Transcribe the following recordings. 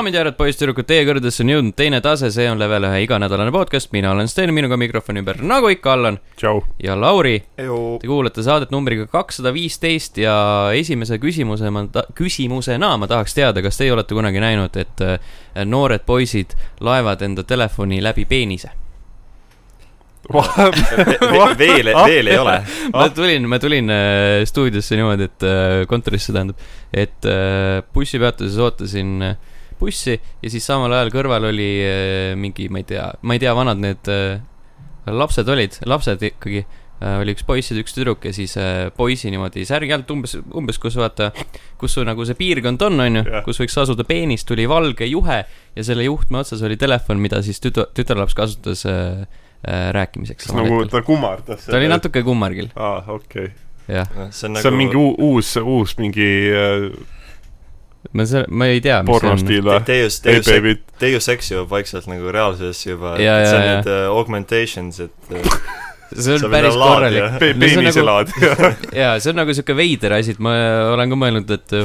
daamid ja härrad, poisssüdrukud, teie kõrgedesse on jõudnud teine tase, see on level ühe iganädalane podcast, mina olen Sten, minuga mikrofoni ümber, nagu ikka, Allan ja Lauri. Te kuulate saadet numbriga kakssada viisteist ja esimese küsimuse ma küsimusena ma tahaks teada, kas teie olete kunagi näinud, et äh, noored poisid laevad enda telefoni läbi peenise? veel, veel ei ole. ma tulin, ma tulin äh, stuudiosse niimoodi, et äh, kontorisse tähendab, et bussipeatuses ootasin äh, bussi ja siis samal ajal kõrval oli äh, mingi, ma ei tea, ma ei tea, vanad need äh, lapsed olid, lapsed ikkagi äh,. oli üks poiss ja üks tüdruk ja siis poisi niimoodi särgi alt umbes, umbes kus vaata, kus su nagu see piirkond on, onju kus võiks asuda peenis, tuli valge juhe ja selle juhtme otsas oli telefon, mida siis tütar, tütarlaps kasutas äh, äh, rääkimiseks. nagu ta kummardas? ta oli. natuke kummargil, aa, okei. jah. see on see on mingi nagu uu- uus, uus mingi äh, ma see, ma ei tea, pornostiil või? Deus, ei, Deus, baby, Deus Ex jõuab vaikselt nagu reaalsusesse juba. Ja, ja, see on ja. need uh, augmentations, et uh, see on päris laadi, korralik nagu- peeniselaad. jaa, see on nagu sihuke veider asi, et ma olen ka mõelnud, et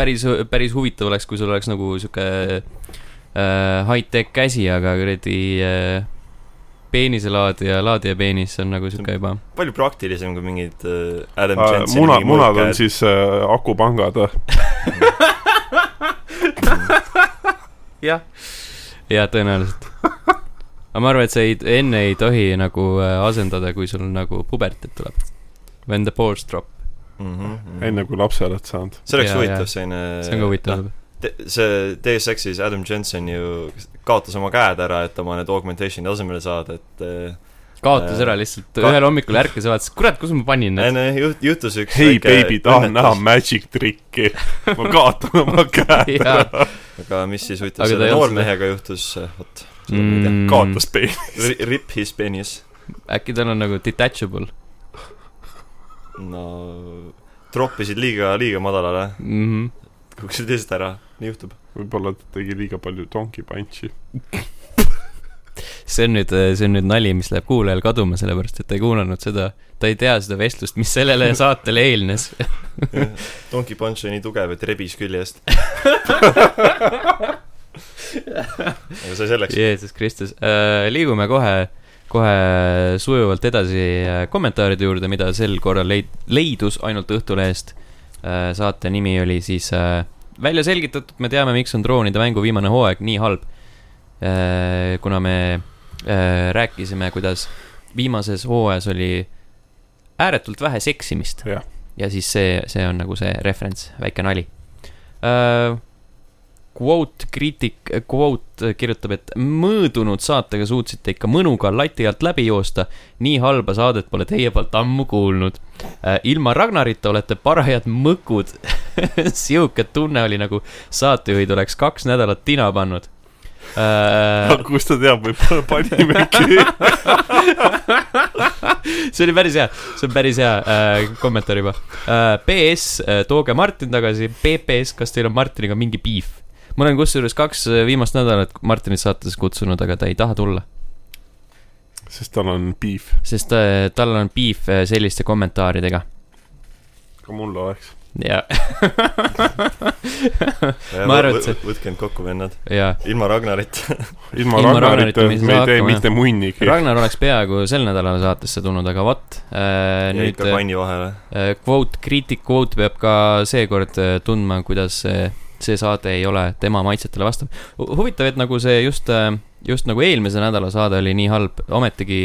päris, päris huvitav oleks, kui sul oleks nagu sihuke äh, high-tech käsi, aga kuradi äh, peeniselaadija, laadija peenis, on nagu sihuke juba. palju praktilisem kui mingid uh, Adam Jenseni muna, mingi munad on siis äh, akupangad või? jah. jaa, tõenäoliselt. aga ma arvan, et sa ei, enne ei tohi nagu äh, asendada, kui sul nagu puberteed tuleb. When the balls drop, Mhm, mhm. enne kui lapse oled saanud. see oleks huvitav selline see on ka huvitav. Te- see Deus Exis Adam Jensen ju kaotas oma käed ära, et oma need augmentation'i asemele saada, et uh, kaotas ära lihtsalt, Ka- ühel hommikul ärkas ja vaatas, kurat, kus ma panin need. enne juht-, juhtus üks hei, baby, tahan näha magic trikki. ma kaotan oma käed ära. aga mis siis huvitav selle ei noormehega juhtus, vot, ei. Mm, kaotas peeni. Rip his penis. äkki tal on nagu detachable no troppisid liiga, liiga madalale, mm. -hmm. kukkusid eest ära, nii juhtub. võib-olla ta tegi liiga palju donkey punch'i. see on nüüd, see on nüüd nali, mis läheb kuulajal kaduma, sellepärast et ta ei kuulanud seda, ta ei tea seda vestlust, mis sellele saatele eelnes. Donkey Punch oli nii tugev, et rebis küljest. aga see selleks. Jeesus Kristus äh,, liigume kohe, kohe sujuvalt edasi äh, kommentaaride juurde, mida sel korral leid-, leidus ainult Õhtulehest äh,. saate nimi oli siis äh, välja selgitatud, me teame, miks on droonide mängu viimane hooaeg nii halb. Kuna me äh, rääkisime, kuidas viimases hooajas oli ääretult vähe seksimist ja siis see, see on nagu see referents, väike nali uh,. Quote, kriitik, quote kirjutab, et mõõdunud saatega suutsite ikka mõnuga lati alt läbi joosta. nii halba saadet pole teie poolt ammu kuulnud uh,. ilma Ragnarita olete parajad mõkud. sihuke tunne oli nagu saatejuhid oleks kaks nädalat tina pannud uh,. kust ta teab, võib-olla panimegi. see oli päris hea, see on päris hea äh, kommentaar juba äh,. PS äh,, tooge Martin tagasi, PPS, kas teil on Martiniga mingi beef? ma olen kusjuures kaks äh, viimast nädalat Martinit saatesse kutsunud, aga ta ei taha tulla, sest tal on beef. sest äh, tal on beef äh, selliste kommentaaridega ka mul oleks. Ja Ma arvan, et see- võtke end kokku, vennad. ja ilma Ragnarit. ilma Ilma Ragnarita Ragnarita me ei tee hakkama, mitte munnigi. Ragnar oleks peaaegu sel nädalal saatesse tulnud, aga vot äh, nüüd ikka kanni vahele. äh, quote, kriitik quote peab ka seekord äh, tundma, kuidas see, see saade ei ole tema maitsetele vastav. huvitav, et nagu see just, just nagu eelmise nädala saade oli nii halb, ometigi,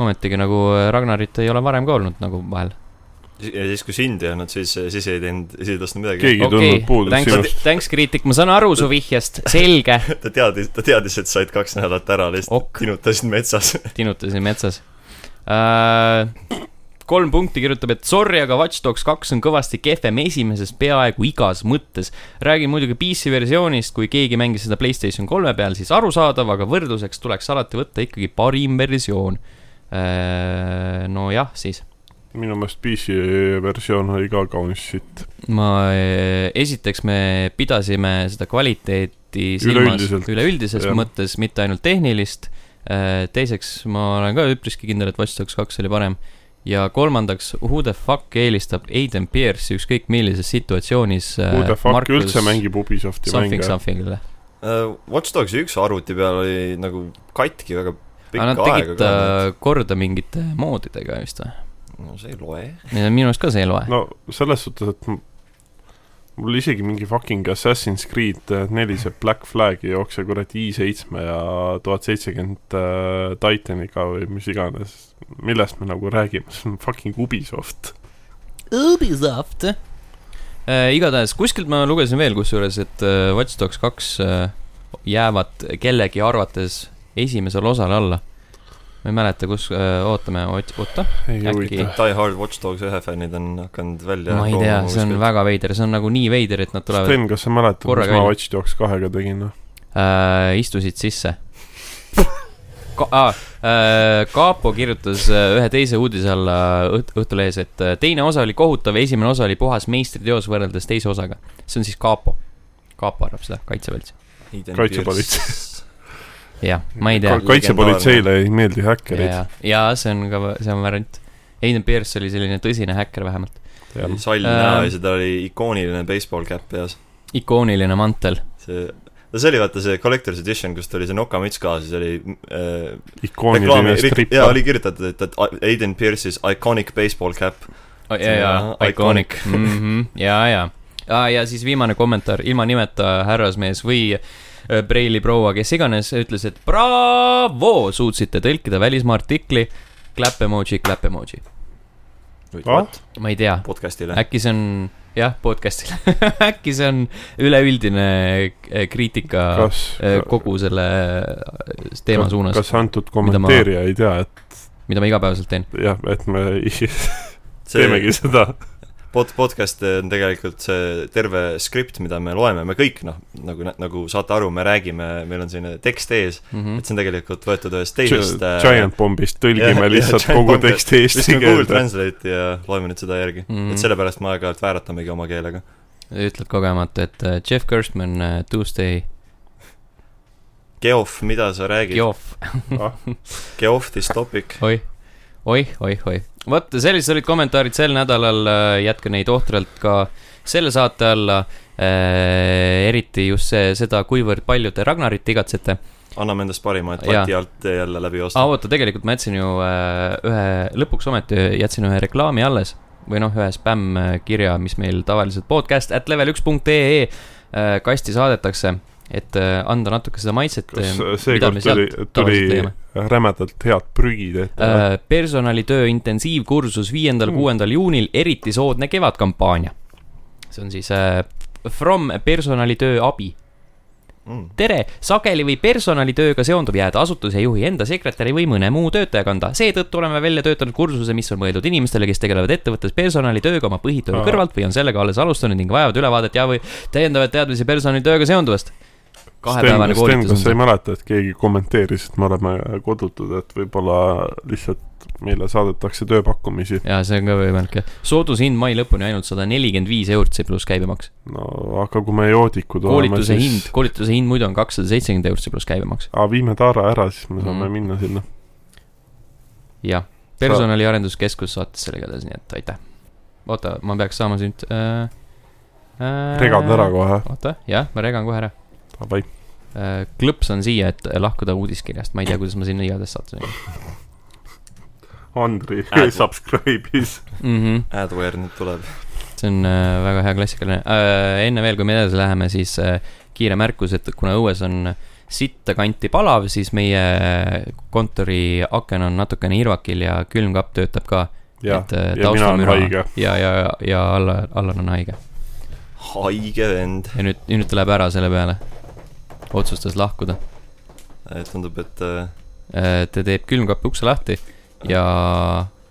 ometigi nagu äh, Ragnarit ei ole varem ka olnud nagu vahel. Ja siis, kui sind ei olnud, siis, siis ei teinud, siis ei tõstnud midagi. keegi ei tundnud puudust thanks sinust., thanks kriitik, ma saan aru su vihjest, selge. ta teadis, ta teadis, et said kaks nädalat ära, lihtsalt Ok. tinutasid metsas. tinutasin metsas äh,. kolm punkti kirjutab, et sorry, aga Watch Dogs kaks on kõvasti kehvem esimesest peaaegu igas mõttes. räägin muidugi PC versioonist, kui keegi mängis seda Playstation kolme peal, siis arusaadav, aga võrdluseks tuleks alati võtta ikkagi parim versioon äh,. nojah, siis minu meelest PC versioon oli ka kaunis sitt. ma, esiteks me pidasime seda kvaliteeti silmas üleüldises mõttes, mitte ainult tehnilist. teiseks, ma olen ka üpriski kindel, et Watch Dogs kaks oli parem. ja kolmandaks, who the fuck eelistab Aiden Pierce'i ükskõik millises situatsioonis. Who the fuck üldse mängib Ubisofti Something mänge? Something'ile. uh, Watch Dogsi üks arvuti peal oli nagu katki väga aga pikka nad aega tegid äh, korda mingite moodidega vist või? No see ei loe. minu arust ka see ei loe. no selles suhtes, et mul isegi mingi fucking Assassin's Creed äh, neli, see Black Flag ei jookse kuradi i7 ja tuhat seitsekümmend äh, Titaniga või mis iganes. millest me nagu räägime, see on fucking Ubisoft. Ubisoft äh,. igatahes kuskilt ma lugesin veel kusjuures, et äh, Watch Dogs kaks äh, jäävad kellegi arvates esimesele osale alla. Ma ei mäleta, kus äh,, ootame, oota. Die Hard Watch Dogs ühe fännid on hakanud välja ma ei tea, see on väga veider, see on nagu nii veider, et nad tulevad Sten, kas sa mäletad, mis ma. Watch Dogs kahega tegin noh? või? äh,, istusid sisse Ka-, ah, äh, Kaapo kirjutas äh, ühe teise uudise alla õht-, Õhtulehes, et teine osa oli kohutav ja esimene osa oli puhas meistriteos võrreldes teise osaga. see on siis Kaapo. Kaapo arvab seda, kaitsepolitsei. Kaitsepolitsei. jah, ma ei tea Ka-. kaitsepolitseile ei meeldi häkkerid. ja, ja see on ka, see on variant. Aiden Pierce oli selline tõsine häkker vähemalt. sall Äh, näo ja siis tal oli ikooniline baseball cap peas. ikooniline mantel. see, no see oli vaata see collector's edition, kus tuli see nokamüts ka, siis oli äh, ikooniline stripp. jaa, oli kirjutatud, et, et Aiden Pierce'is iconic baseball cap. ja, ja Jaa, iconic mm. -hmm. ja, ja, ja, ja siis viimane kommentaar ilma nimeta härrasmees või äh, Preili proua, kes iganes, ütles, et bravo, suutsite tõlkida välismaa artikli. Clap emoji, clap emoji. Ma ei tea, podcast'ile. äkki see on, jah, podcast'ile äkki see on üleüldine äh, kriitika kas äh, kogu selle äh, teema suunas, kas antud mida ma- kommenteerija ei tea, et mida ma igapäevaselt teen. jah, et me see teemegi seda. pod-, podcast on tegelikult see terve skript, mida me loeme, me kõik noh, nagu, nagu saate aru, me räägime, meil on selline tekst ees, Mm et see on tegelikult võetud ühest teisest äh, Giant Bombist tõlgime jah, lihtsalt Giant kogu teksti eesti viskame Google keelde. Translate'i ja loeme nüüd seda järgi mm.. Mhm. et sellepärast me aeg-ajalt vääratamegi oma keelega. ütled kogemata, et äh, Jeff Gerstmann äh, Tuesday Geoff, mida sa räägid? Geoff, Geoff this topic. oih, oih, oih, oih. Vot sellised olid kommentaarid sel nädalal, jätke neid ohtralt ka selle saate alla äh,. eriti just see, seda, kuivõrd palju te Ragnarit igatsete. anname endast parima, et lati alt jälle läbi aa, osta. oota, tegelikult ma jätsin ju äh, ühe, lõpuks ometi jätsin ühe reklaami alles või noh, ühe spämm-kirja, mis meil tavaliselt podcast at level üks punkt ee äh, kasti saadetakse, et äh, anda natuke seda maitset. kas seekord tuli, tuli rämedalt head prügi tehtud? äh, personalitöö intensiivkursus viiendal, Mm. kuuendal juunil, eriti soodne kevadkampaania. see on siis äh, From personalitöö abi. Mm. tere, sageli võib personalitööga seonduv jääda asutuse juhi enda sekretäri või mõne muu töötaja kanda. seetõttu oleme välja töötanud kursuse, mis on mõeldud inimestele, kes tegelevad ettevõttes personalitööga oma põhitöö kõrvalt või on sellega alles alustanud ning vajavad ülevaadet ja või täiendavaid teadmisi personalitööga seonduvast. Kahepäevane koolitus kas sa ei mäleta, et keegi kommenteeris, et me oleme kodutud, et võib-olla lihtsalt meile saadetakse tööpakkumisi? jaa, see on ka võimalik jah. soodushind mai lõpuni ainult sada nelikümmend viis eurot, see pluss käibemaks. no aga kui me joodikud oleme, koolituse siis hind, koolituse hind muidu on kakssada seitsekümmend eurot, see pluss käibemaks. aa, viime Taara ära, siis me saame mm. minna sinna. jah, personaliarenduskeskus saatis selle igatahes, nii et aitäh. oota, ma peaks saama sind äh,. Äh, regad ära kohe, oota, jah, ma regan kohe ära davai. äh,. klõps on siia, et lahkuda uudiskirjast, ma ei tea, kuidas ma sinna igatahes sattusin Andri Ad- subscribe'is. mm. -hmm. Adware nüüd tuleb. see on äh, väga hea klassikaline äh,. enne veel, kui me edasi läheme, siis äh, kiire märkus, et kuna õues on sitta kanti palav, siis meie kontori aken on natukene irvakil ja külmkapp töötab ka. et äh, ja mina olen haige. ja, ja, ja Allar, Allar on haige. haige vend. ja nüüd, nüüd ta läheb ära selle peale. Otsustas lahkuda. tundub, et äh, ta teeb külmkapi ukse lahti ja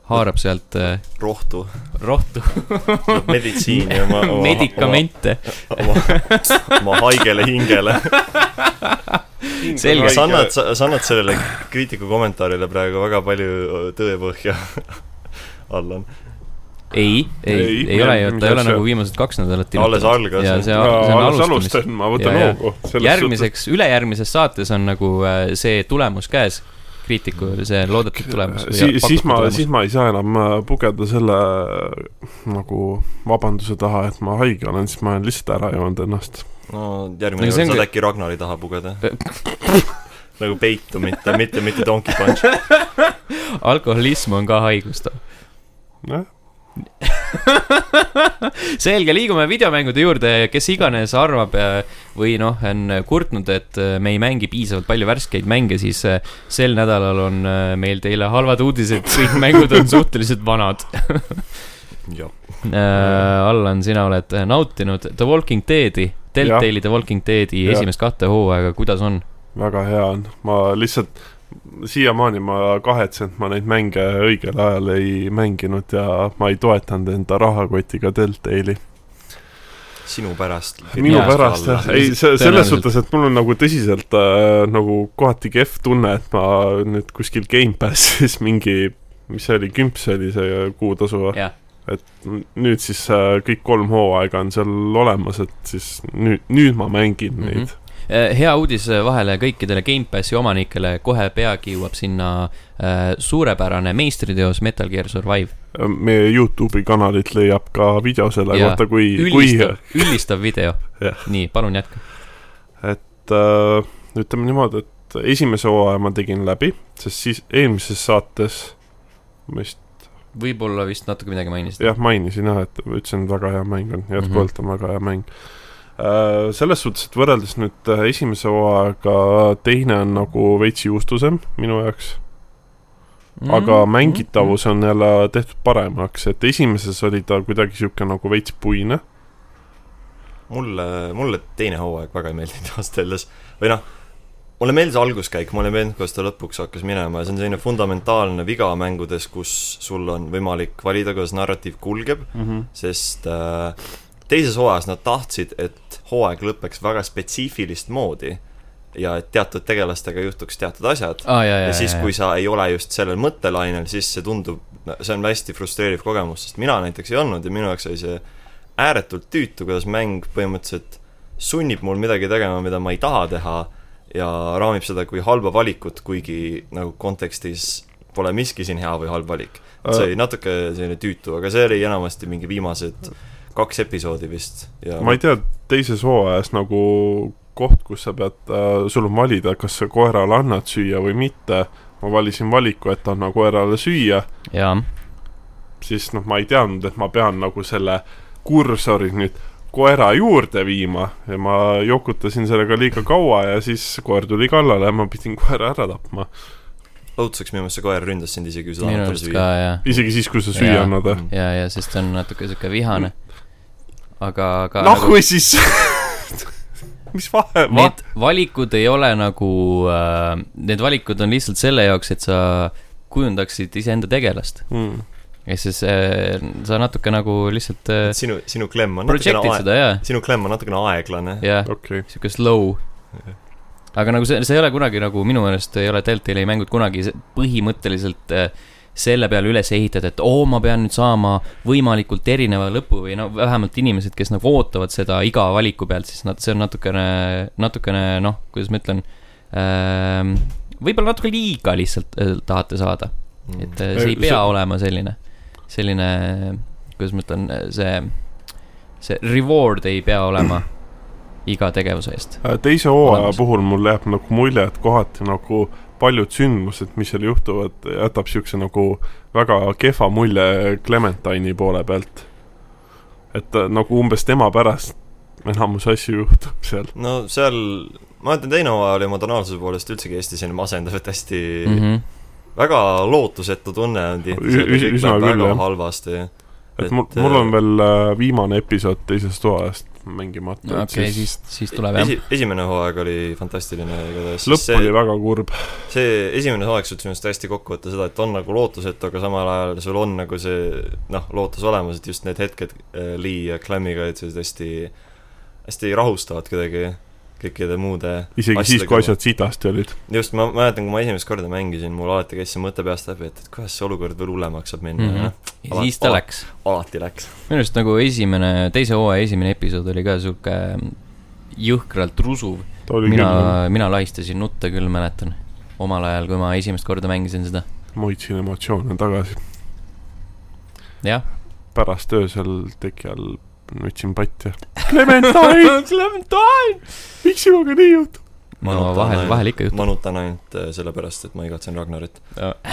haarab sealt äh, rohtu, rohtu meditsiini oma, oma, medikamente. oma, oma haigele hingele. Selge. sa annad, sa annad sellele kriitiku kommentaarile praegu väga palju tõepõhja, Allan. ei, ei, Ei, ei ole ju, ta ei ole nagu viimased kaks nädalat alles algas. ja see, see no, on alles alustamist. ma võtan hoogu. järgmiseks, ülejärgmises saates on nagu äh, see tulemus käes, kriitiku see loodetud tulemus. siis, siis ma, siis ma ei saa enam äh, pugeda selle äh, nagu vabanduse taha, et ma haige olen, siis ma olen lihtsalt ära joonud ennast. no järgmine kord see saad äkki Ragnari taha pugeda nagu peitu, mitte, mitte, mitte Donkey Punch. alkoholism on ka haigus too. selge, liigume videomängude juurde, kes iganes arvab äh, või noh, on kurtnud, et äh, me ei mängi piisavalt palju värskeid mänge, siis äh, sel nädalal on äh, meil teile halvad uudised, kõik mängud on suhteliselt vanad. jah, Allan, sina oled nautinud The Walking Deadi, Deltali The Walking Deadi Jah. esimest kahte hooaega, kuidas on? väga hea on, ma lihtsalt siiamaani ma kahetsen, et ma neid mänge õigel ajal ei mänginud ja ma ei toetanud enda rahakotiga Deltali. sinu pärast. minu pärast jah, ei see selles suhtes, et mul on nagu tõsiselt äh, nagu kohati kehv tunne, et ma nüüd kuskil Gamepassis mingi, mis see oli, kümps oli see kuutasu või? jah, et nüüd siis äh, kõik kolm hooaega on seal olemas, et siis nüüd, nüüd ma mängin mm. -hmm. neid. Äh, hea uudis vahele kõikidele Gamepassi omanikele, kohe peagi jõuab sinna äh, suurepärane meistriteos Metal Gear Survive. meie Youtube'i kanalit leiab ka video selle Jaa. kohta, kui, kui üldistav, video nii, palun jätka. et äh, ütleme niimoodi, et esimese hooaja ma tegin läbi, sest siis eelmises saates vist võib-olla vist natuke midagi mainisid. jah, mainisin jah, et ütlesin, et väga hea mäng on, jätkuvalt on väga hea mäng. Selles suhtes, et võrreldes nüüd äh, esimese hooajaga, teine on nagu veits juustusem minu jaoks, Mhm. aga mängitavus on jälle tehtud paremaks, et esimeses oli ta kuidagi sihuke nagu veits puine. mulle, mulle teine hooaeg väga ei meeldinud ausalt öeldes. või noh, mulle meeldis alguskäik, mulle ei meeldinud, kuidas ta lõpuks hakkas minema ja see on selline fundamentaalne viga mängudes, kus sul on võimalik valida, kuidas narratiiv kulgeb, sest äh, teises hooajas nad tahtsid, et hooaeg lõpeks väga spetsiifilist moodi ja et teatud tegelastega juhtuks teatud asjad. Aa, ja, ja, siis, kui sa ei ole just sellel mõttelainel, siis see tundub, see on hästi frustreeriv kogemus, sest mina näiteks ei olnud ja minu jaoks oli see ääretult tüütu, kuidas mäng põhimõtteliselt sunnib mul midagi tegema, mida ma ei taha teha ja raamib seda kui halba valikut, kuigi nagu kontekstis pole miski siin hea või halb valik. see oli natuke selline tüütu, aga see oli enamasti mingi viimased kaks episoodi vist ja ma ei tea, teises hooajas nagu koht, kus sa pead äh,, sul on valida, kas sa koerale annad süüa või mitte. ma valisin valiku, et anna koerale süüa, jaa. siis noh, ma ei teadnud, et ma pean nagu selle kursori nüüd koera juurde viima ja ma jokutasin sellega liiga kaua ja siis koer tuli kallale ja ma pidin koera ära tapma. õuduseks minu meelest see koer ründas sind isegi, kui sa tahad talle süüa isegi siis, kui sa süüa annad. ja, ja sest ta on natuke sihuke vihane. aga, aga noh, nagu, või siis mis vahe, vahe need valikud ei ole nagu äh,, need valikud on lihtsalt selle jaoks, et sa kujundaksid iseenda tegelast. mm.? ehk siis äh, sa natuke nagu lihtsalt äh, sinu, sinu klemm on natukene seda jaa, sinu klemm on natukene aeglane. jah, okei okay., sihuke slow. aga nagu see, see ei ole kunagi nagu minu meelest ei ole Deltali mängud kunagi se- põhimõtteliselt äh, selle peale üles ehitatud, et oo, ma pean nüüd saama võimalikult erineva lõpu või no vähemalt inimesed, kes nagu ootavad seda iga valiku pealt, siis nad, see on natukene, natukene noh, kuidas ma ütlen ähm,, võib-olla natuke liiga lihtsalt äh, tahate saada, Mm. et äh, see ei pea see- olema selline, selline, kuidas ma ütlen, see, see reward ei pea olema iga tegevuse eest. Äh, teise hooaja puhul mul jääb nagu mulje, et kohati nagu paljud sündmused, mis seal juhtuvad, jätab siukse nagu väga kehva mulje Clementine'i poole pealt. et äh, nagu umbes tema pärast enamus asju juhtub seal. no seal, ma ütlen, teine hooaja oli emotsionaalsuse poolest üldsegi hästi selline masendav, et hästi mm mm. -hmm. väga lootusetu tunne on tihti üsna küll, jah. halvasti. et mul, mul on veel äh, viimane episood teisest hooajast mängimata, et okei okay,, siis, siis tuleb jah. esi, esimene hooaeg oli fantastiline igatahes. lõpp see, oli väga kurb. see esimene hooaeg suutis minu arust hästi kokku võtta seda, et on nagu lootusetu, aga samal ajal sul on nagu see noh, lootus olemas, et just need hetked äh, Lee ja Clemmiga olid sellised hästi, hästi rahustavad kuidagi kõikide muude isegi siis, kui asjad sitasti olid. just, ma mäletan, kui ma esimest korda mängisin, mul alati käis see mõte peast läbi, et, et kuidas see olukord veel hullemaks saab minna mm, -hmm. ja siis ta Ala- läks. alati läks. minu arust nagu esimene, teise hooaja esimene episood oli ka sihuke jõhkralt rusuv. mina, mina lahistasin nutte küll, mäletan. omal ajal, kui ma esimest korda mängisin seda. ma hoidsin emotsioone tagasi. jah, pärast öösel teki all nutsin patja. Clementine, Clementine. miks sinuga nii juhtub? ma vahel, vahel ikka juhtub. manutan ainult äh, sellepärast, et ma igatsen Ragnarit.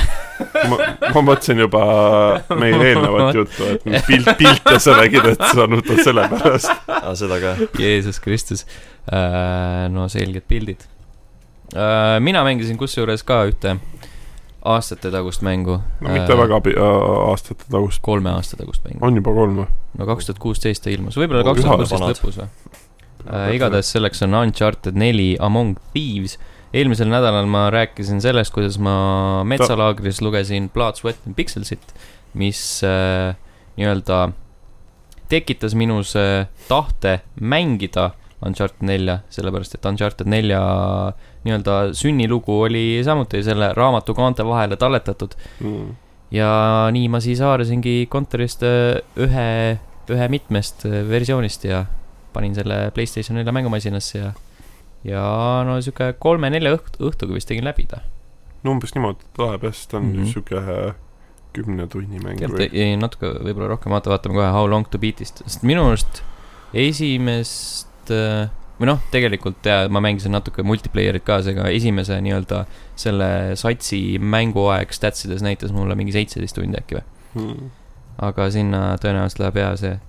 ma, ma mõtlesin juba meie eelnevat juttu, et pilt, pilte sa nägid, et sa nutad selle pärast. aa, seda ka. Jeesus Kristus. no selged pildid. mina mängisin kusjuures ka ühte aastate tagust mängu. no mitte väga äh, aastate tagust, kolme aasta tagust mängu. on juba kolm või? no kaks tuhat kuusteist ta ilmus, võib-olla kaks tuhat kuusteist lõpus või? Äh, igatahes selleks on Uncharted neli Among Thieves. eelmisel nädalal ma rääkisin sellest, kuidas ma metsalaagris lugesin Blood, Sweat and Pixelsit, mis äh, nii-öelda tekitas minus äh, tahte mängida Uncharted nelja, sellepärast et Uncharted nelja nii-öelda sünnilugu oli samuti selle raamatu kaante vahele talletatud Mm. ja nii ma siis haarasingi kontorist äh, ühe, ühe mitmest äh, versioonist ja panin selle Playstation nelja mängumasinasse ja ja no sihuke kolme-nelja õht-, õhtuga vist tegin läbi ta. no umbes niimoodi tuleb jah, sest ta on mm -hmm. sihuke kümne tunni mäng ei, natuke võib-olla rohkem vaata, vaatame kohe How long to beat'ist, sest minu arust esimest äh, või noh, tegelikult jaa, ma mängisin natuke multiplayer'it ka, seega esimese nii-öelda selle satsi mänguaeg statsides näitas mulle mingi seitseteist tundi äkki või. mm.. aga sinna tõenäoliselt läheb hea see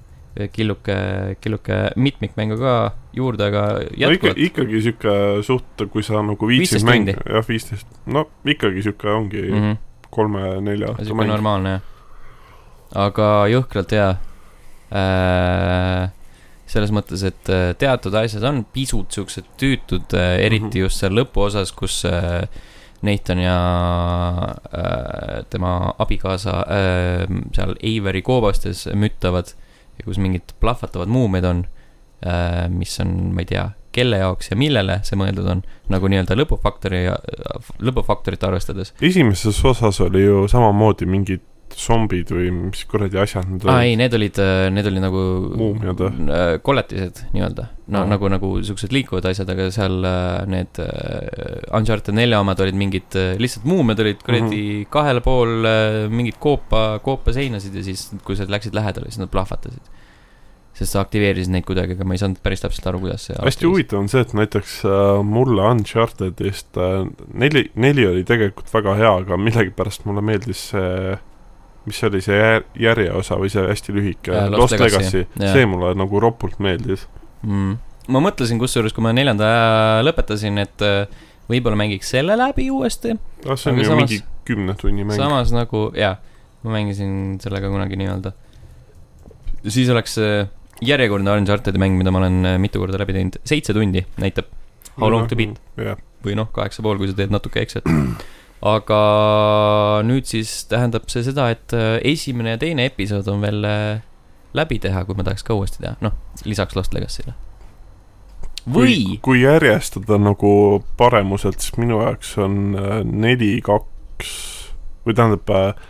killuke, killuke mitmikmängu ka juurde, aga no jätkuvalt ikkagi sihuke suht, kui sa nagu viitsid 15 mängida jah, viisteist, no ikkagi sihuke ongi mm mm -hmm. -hmm. kolme-nelja sihuke normaalne jah. aga jõhkralt hea äh,. Selles mõttes, et äh, teatud asjad on pisut siuksed tüütud äh,, eriti Mhm. just seal lõpuosas, kus äh, Nathan ja äh, tema abikaasa äh, seal Avery koobastes müttavad ja kus mingid plahvatavad muumed on äh,, mis on, ma ei tea, kelle jaoks ja millele see mõeldud on, nagu nii-öelda lõpufaktori ja lõpufaktorit arvestades. esimeses osas oli ju samamoodi mingid zombid või mis kuradi asjad need aa ei, need olid, need olid nagu Muumiad või? äh, kolletised nii-öelda. no Aa. nagu, nagu siuksed liikuvad asjad, aga seal äh, need äh, Uncharted nelja omad olid mingid äh, lihtsalt muumiad olid kuradi mm. -hmm. kahel pool äh, mingid koopa, koopa seinasid ja siis, kui sa läksid lähedale, siis nad plahvatasid. sest sa aktiveerisid neid kuidagi, aga ma ei saanud päris täpselt aru, kuidas see hästi. huvitav on see, et näiteks äh, mulle Unchartedist äh, neli, neli oli tegelikult väga hea, aga millegipärast mulle meeldis see mis see oli, see jär- järjeosa või see hästi lühike Äh, Lost Lost Legacy, Legacy, see mulle nagu ropult meeldis. mm.. ma mõtlesin kusjuures, kui ma neljanda lõpetasin, et äh, võib-olla mängiks selle läbi uuesti ah, see on ju samas- mingi kümne tunni mäng. samas nagu jaa, ma mängisin sellega kunagi nii-öelda. siis oleks äh, järjekordne Uncharted'i mäng, mida ma olen äh, mitu korda läbi teinud, seitse tundi näitab How long to beat jah, või noh, kaheksa pool, kui sa teed natuke ekset. aga nüüd siis tähendab see seda, et äh, esimene ja teine episood on veel äh, läbi teha, kui ma tahaks ka uuesti teha, noh, lisaks Lost Legacy'le. või, kui järjestada nagu paremuselt, siis minu jaoks on äh, neli, kaks või tähendab äh,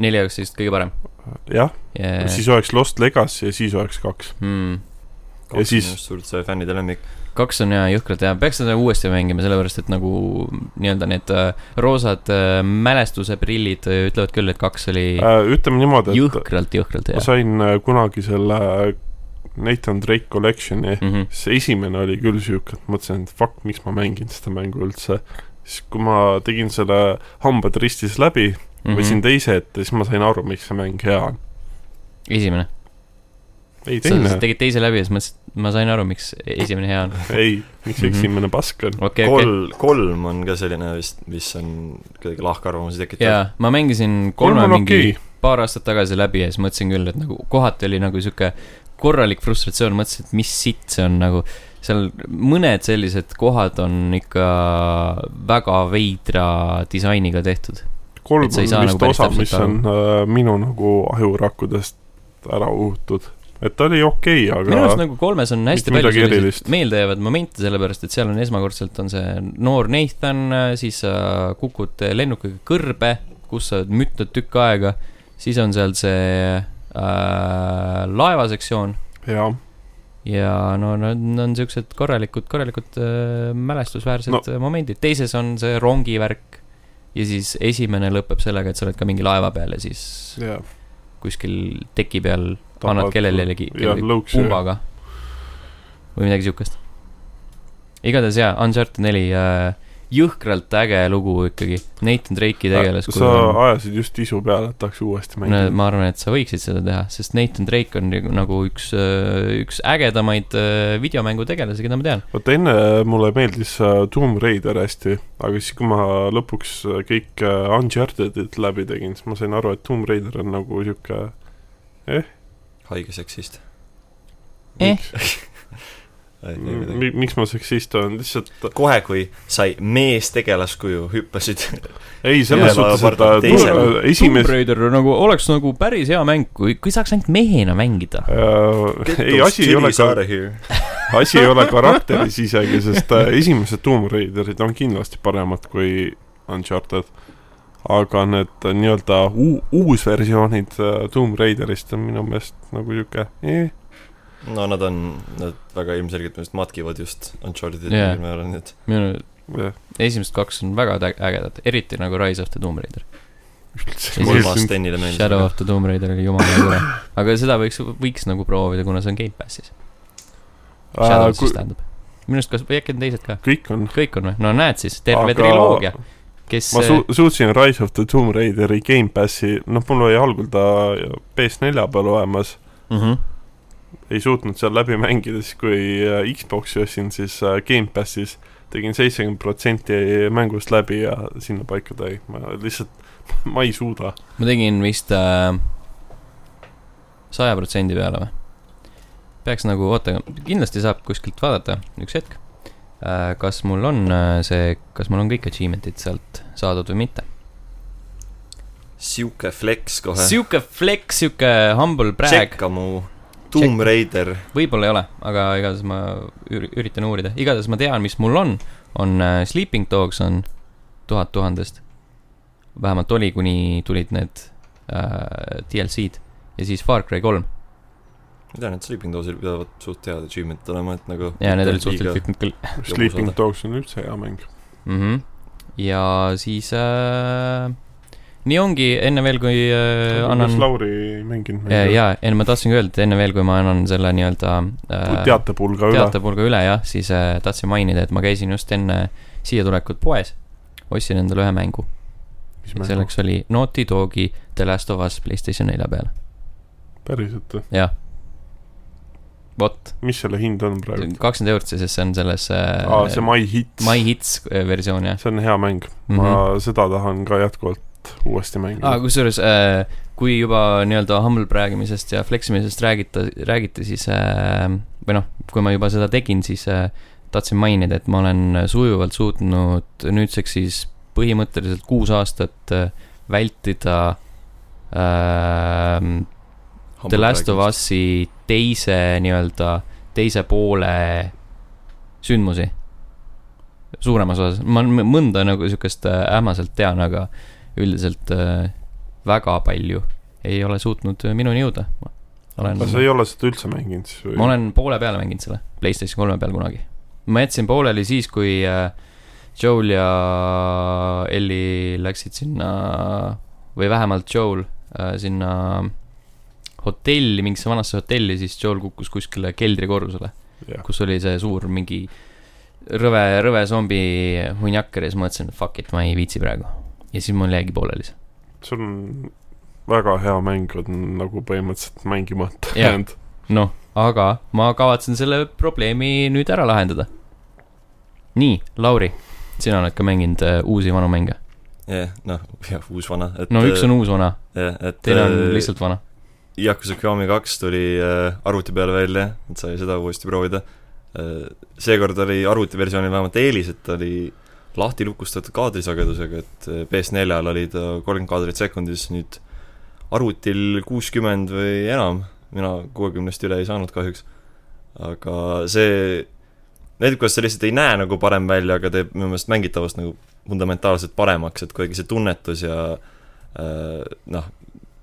neli oleks siis kõige parem jah, yeah.. siis oleks Lost Legacy ja siis oleks kaks. Hmm. Ja siis- suurt see fännide lemmik. Kaks on jaa jõhkralt hea, peaks seda uuesti mängima, sellepärast et nagu nii-öelda need äh, roosad äh, mälestuse prillid äh, ütlevad küll, et kaks oli ütleme niimoodi, et jõhkralt, jõhkralt ma hea sain äh, kunagi selle Nathan Drake Collection'i mm. -hmm. see esimene oli küll siuke, et mõtlesin, et fuck, miks ma mängin seda mängu üldse. siis kui ma tegin selle hambad ristis läbi mm, Mhm. -hmm. võtsin teise ette, siis ma sain aru, miks see mäng hea on. esimene, ei teine sa, tegid teise läbi ja siis mõtlesid, ma sain aru, miks esimene hea on. ei, miks Mhm. esimene pask on. okei. kolm, kolm on ka selline vist, mis on kuidagi lahkarvamusi tekitav. jaa, ma mängisin kolm kolme on mingi okay., paar aastat tagasi läbi ja siis mõtlesin küll, et nagu kohati oli nagu sihuke korralik frustratsioon, mõtlesin, et mis sitt see on nagu. seal mõned sellised kohad on ikka väga veidra disainiga tehtud. kolm on vist nagu osa, mis on äh, minu nagu ajurakkudest ära uhutud. Et ta oli okei okay,, minu arust aga nagu kolmes on hästi palju selliseid meeldejäävaid momente, sellepärast et seal on esmakordselt on see noor Nathan, siis sa kukud lennukiga kõrbe, kus sa oled mütnud tükk aega, siis on seal see äh, laevasektsioon jaa, ja no need on siuksed korralikud, korralikud äh, mälestusväärsed No. momendid, teises on see rongivärk ja siis esimene lõpeb sellega, et sa oled ka mingi laeva peal ja siis jaa. kuskil teki peal annad kellelegi lõuksi. pumbaga. või midagi siukest. igatahes jaa, Uncharted neli äh,, jõhkralt äge lugu ikkagi, Nathan Drake'i tegelaskuju sa on ajasid just isu peale, et tahaks uuesti no, mängida. ma arvan, et sa võiksid seda teha, sest Nathan Drake on nagu- nagu üks, üks ägedamaid äh, videomängutegelasi, keda ma tean. vaata enne mulle meeldis äh, Tomb Raider hästi, aga siis, kui ma lõpuks äh, kõik äh, Uncharted'id läbi tegin, siis ma sain aru, et Tomb Raider on nagu sihuke haige seksist. Eh. mi-, miks ma seksist olen, lihtsalt kohe, kui sai meestegelaskuju, hüppasid ei, selles suhtes, et äh, tu- Tomb Raider nagu oleks nagu päris hea mäng, kui, kui saaks ainult mehena mängida. äh, ei, asi ei ole ka, asi ei ole karakteris isegi, sest äh, esimesed Tomb Raiderid on kindlasti paremad kui Uncharted. Aga need nii-öelda uu- uusversioonid äh, Tomb Raiderist on minu meelest nagu sihuke eh,, no nad on, nad väga ilmselgelt minu arust matkivad just Uncharted'it Jaa. mingil määral, nii et minu jah. esimesed kaks on väga ägedad, eriti nagu Rise of the Tomb Raider. Shadow of the Tomb Raider oli jumala tore. aga seda võiks, võiks nagu proovida, kuna see on Gamepassis. Shadow siis tähendab. minu arust kas, või äkki on teised ka? kõik on. kõik on või? no näed siis, terve Aga- triloogia, kes ma su-, suutsin Rise of the Tomb Raideri Gamepassi, noh, mul oli algul ta PS4 peal olemas, mm. -hmm. ei suutnud seal läbi mängida, siis kui äh, Xbox'i ostsin, siis äh, Gamepassis tegin seitsekümmend protsenti mängust läbi ja sinnapaika ta jäi, ma lihtsalt, ma ei suuda. ma tegin vist äh, saja protsendi peale või? peaks nagu, oota, kindlasti saab kuskilt vaadata, üks hetk äh,. kas mul on äh, see, kas mul on kõik achievement'id sealt saadud või mitte? sihuke flex kohe. sihuke flex, sihuke humble brag, tšekka mu Tomb Raider. võib-olla ei ole, aga igatahes ma üri- üritan uurida, igatahes ma tean, mis mul on, on äh, Sleeping Dogs on tuhat tuhandest. vähemalt oli, kuni tulid need äh, DLC-d ja siis Far Cry kolm ma tean, et Sleeping Dogsil pidavat suht head achievement'id olema, et nagu ja need olid suhteliselt kõik küll Sleeping. Dogs on üldse hea mäng. mm. -hmm. Ja siis äh, nii ongi, enne veel, kui äh, annan Lauri mänginud ja, ja enne ma tahtsingi öelda, enne veel, kui ma annan selle nii-öelda äh, teatepulga üle. teatepulga üle jah, siis äh, tahtsin mainida, et ma käisin just enne siia tulekut poes, ostsin endale ühe mängu. selleks oli Naughty Dogi The Last of Us Playstation nelja peal, päriselt või? jah. vot, mis selle hind on praegu? kakskümmend eurot, sest see on selles äh, aa, see My Hits. My Hits äh, versioon jah see on hea mäng mm, mm. -hmm. -hmm. ma seda tahan ka jätkuvalt uuesti mängida aa, kusjuures äh, kui juba nii-öelda humble praegimisest ja flex imisest räägita, räägiti, siis äh, või noh, kui ma juba seda tegin, siis äh, tahtsin mainida, et ma olen sujuvalt suutnud nüüdseks siis põhimõtteliselt kuus aastat äh, vältida äh, The Last of. Us'i teise nii-öelda, teise poole sündmusi. suuremas osas, ma mõnda nagu siukest äh, ähmaselt tean, aga üldiselt äh, väga palju ei ole suutnud minuni jõuda. aga, sa ei ole seda üldse mänginud siis või? ma olen poole peale mänginud selle, Playstation kolme peal kunagi. ma jätsin pooleli siis, kui äh, Joel ja Ellie läksid sinna või vähemalt Joel sinna hotelli, mingisse vanasse hotelli, siis Joel kukkus kuskile keldrikorrusele, jah, kus oli see suur mingi rõve, rõve zombi hunjaker ja siis mõtlesin, et fuck it, ma ei viitsi praegu. ja siis mul jäigi pooleli see. see on väga hea mäng on nagu põhimõtteliselt mängimata jäänud. noh, aga ma kavatsen selle probleemi nüüd ära lahendada. nii, Lauri, sina oled ka mänginud äh, uusi vanu mänge. jah, noh, jah, uus-vana, no üks on uus vana, jah, et teine on äh, lihtsalt vana. Yakuza Kiwami kaks tuli äh, arvuti peale välja, et sai seda uuesti proovida äh,. seekord oli arvutiversioonil vähemalt eelis, et ta oli lahti lukustatud kaadrisagedusega, et äh, PS4-l oli ta kolmkümmend kaadrit sekundis, nüüd arvutil kuuskümmend või enam, mina kuuekümnest üle ei saanud kahjuks. aga see näitab, kuidas see lihtsalt ei näe nagu parem välja, aga teeb minu meelest mängitavust nagu fundamentaalselt paremaks, et kuidagi see tunnetus ja äh, noh,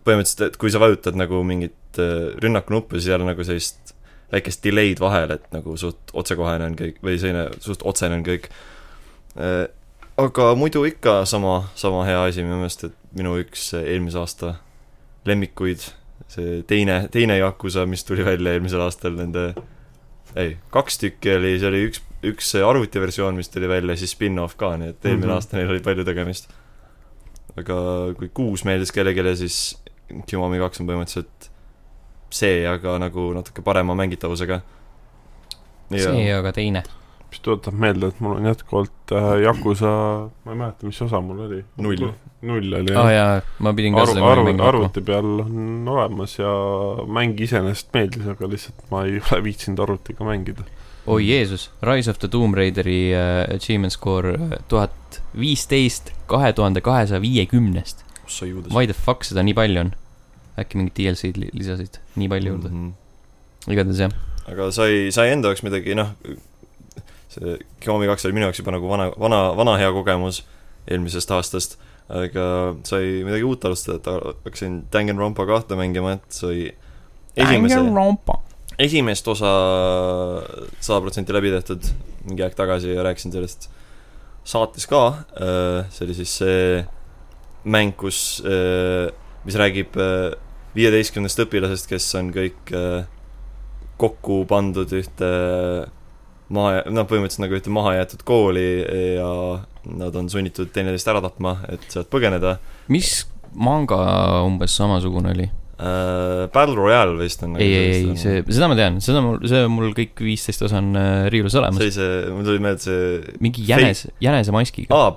põhimõtteliselt, et kui sa vajutad nagu mingit äh, rünnakunuppu, siis ei ole nagu sellist väikest delay'd vahel, et nagu suht otsekohene on kõik või selline suht otsene on kõik. aga muidu ikka sama, sama hea asi minu meelest, et minu üks eelmise aasta lemmikuid, see teine, teine Yakuza, mis tuli välja eelmisel aastal nende ei, kaks tükki oli, see oli üks, üks arvutiversioon, mis tuli välja, siis spin-off ka, nii et eelmine Mhm. aasta neil oli palju tegemist. aga kui kuus meeldis kellelegi, siis Kiwami kaks on põhimõtteliselt see, aga nagu natuke parema mängitavusega. see, aga teine. mis tuletab meelde, et mul on jätkuvalt äh, Yakuza, ma ei mäleta, mis osa mul oli. Null. null oli aa jah. oh, jaa, ma pidin ka arv, seda arv, mängima hakkama. arvuti peal on olemas ja mäng iseenesest meeldis, aga lihtsalt ma ei ole viitsinud arvutiga mängida. oi Jeesus, Rise of the Tomb Raideri uh, achievement score tuhat viisteist kahe tuhande kahesaja viiekümnest. Why the fuck seda nii palju on? äkki mingid DLC-d li- lisasid nii palju juurde mm, Mhm. -hmm. igatahes jah. aga sai, sai enda jaoks midagi, noh, see Xiaomi kaks oli minu jaoks juba nagu vana, vana, vana hea kogemus eelmisest aastast, aga sai midagi uut alustada, et hakkasin Danganronpa kahte mängima, et sai esimese, esimest osa sada protsenti läbi tehtud mingi aeg tagasi ja rääkisin sellest saates ka, see oli siis see mäng, kus, mis räägib äh, viieteistkümnest õpilasest, kes on kõik äh, kokku pandud ühte maha, noh, põhimõtteliselt nagu ühte mahajäetud kooli ja nad on sunnitud teineteist ära tapma, et sealt põgeneda mis manga umbes samasugune oli? äh,. Battle Royale vist on nagu ei, ei, ei, see, seda ma tean, seda mul, see mul kõik viisteist osa on äh, riiulus see olemas. oli see, mul tuli meelde see mingi jänes, jänese maskiga. aa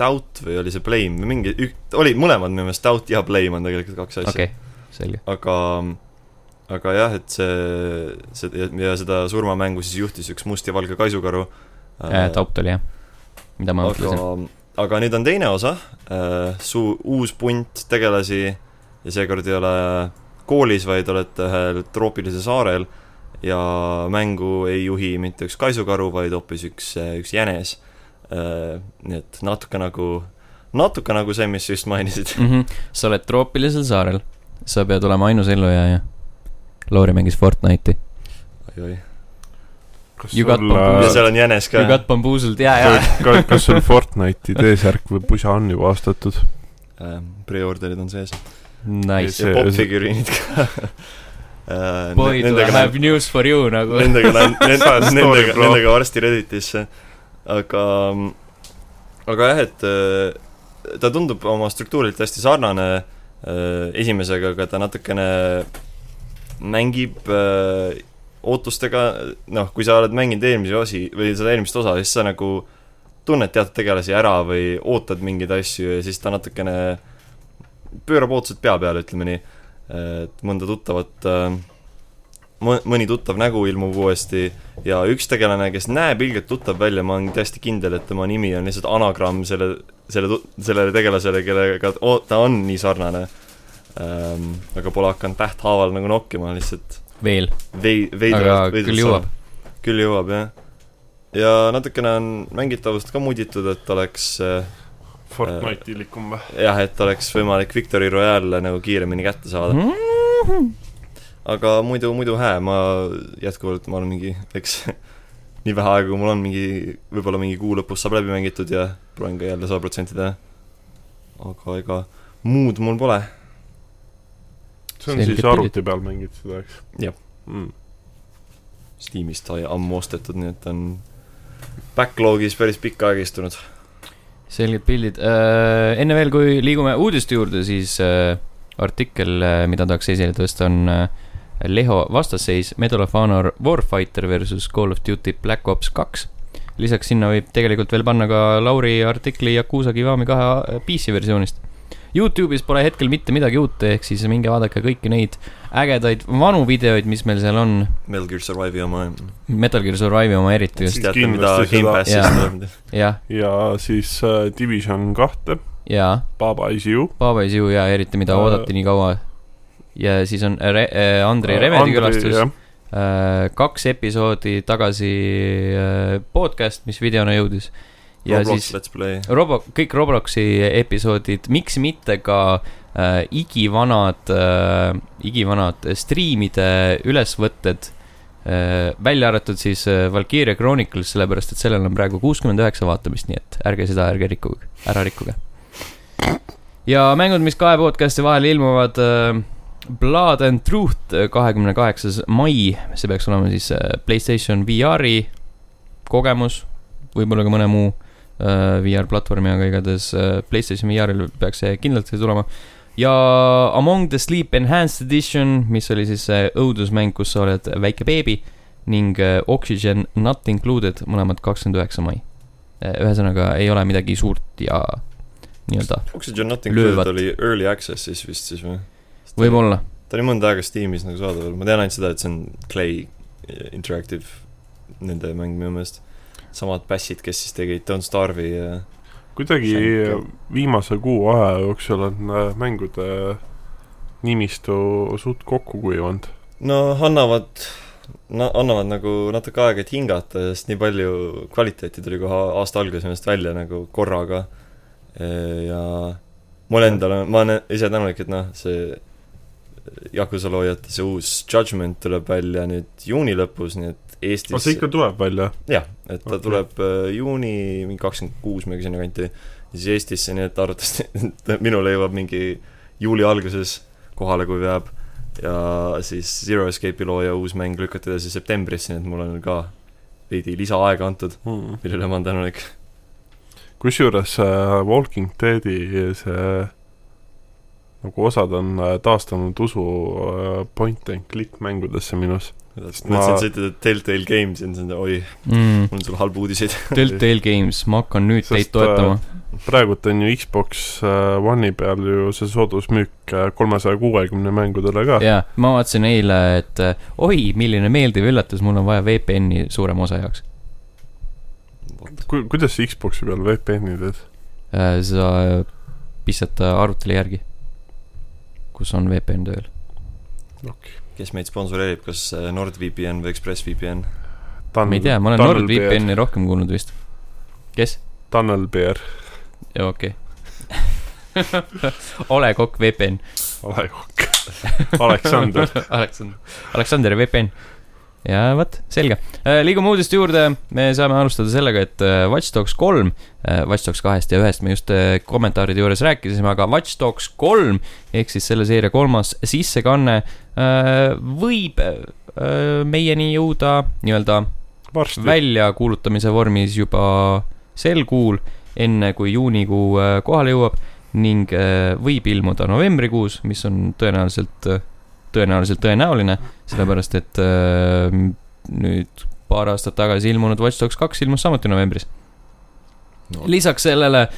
äh, Doubt või oli see Blame või mingi, oli mõlemad minu meelest Doubt ja Blame on tegelikult kaks asja. Okay,, aga, aga jah, et see, see ja seda surmamängu siis juhtis üks must ja valge kaisukaru. Äh, Taupt oli jah, mida ma mõtlesin. aga, nüüd on teine osa. Äh,, suu-, uus punt tegelasi ja seekord ei ole koolis, vaid olete ühel troopilisel saarel ja mängu ei juhi mitte üks kaisukaru, vaid hoopis üks, üks jänes. äh,. Nii et natuke nagu, natuke nagu see, mis sa just mainisid. mm. -hmm. sa oled troopilisel saarel, sa pead olema ainus ellujääja. Lauri mängis Fortnite'i. oi-oi. kas You got sul bamboozled. ja äh, seal on jänes ka You. got bamboozled, jaa, jaa. ka- kas sul Fortnite'i T-särk või pusa on juba ostetud? Äh, Preorderid on sees. Nice. Ja popfigüriinid ka Äh, Boy, do I have news for you nagu. Nendega lähen, nendega, nendega varsti Redditisse, aga, aga jah, et äh, ta tundub oma struktuurilt hästi sarnane äh, esimesega, aga ta natukene mängib äh, ootustega, noh, kui sa oled mänginud eelmisi osi või seda eelmist osa, siis sa nagu tunned teatud tegelasi ära või ootad mingeid asju ja siis ta natukene pöörab ootused pea peale, ütleme nii. et mõnda tuttavat äh, mõni tuttav nägu ilmub uuesti ja üks tegelane, kes näeb ilgelt tuttav välja, ma olen täiesti kindel, et tema nimi on lihtsalt anagramm selle, selle, sellele tegelasele, kellega ta on nii sarnane ähm,. aga pole hakanud tähthaaval nagu nokkima, lihtsalt veel, vei-, aga veidralt, küll jõuab. küll jõuab, jah. ja natukene on mängitavust ka muditud, et oleks äh, Fortnite'ilikum või? jah, et oleks võimalik Victory Royale nagu kiiremini kätte saada. Mhm. Aga muidu, muidu hää, ma jätkuvalt, ma olen mingi, eks nii vähe aega, kui mul on mingi, võib-olla mingi kuu lõpus saab läbi mängitud ja proovin ka jälle sada protsenti teha. aga ega muud mul pole. see on Selged siis arvuti peal mängid seda, eks? Jah. mm.. Steamist sai ammu ostetud, nii et on backlog'is päris pikka aega istunud. selged pildid. enne veel, kui liigume uudiste juurde, siis äh, artikkel, mida tahaks esile tõsta, on äh, Leho vastasseis Medal of Honor Warfighter versus Call of Duty Black Ops kaks. lisaks sinna võib tegelikult veel panna ka Lauri artikli Yakuusa Kiwami kahe PC versioonist. Youtube'is pole hetkel mitte midagi uut, ehk siis minge vaadake kõiki neid ägedaid vanu videoid, mis meil seal on. Metal Gear Survive'i oma. Metal Gear Survive'i oma eriti just, jah, ja siis äh, Division kahte, jaa Baba Is You. Baba is you ja eriti, mida Äh, oodati nii kaua. Ja siis on Re-, Andrei Remedi külastus, kaks episoodi tagasi äh, podcast, mis videona jõudis. ja Roblox siis. Robo-, kõik Robloksi episoodid, miks mitte ka äh, igivanad äh,, igivanad striimide ülesvõtted äh,, välja arvatud siis äh, Valkyria Chronicles, sellepärast et sellel on praegu kuuskümmend üheksa vaatamist, nii et ärge seda, ärge rikkuge, ära rikkuge. ja mängud, mis kahe podcast'i vahel ilmuvad äh,, Blood and Truth kahekümne kaheksas mai, see peaks olema siis äh, Playstation VR-i kogemus, võib-olla ka mõne muu äh, VR-platvormi, aga igatahes Playstation VR-il peaks see kindlasti tulema. ja Among the Sleep Enhanced Edition, mis oli siis see õudusmäng, kus sa oled väike beebi ning Oxygen Not Included, mõlemad kakskümmend üheksa mai. ühesõnaga, ei ole midagi suurt ja nii-öelda, Oxygen Not Löövat. Included oli early access'is vist siis või? võib-olla. ta oli mõnda aega Steamis nagu saadaval, ma tean ainult seda, et see on Clay Interactive, nende mäng minu meelest. samad bassid, kes siis tegid Don't Starve'i ja kuidagi Shank- viimase kuu aja jooksul on mängude nimistu suht kokku kuivanud. no annavad, na-, annavad nagu natuke aega, et hingata, sest nii palju kvaliteeti tuli kohe aasta alguses arust välja nagu korraga. ja mul endal on, ma olen ise tänulik, et noh, see Yakuza loojate see uus Judgment tuleb välja nüüd juuni lõpus, nii et Eestis aga see ikka tuleb välja? jah, et ta Okei. tuleb äh, juuni mingi kakskümmend kuus midagi sinnakanti ja siis Eestisse, nii et arvatavasti minule jõuab mingi juuli alguses kohale, kui veab ja siis Zero Escape'i looja uus mäng lükati edasi septembrisse, nii et mul on ka veidi lisaaega antud, Hmm. mille üle ma olen tänulik. kusjuures äh, Walking Deadi see nagu osad on äh, taastanud usu äh, point and click mängudesse minus. mõtlesin, et sa ütled, et Telltale Games ja siis on oi, mm.. mul on sulle halbu uudiseid. Telltale Games, ma hakkan nüüd Sest, teid toetama. praegult on ju Xbox äh, One'i peal ju see soodusmüük kolmesaja kuuekümne mängudele ka. jaa, ma vaatasin eile, et äh, oi, milline meeldiv üllatus, mul on vaja VPN-i suurema osa jaoks. Ku-, kuidas sa Xbox'i peal VPN-i teed? sa pistad arvutile järgi, kus on VPN tööl. kes meid sponsoreerib, kas äh, NordVPN või ExpressVPN? ma ei tea, ma olen NordVPN-i rohkem kuulnud vist. kes? Tunnel Bear, jaa, okei okay. Ole Kokk VPN. ole kokk. Aleksander, Aleksander, Aleksander VPN. Ja vot, selge. liigume uudiste juurde, me saame alustada sellega, et äh, Watch Dogs kolm, Watch Dogs kahest ja ühest me just äh, kommentaaride juures rääkisime, aga Watch Dogs kolm ehk siis selle seeria kolmas sissekanne äh, võib äh, meieni jõuda nii-öelda väljakuulutamise vormis juba sel kuul, enne kui juunikuu äh, kohale jõuab ning äh, võib ilmuda novembrikuus, mis on tõenäoliselt, tõenäoliselt tõenäoline, sellepärast et äh, nüüd paar aastat tagasi ilmunud Watch Dogs kaks ilmus samuti novembris. lisaks sellele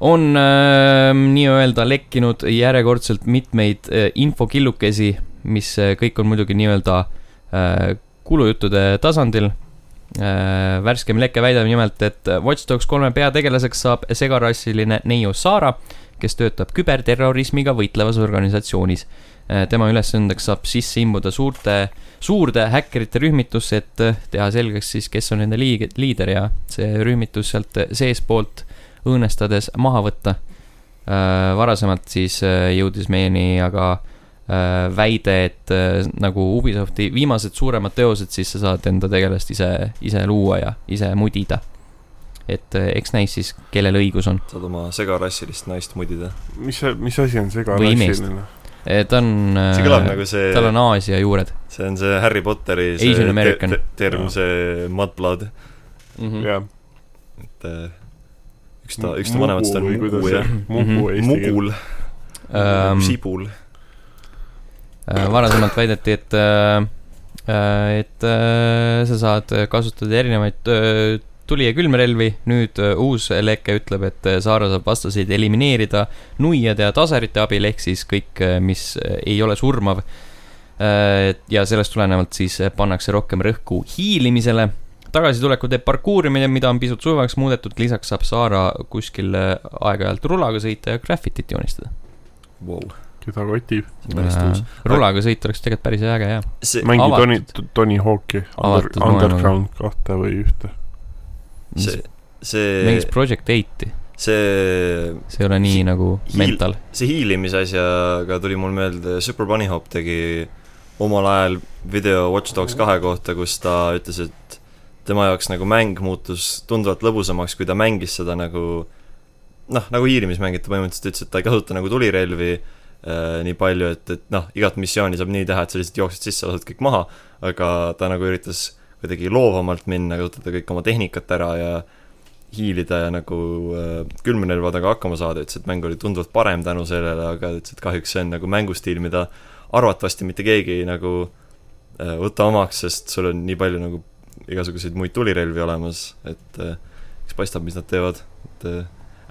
on äh, nii-öelda lekkinud järjekordselt mitmeid äh, infokillukesi, mis äh, kõik on muidugi nii-öelda äh, kulujuttude tasandil äh,. värskem leke väidab nimelt, et Watch Dogs kolme peategelaseks saab segarassiline Neio Saara, kes töötab küberterrorismiga võitlevas organisatsioonis. Tema ülesandeks saab sisse imbuda suurte, suurde häkkerite rühmitusse, et äh, teha selgeks siis, kes on nende liig-, liider ja see rühmitus sealt seestpoolt õõnestades maha võtta. varasemalt siis jõudis meieni aga väide, et nagu Ubisofti viimased suuremad teosed, siis sa saad enda tegelast ise, ise luua ja ise mudida. et eks näis siis, kellel õigus on. saad oma segarassilist naist mudida. mis see, mis asi on segarassiline? Ta on, see kõlab nagu see, tal on Aasia juured see on see Harry Potteri see Asian American. te- te- term, see Mudblood, mm. -hmm. jah. et äh, üks ta, üks ta vanematest on Mugu ja Mugu eesti keel. Mugul, Um, Sibul. Äh, varasemalt väideti, et, et äh, sa saad kasutada erinevaid äh, tuli- ja külmrelvi, nüüd äh, uus leke ütleb, et äh, Saara saab vastaseid elimineerida nuiade ja taserite abil, ehk siis kõik, mis äh, ei ole surmav. ja sellest tulenevalt siis pannakse rohkem rõhku hiilimisele. tagasituleku teeb parkuurimine, mida on pisut sujuvamaks muudetud, lisaks saab Saara kuskil aeg-ajalt rulaga sõita ja graffitit joonistada. Wow. keda kotib. rulaga sõit oleks tegelikult päris äge ja. see, mängi Tony avatud., Tony Hawk'i, Avatud Underground kahte või ühte. see, see mängis, Project Eight'i, see, see ei ole nii nagu mental. see hiilimise asjaga tuli mul meelde, Super Bunny Hop tegi omal ajal video Watch Dogs kahe kohta, kus ta ütles, et tema jaoks nagu mäng muutus tunduvalt lõbusamaks, kui ta mängis seda nagu noh, nagu hiilimismäng, et ta põhimõtteliselt ütles, et ta ei kasuta nagu tulirelvi, äh, nii palju, et, et noh, igat missiooni saab nii teha, et sa lihtsalt jooksed sisse, lased kõik maha, aga ta nagu üritas kuidagi loovamalt minna, kasutada kõik oma tehnikat ära ja hiilida ja nagu äh, külmrelvadega hakkama saada, ütles, et mäng oli tunduvalt parem tänu sellele, aga ütles, et kahjuks see on nagu mängustiil, mida arvatavasti mitte keegi ei nagu äh, võta omaks, sest sul on nii palju nagu igasuguseid muid tulirelvi olemas, et äh, eks paistab, mis nad teevad, et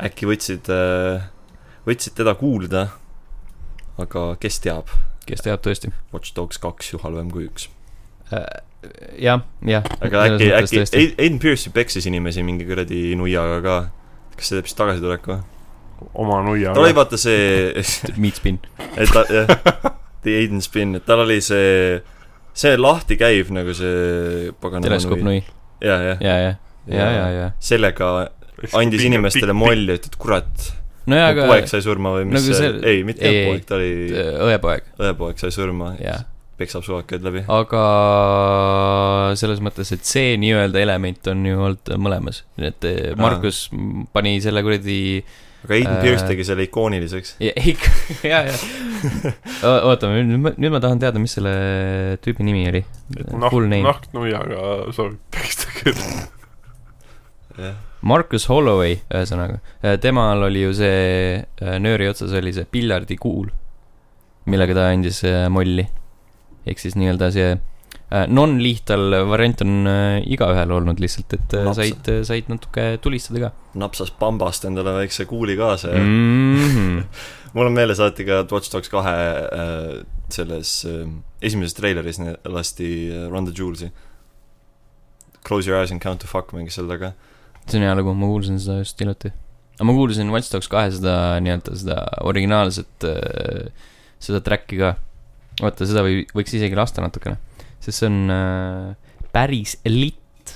äkki võtsid äh,, võtsid teda kuulda, aga kes teab, kes teab tõesti. Watch Dogs kaks ju halvem kui üks. jah, jah. aga äkki, äkki Aiden Pierce ju peksis inimesi mingi kuradi nuiaga ka, kas see teeb siis tagasitulek või? oma nuia tal oli vaata see, Meat spin. et ta, jah, The Aiden Spin, et tal oli see, see lahti käiv nagu see paganama teleskoop nui. ja, jah, ja, ja, ja, ja, ja. sellega andis inimestele mulje, et, et kurat, nojah, mu aga poeg sai surma või mis nagu see see-, ei, mitte ei, poeg, ta oli õepoeg, õepoeg sai surma, jah. Peksab suvakaid läbi. aga selles mõttes, et see nii-öelda element on ju olnud mõlemas, et eh, Markus pani selle kuradi aga Aiden Äh, Pierce tegi selle ikooniliseks. ja ikka, ja, ja. oota, nüüd ma, nüüd ma tahan teada, mis selle tüübi nimi oli. nahk Full, name. nahknuiaga sobib peksta küll. jah, Marcus Holloway, ühesõnaga, temal oli ju see äh, nööri otsas oli see piljardikuul, millega ta andis äh, molli. Ehk siis nii-öelda see äh, non-lethal variant on äh, igaühel olnud lihtsalt, et äh, Napsa. said, said natuke tulistada ka napsas pambast endale väikse kuuli kaasa ja mm. -hmm. mul on meeles alati ka Watch Dogs kahe äh, selles äh, esimeses treileris lasti Run the Jewels'i. Close your eyes and count to fuck mängis seal taga. see on hea lugu, ma kuulsin seda just hiljuti. aga ma kuulsin Watch Dogs kahe seda nii-öelda seda originaalset äh,, seda track'i ka. oota, seda või, võiks isegi lasta natukene, sest see on äh, päris lit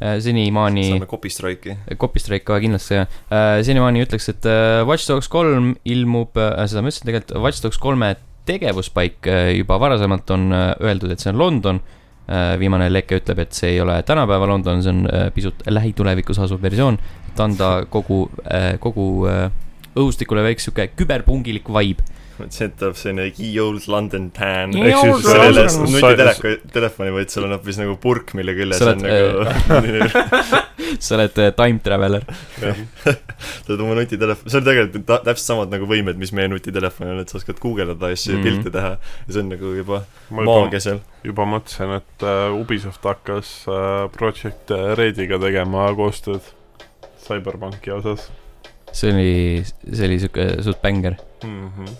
äh,. senimaani, saame copy strike'i. Copy Strike kohe kindlasti jah äh,, senimaani ütleks, et äh, Watch Dogs kolm ilmub äh,, seda ma ütlesin tegelikult, Watch Dogs kolme tegevuspaik äh, juba varasemalt on äh, öeldud, et see on London äh,. viimane leke ütleb, et see ei ole tänapäeva London, see on äh, pisut lähitulevikus asuv versioon, et anda kogu äh,, kogu äh, õhustikule väike sihuke küberpungilik vibe. mõtlesin, et tuleb selline ye old London tan. Nutiteleka, telefoni, vaid sul on hoopis nagu purk, mille küljes Sa on oled, nagu sa oled äh, time traveler. sa oled oma nutitelefon, see on tegelikult täpselt samad nagu võimed, mis meie nutitelefonil on, et sa oskad guugeldada asju ja Mhm. pilte teha ja see on nagu juba ma juba, maagia seal. juba mõtlesin, et uh, Ubisoft hakkas uh, Project Rediga tegema koostööd CyberPunki osas see oli, see oli sihuke suht bängar. mm. -hmm.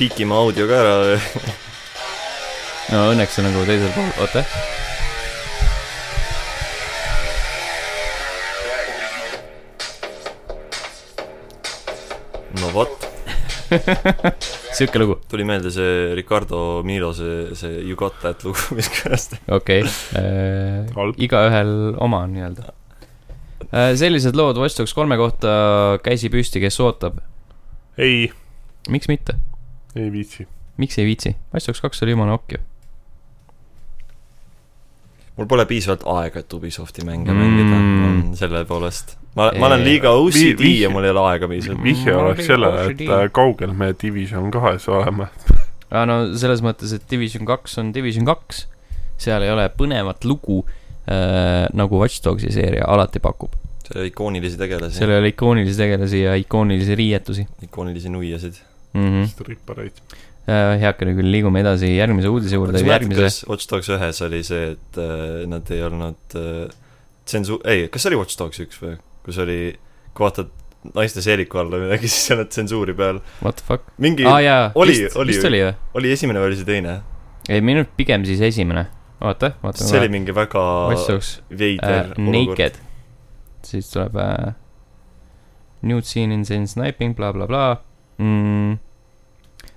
Piikime audio ka ära. no õnneks on nagu teisel pool, oota. no vot, sihuke lugu, tuli meelde see Ricardo Milo see, see You got that lugu, mis kõlas. okei okay. Halb.. igaühel oma nii-öelda. sellised lood Watch Dogs kolme kohta, käsi püsti, kes ootab, ei, miks mitte, ei viitsi. miks ei viitsi, Watch Dogs kaks oli jumala okk ju. mul pole piisavalt aega, et Ubisofti mänge Mm. mängida mm., selle poolest. ma, ma olen liiga OCD Vi- ja mul ei ole aega piisavalt. vihje Ma oleks sellele, et äh, kaugel me Division kahes oleme. aa no selles mõttes, et Division kaks on Division kaks, seal ei ole põnevat lugu äh, nagu Watch Dogsi seeria alati pakub. seal oli ikoonilisi tegelasi seal, ei ole ikoonilisi tegelasi ja ikoonilisi riietusi ikoonilisi nuiasid. mm. -hmm. strippareid. heakene küll, liigume edasi järgmise uudise juurde, kas sa järgmise kuidas Watch Dogs ühes oli see, et äh, nad ei olnud äh, tsensu-, ei, kas see oli Watch Dogs üks või, kus oli, kui vaatad naiste seeliku alla midagi, siis ei olnud tsensuuri peal. what the fuck, mingi jaa, oli- oli- oli oli esimene või oli see teine? ei, minu arust pigem siis esimene, oota, vaatame see oli mingi väga veider äh, Naked, siis tuleb äh, Nude scene in scene sniping bla,, blablabla mm,.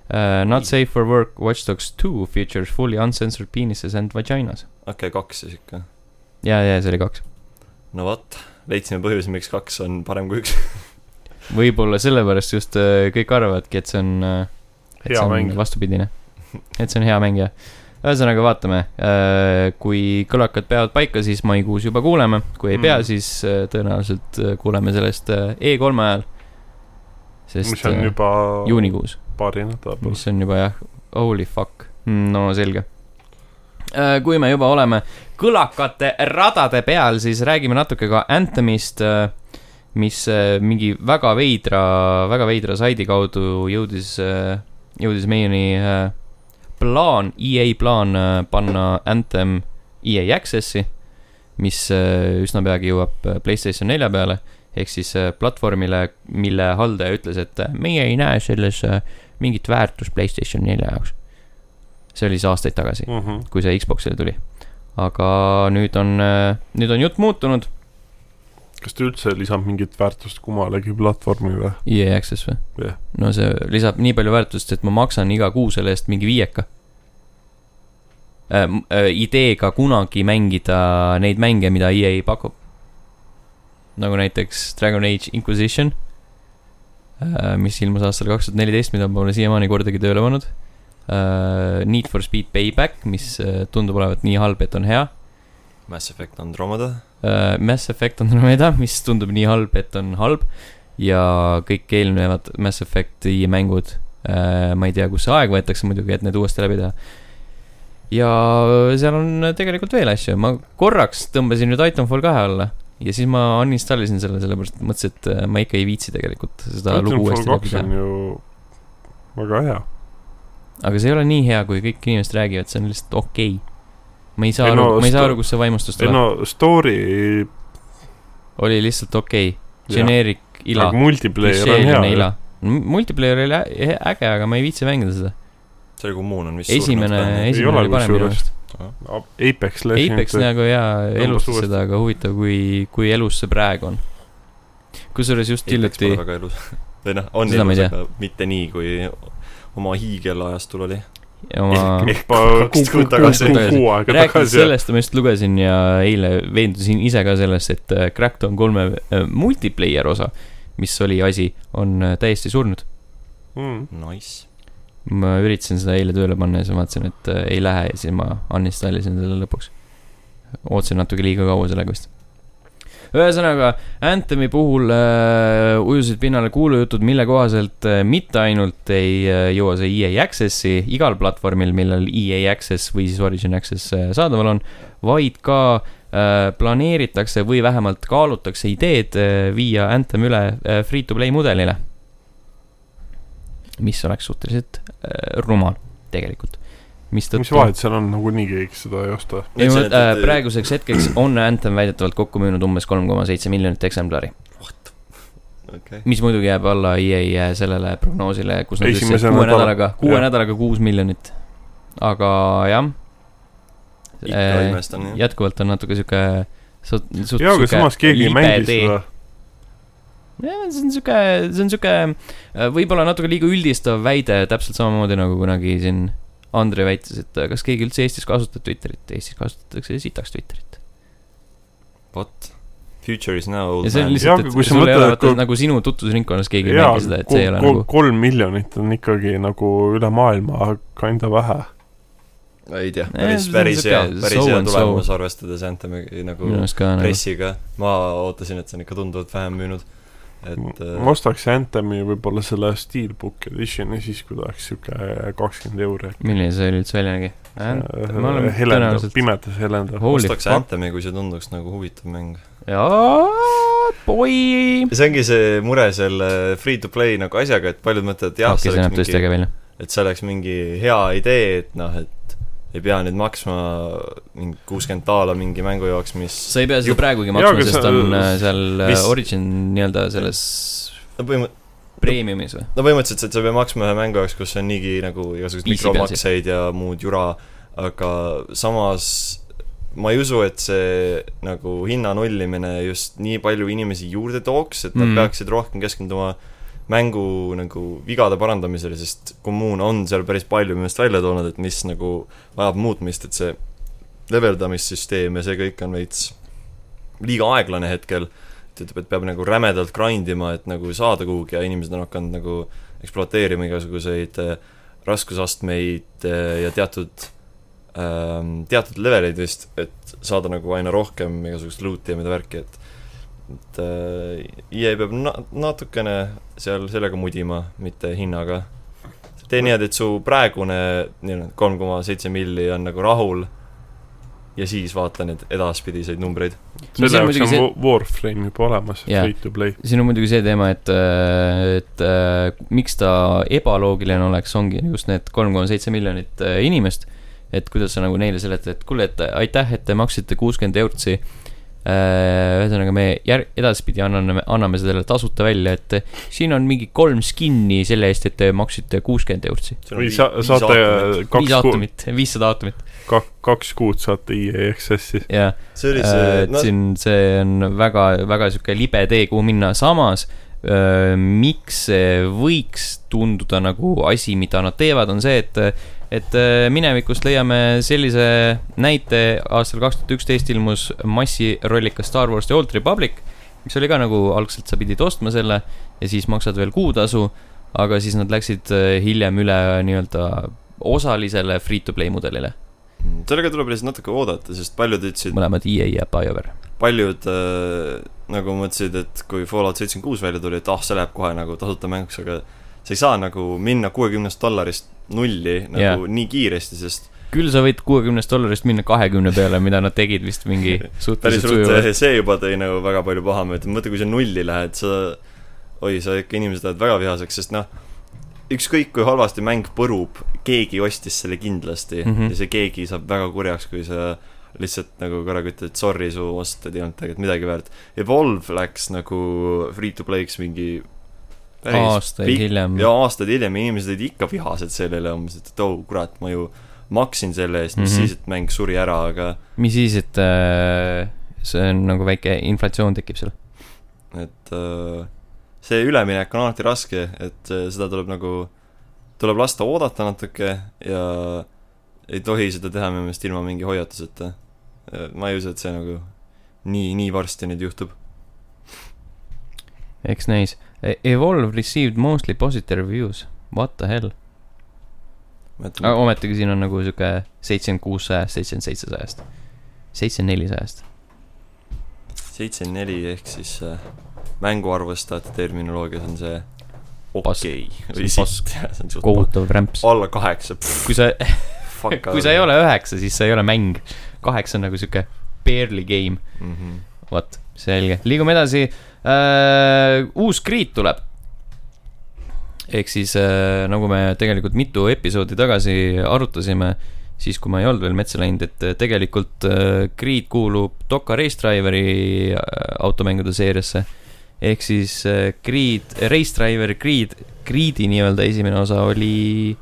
Uh, not safe for work, Watch Dogs two features fully uncensored penises and vaginas. okei okay,, kaks siis ikka. ja, ja see oli kaks. no vot, leidsime põhjuse, miks kaks on parem kui üks. võib-olla sellepärast just uh, kõik arvavadki, et see on uh,, et Hea see on mäng. vastupidine. et see on hea mäng jah ühesõnaga vaatame, kui kõlakad peavad paika, siis maikuus juba kuuleme, kui ei pea, Mm. siis äh, tõenäoliselt äh, kuuleme sellest äh, E3 ajal. Sest mis on äh, juba juunikuus, paari nädala pärast. mis on juba jah, holy fuck, no selge. kui me juba oleme kõlakate radade peal, siis räägime natuke ka Anthemist, mis äh, mingi väga veidra, väga veidra saidi kaudu jõudis, jõudis meieni äh, plaan, EA plaan äh, panna Anthem EA Access'i, mis äh, üsna peagi jõuab äh, Playstation nelja peale, ehk siis äh, platvormile, mille haldaja ütles, et äh, meie ei näe selles äh, mingit väärtust Playstation nelja jaoks. see oli siis aastaid tagasi, Mhm. kui see Xbox'ile tuli. aga nüüd on, nüüd on jutt muutunud, kas ta üldse lisab mingit väärtust kummalegi platvormile? EA Access või? Jah. no see lisab nii palju väärtust, et ma maksan iga kuu selle eest mingi viieka äh,. Äh, ideega kunagi mängida neid mänge, mida EA pakub. Nagu näiteks Dragon Age Inquisition äh,, mis ilmus aastal kaks tuhat neliteist, mida ma pole siiamaani kordagi tööle pannud äh,. Need for Speed Payback, mis äh, tundub olevat nii halb, et on hea Mass Effect Andromeda. Mass Effect Andromeda, mis tundub nii halb, et on halb. ja kõik eelnevad Mass Effect'i mängud ma ei tea, kus see aeg võetakse muidugi, et need uuesti läbi teha. ja seal on tegelikult veel asju, ma korraks tõmbasin nüüd Titanfall kahe alla ja siis ma uninstallisin selle, sellepärast mõtlesin, et äh, ma ikka ei viitsi tegelikult seda lugu uuesti läbi teha. ju väga hea. aga see ei ole nii hea, kui kõik inimesed räägivad, see on lihtsalt okei okay.. ma ei saa Ei aru no ma ei saa aru, kust see vaimustus ei tuleb no,. no story oli lihtsalt okei okay., generic ila nagu multiplayer on hea.. multiplayer oli äge, aga ma ei viitsi mängida seda. See Commun on vist esimene, Ei esimene ole oli parem minu meelest. Apex Legends. Apex nagu jaa, elustas seda, aga huvitav, kui, kui elus see praegu on. kusjuures just hiljuti, väga ilus. või noh, on Seda tea. aga mitte nii, kui oma hiigelajastul oli. oma ehk kaks kuu, kuud tagasi. rääkides sellest, ma just lugesin ja eile veendusin ise ka selles, et äh, Crackdown kolme äh, multiplayer osa, mis oli asi, on äh, täiesti surnud. Mm. Nice. Ma üritasin seda eile tööle panna ja siis vaatasin, et äh, ei lähe ja siis ma uninstallisin selle lõpuks. ootasin natuke liiga kaua sellega vist. ühesõnaga, Anthemi puhul äh, ujusid pinnale kuulujutud, mille kohaselt äh, mitte ainult ei äh, jõua see EA Access'i igal platvormil, millel EA Access või siis Origin Access äh, saadaval on, vaid ka äh, planeeritakse või vähemalt kaalutakse ideed äh, viia Anthem üle äh, free-to-play mudelile. Mis oleks suhteliselt äh, rumal tegelikult. mis mistõttu vahet seal on, nagunii keegi seda ei osta. ei ma äh,, praeguseks hetkeks on Anthem väidetavalt kokku müünud umbes kolm koma seitse miljonit eksemplari, okei. mis muidugi jääb alla EA sellele prognoosile, kus nad ütlesid kuue nädala- nädalaga, kuue nädalaga kuus miljonit. aga jah, ikka imestan jah. jätkuvalt on natuke sihuke jaa, aga samas keegi ei mängi seda. jah, see on sihuke, see on sihuke äh, võib-olla natuke liiga üldistav väide, täpselt samamoodi nagu kunagi siin Andre väitis, et äh, kas keegi üldse Eestis kasutab Twitterit, Eestis kasutatakse sitaks Twitterit. What? Future is now old ja see on man. lihtsalt, et sul ei ole vaata kui- nagu sinu tutvusringkonnas keegi ei mängi seda, et see ei ole nagu, kolm miljonit on ikkagi nagu üle maailma kinda vähe. ei tea, päris, päris hea, päris hea tulemus, arvestades Anthemi nagu nagu. pressiga. ma ootasin, et see on ikka tunduvalt vähem müünud. Et äh, ma ostaks Anthemi võib-olla selle Steelbook Editioni siis, kui ta oleks sihuke kakskümmend euri. milline see oli üldse välja nägi? ma olen helendab, tõenäoliselt, pimedas helendab. Holy ostaks. Anthemi, kui see tunduks nagu huvitav mäng. jaa, boi. see ongi see mure selle free to play nagu asjaga, et paljud mõtlevad, et jah, okei, see oleks mingi, et see oleks mingi hea idee, et noh, et ei pea nüüd maksma mingi kuuskümmend daala mingi mängu jaoks, mis sa ei pea seda praegugi maksma, sest on äh, seal äh, Mis- Origin nii-öelda selles no põhimõtteliselt premiumis või? no põhimõtteliselt, et sa pead maksma ühe mängu jaoks, kus on niigi nagu igasuguseid mikromakseid ja muud jura, aga samas ma ei usu, et see nagu hinna nullimine just nii palju inimesi juurde tooks, et nad Mm. mm. peaksid rohkem keskenduma mängu nagu vigade parandamisele, sest kommuun on seal päris palju minu meelest välja toonud, et mis nagu vajab muutmist, et see leveldamissüsteem ja see kõik on veits liiga aeglane hetkel, et ütleb, et peab nagu rämedalt grind ima, et nagu saada kuhugi ja inimesed on hakanud nagu ekspluateerima igasuguseid äh, raskusastmeid äh, ja teatud ähm, teatud leveleid vist, et saada nagu aina rohkem igasugust loot'i ja mida värki, et et äh, EA peab na-, natukene seal sellega mudima, mitte hinnaga. tee niimoodi, et su praegune nii-öelda kolm koma seitse milli on nagu rahul ja siis vaata neid edaspidiseid numbreid. Selle on jaoks on see-. Warframe juba olemas free to play. siin on muidugi see teema, et, et äh, miks ta ebaloogiline oleks, ongi just need kolm koma seitse miljonit äh, inimest. et kuidas sa nagu neile seletad, et kuule, et aitäh, et te maksite kuuskümmend eurtsi. ühesõnaga, me jär-, edaspidi anname, anname selle tasuta välja, et siin on mingi kolm skin'i selle eest, et te maksite kuuskümmend eurtsi. või sa-, saate viis kaks kuud, aatomit, viissada aatomit kaks kuud saate EA Access'i. ja see oli Äh, see, et siin see on väga, väga sihuke libe tee, kuhu minna, samas miks see võiks tunduda nagu asi, mida nad teevad, on see, et et öö, minevikust leiame sellise näite, aastal kaks tuhat üksteist ilmus massirollikas Star Wars The Old Republic, mis oli ka nagu algselt sa pidid ostma selle ja siis maksad veel kuutasu, aga siis nad läksid öö, hiljem üle nii-öelda osalisele free-to-play mudelile, sellega tuleb lihtsalt natuke oodata, sest paljud ütlesid, mõlemad EA ja BioWare. paljud äh, nagu mõtlesid, et kui Fallout seitsekümmend kuus välja tuli, et ah, see läheb kohe nagu tasuta mänguks, aga sa ei saa nagu minna kuuekümnest dollarist nulli nagu yeah. nii kiiresti, sest küll sa võid kuuekümnest dollarist minna kahekümne peale, mida nad tegid vist mingi suhteliselt sujuvalt. see juba tõi nagu väga palju pahameelt, mõtle, kui sa nulli lähed, sa oi, sa ikka inimesed lähevad väga vihaseks, sest noh, ükskõik kui halvasti mäng põrub, keegi ostis selle kindlasti mm. -hmm. ja see keegi saab väga kurjaks, kui sa lihtsalt nagu korraga ütled sorry, su osted ei olnud tegelikult midagi väärt. Evolve läks nagu free to play'ks mingi aastaid pikk- hiljem. ja aastaid hiljem inimesed olid ikka vihased selle üle, mõtlesid, et oh kurat, ma ju maksin selle eest, mis mm. -hmm. siis, et mäng suri ära, aga mis siis, et äh, see on nagu väike inflatsioon tekib seal. et äh, see üleminek on alati raske, et äh, seda tuleb nagu, tuleb lasta oodata natuke ja ei tohi seda teha minu meelest ilma mingi hoiatuseta. Ma ei usu, et see nagu nii, nii varsti nüüd juhtub. eks näis. Evolve received mostly positive reviews. What the hell? aga ometigi siin on nagu sihuke seitsekümmend kuus sajast, seitsekümmend seitse sajast, seitsekümmend neli sajast. seitse neli ehk siis äh, mänguarvustajate terminoloogias on see okei See või sitt, see on suht kohutav rämps. alla kaheksa, kui sa, kui sa ei ole üheksa, siis sa ei ole mäng. Kaheksa on nagu sihuke barely game. mm. -hmm. vot, selge, liigume edasi äh,. uus Creed tuleb. ehk siis äh, nagu me tegelikult mitu episoodi tagasi arutasime, siis kui ma ei olnud veel metsa läinud, et äh, tegelikult äh, Creed kuulub Doka Race Driveri äh, automängude seeriasse. ehk siis äh, Creed, Race Driver Creed, Creed'i nii-öelda esimene osa oli,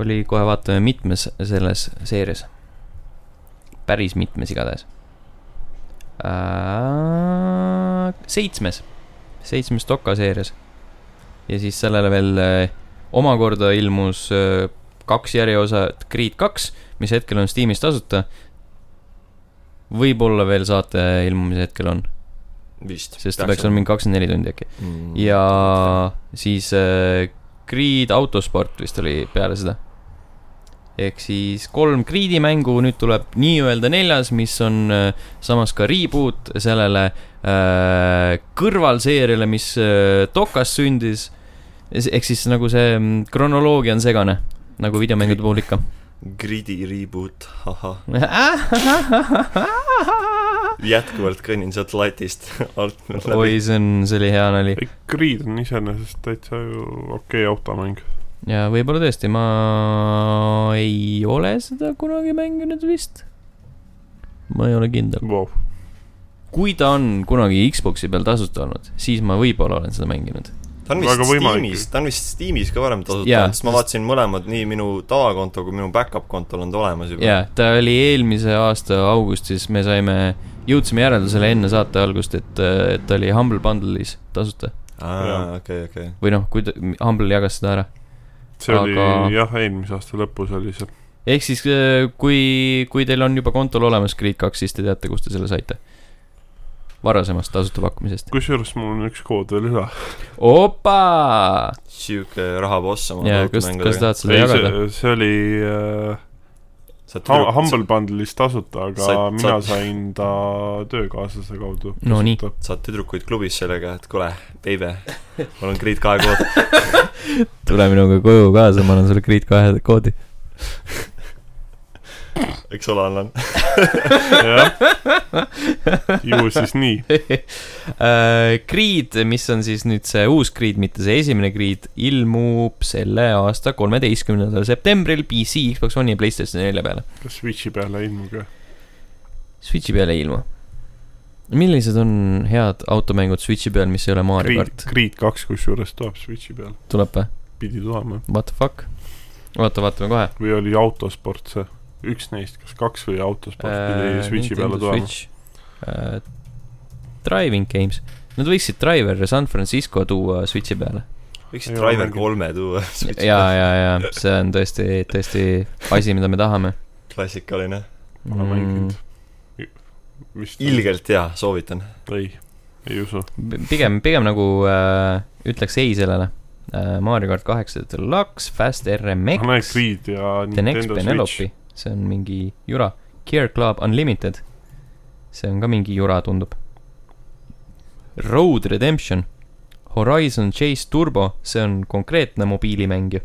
oli kohe vaatame mitmes selles seerias. Päris mitmes igatahes äh,. seitsmes, seitsmes Doka seerias. ja siis sellele veel äh, omakorda ilmus äh, kaks järjeosa Creed kaks, mis hetkel on Steamis tasuta. võib-olla veel saate ilmumise hetkel on, vist. sest ta peaks olema mingi kakskümmend neli tundi äkki. mm.. ja siis äh, Creed Autosport vist oli peale seda. Ehk siis kolm Creed'i mängu, nüüd tuleb nii-öelda neljas, mis on äh, samas ka reboot sellele äh, kõrvalseeriale, mis äh, Dokas sündis. ehk siis nagu see mm, kronoloogia on segane, nagu videomängude puhul ikka. Gridi reboot, ahah. jätkuvalt kõnnin sealt latist alt läbi. oi, see on, see oli hea nali. Creed on iseenesest täitsa ju okei okay automäng. Ja võib-olla tõesti, ma ei ole seda kunagi mänginud vist. ma ei ole kindel. Wow. kui ta on kunagi Xbox'i peal tasuta olnud, siis ma võib-olla olen seda mänginud. ta on vist. Steamis, ta on vist Steamis ka varem tasuta Jaa, olnud, sest ma vaatasin mõlemad, nii minu tavakonto kui minu back-up kontol on ta olemas juba. jaa, ta oli eelmise aasta augustis, me saime, jõudsime järeldusele enne saate algust, et, et ta oli Humble Bundle'is tasuta. aa, okei, okei. või noh, kui ta, Humble jagas seda ära. See oli Aga- jah, eelmise aasta lõpus oli see. ehk siis, kui, kui teil on juba kontol olemas Creed kaks, siis te teate, kust te selle saite. varasemast tasuta pakkumisest. kusjuures mul on üks kood veel üle. opa! sihuke rahaboss oma jaa, kas, kas tahad seda jagada? see oli äh, saad Ha- tüdruk- Humble Bundle'is tasuta, aga Said- mina saad- sain ta töökaaslase kaudu. No nii. saad tüdrukuid klubis sellega, et kuule, baby, mul on Grid kahe kood. tule minuga koju kaasa, ma annan sulle Grid kahe koodi. eks ole, annan. ju siis nii. Creed, mis on siis nüüd see uus Creed, mitte see esimene Creed, ilmub selle aasta kolmeteistkümnendal septembril PC, Xbox One'i ja Playstation nelja peale. kas Switchi peale ei ilmu ka? Switchi peale ei ilmu. millised on head automängud Switchi peal, mis ei ole Mario Creed, kart? Creed kaks kusjuures tuleb Switchi peal, tuleb või? pidi tulema. What the fuck? oota, vaatame kohe. või oli autosport see, üks neist, kas kaks või autosport pidi Äh, Switchi peale tulema. uh,. Driving games, nad võiksid Driver San Francisco tuua Switchi peale. võiksid Driver kolme tuua. ja, ja, ja see on tõesti, tõesti asi, mida me tahame klassikaline. Pole mm, mänginud.. vist ilgelt hea, soovitan. ei, ei usu. pigem, pigem nagu äh, ütleks ei sellele äh,. Mario kart kaheksa Deluxe, Fast ma RMX, Creed ja The Next Nintendo Switch. Penelope, see on mingi jura. Gear Club Unlimited, see on ka mingi jura, tundub. Road Redemption, Horizon Chase Turbo, see on konkreetne mobiilimäng ju.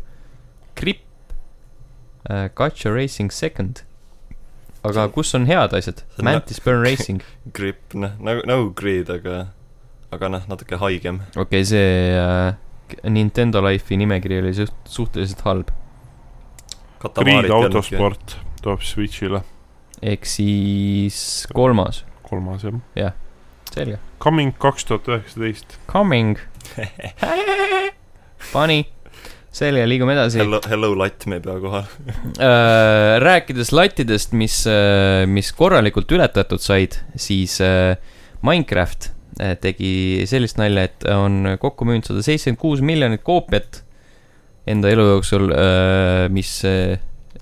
Grip äh,, Gacha Racing Second. aga kus on head asjad Mantis Burn Racing, Grip, noh, nagu, nagu Grid, aga, aga noh, natuke haigem. okei okay,, see äh, Nintendo Life'i nimekiri oli suht-, suhteliselt halb. Creed. autosport tuleb Switch'ile, ehk siis kolmas, kolmas jah. selge. Coming kaks tuhat üheksateist. Coming. Funny. selge, liigume edasi. Hello, hello latt, me ei pea kohal. Äh, rääkides lattidest, mis, mis korralikult ületatud said, siis äh, Minecraft äh, tegi sellist nalja, et on kokku müünud sada seitsekümmend kuus miljonit koopiat enda elu jooksul, mis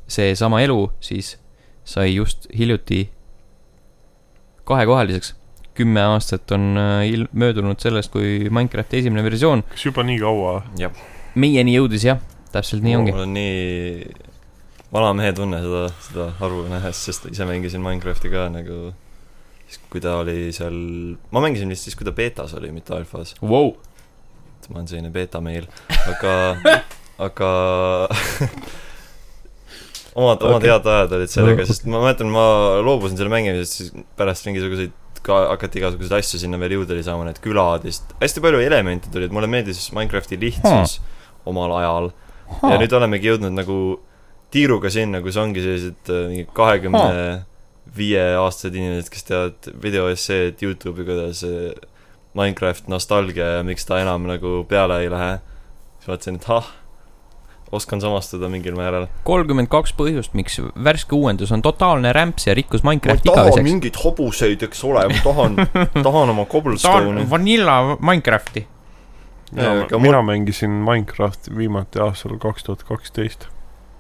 seesama elu siis sai just hiljuti kahekohaliseks. kümme aastat on äh, il- möödunud sellest, kui Minecrafti esimene versioon kas juba nii kaua? meieni jõudis jah, täpselt nii ongi. mul on nii vana mehe tunne seda, seda arvu nähes, sest ise mängisin Minecrafti ka nagu siis, kui ta oli seal, ma mängisin vist siis, kui ta beetas oli, mitte alfas. Wow. ma olen selline beeta-meil, aga, aga omad, omad Okei. head ajad olid sellega, sest ma mäletan, ma loobusin selle mängimisest siis pärast mingisuguseid ka hakati igasuguseid asju sinna veel juurde lisama, need külad vist, hästi palju elemente tulid, mulle meeldis Minecrafti lihtsus hmm. omal ajal huh. ja nüüd olemegi jõudnud nagu tiiruga sinna, kus ongi sellised äh, mingi kahekümne viie aastased inimesed, kes teevad video esseed Youtube'i, kuidas äh, Minecraft nostalgia ja miks ta enam nagu peale ei lähe. siis vaatasin, et ah, oskan samastuda mingil määral. kolmkümmend kaks põhjust, miks värske uuendus on totaalne rämps ja rikkus ma Minecrafti igaveseks. mingeid hobuseid, eks ole, ma tahan, tahan oma cobblestone'i. vanilla Minecrafti. Jaa, mina, aga mina mängisin Minecrafti viimati aastal kaks tuhat kaksteist.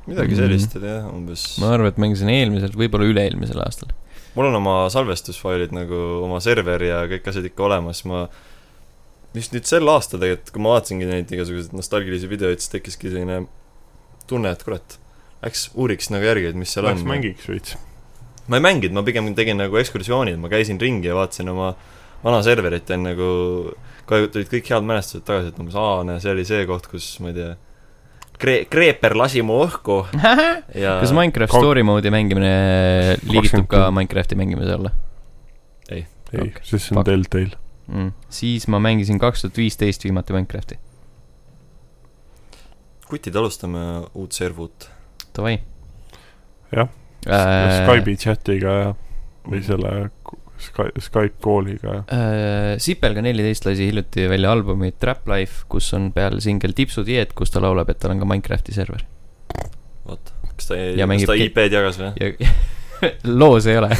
midagi sellist oli jah, umbes. ma arvan, et mängisin eelmisel, võib-olla üle-eelmisel aastal. mul on oma salvestusfailid nagu oma server ja kõik asjad ikka olemas, ma just nüüd sel aastal tegelikult, kui ma vaatasingi neid igasuguseid nostalgilisi videoid, siis tekkiski selline tunne, et kurat, läks uuriks nagu järgi, et mis seal Läks on. mängiks veits. ma ei mänginud, ma pigem tegin nagu ekskursioonid, ma käisin ringi ja vaatasin oma vana serverit ja nagu kohe tulid kõik head mälestused tagasi, et umbes aa, näe, see oli see koht, kus ma ei tea, Kree-, Kreeper lasi mu õhku ja kas Minecraft story mode'i mängimine liigitub ka 23. Minecrafti mängimise alla ei Okei, okay,, sest see on fuck. Mm.? siis ma mängisin kaks tuhat viisteist viimati Minecrafti. kutid, alustame uut servut. Davai. Jah. äh,. Skype'i chatiga ja, või selle Sky-, Skype kooliga ja. äh, Sipelga neliteist lasi hiljuti välja albumi Trap Life, kus on peal singel Tipsu dieet, kus ta laulab, et tal on ka Minecrafti server. vot, kas ta, kas ta IP-d jagas või? ja loos ei ole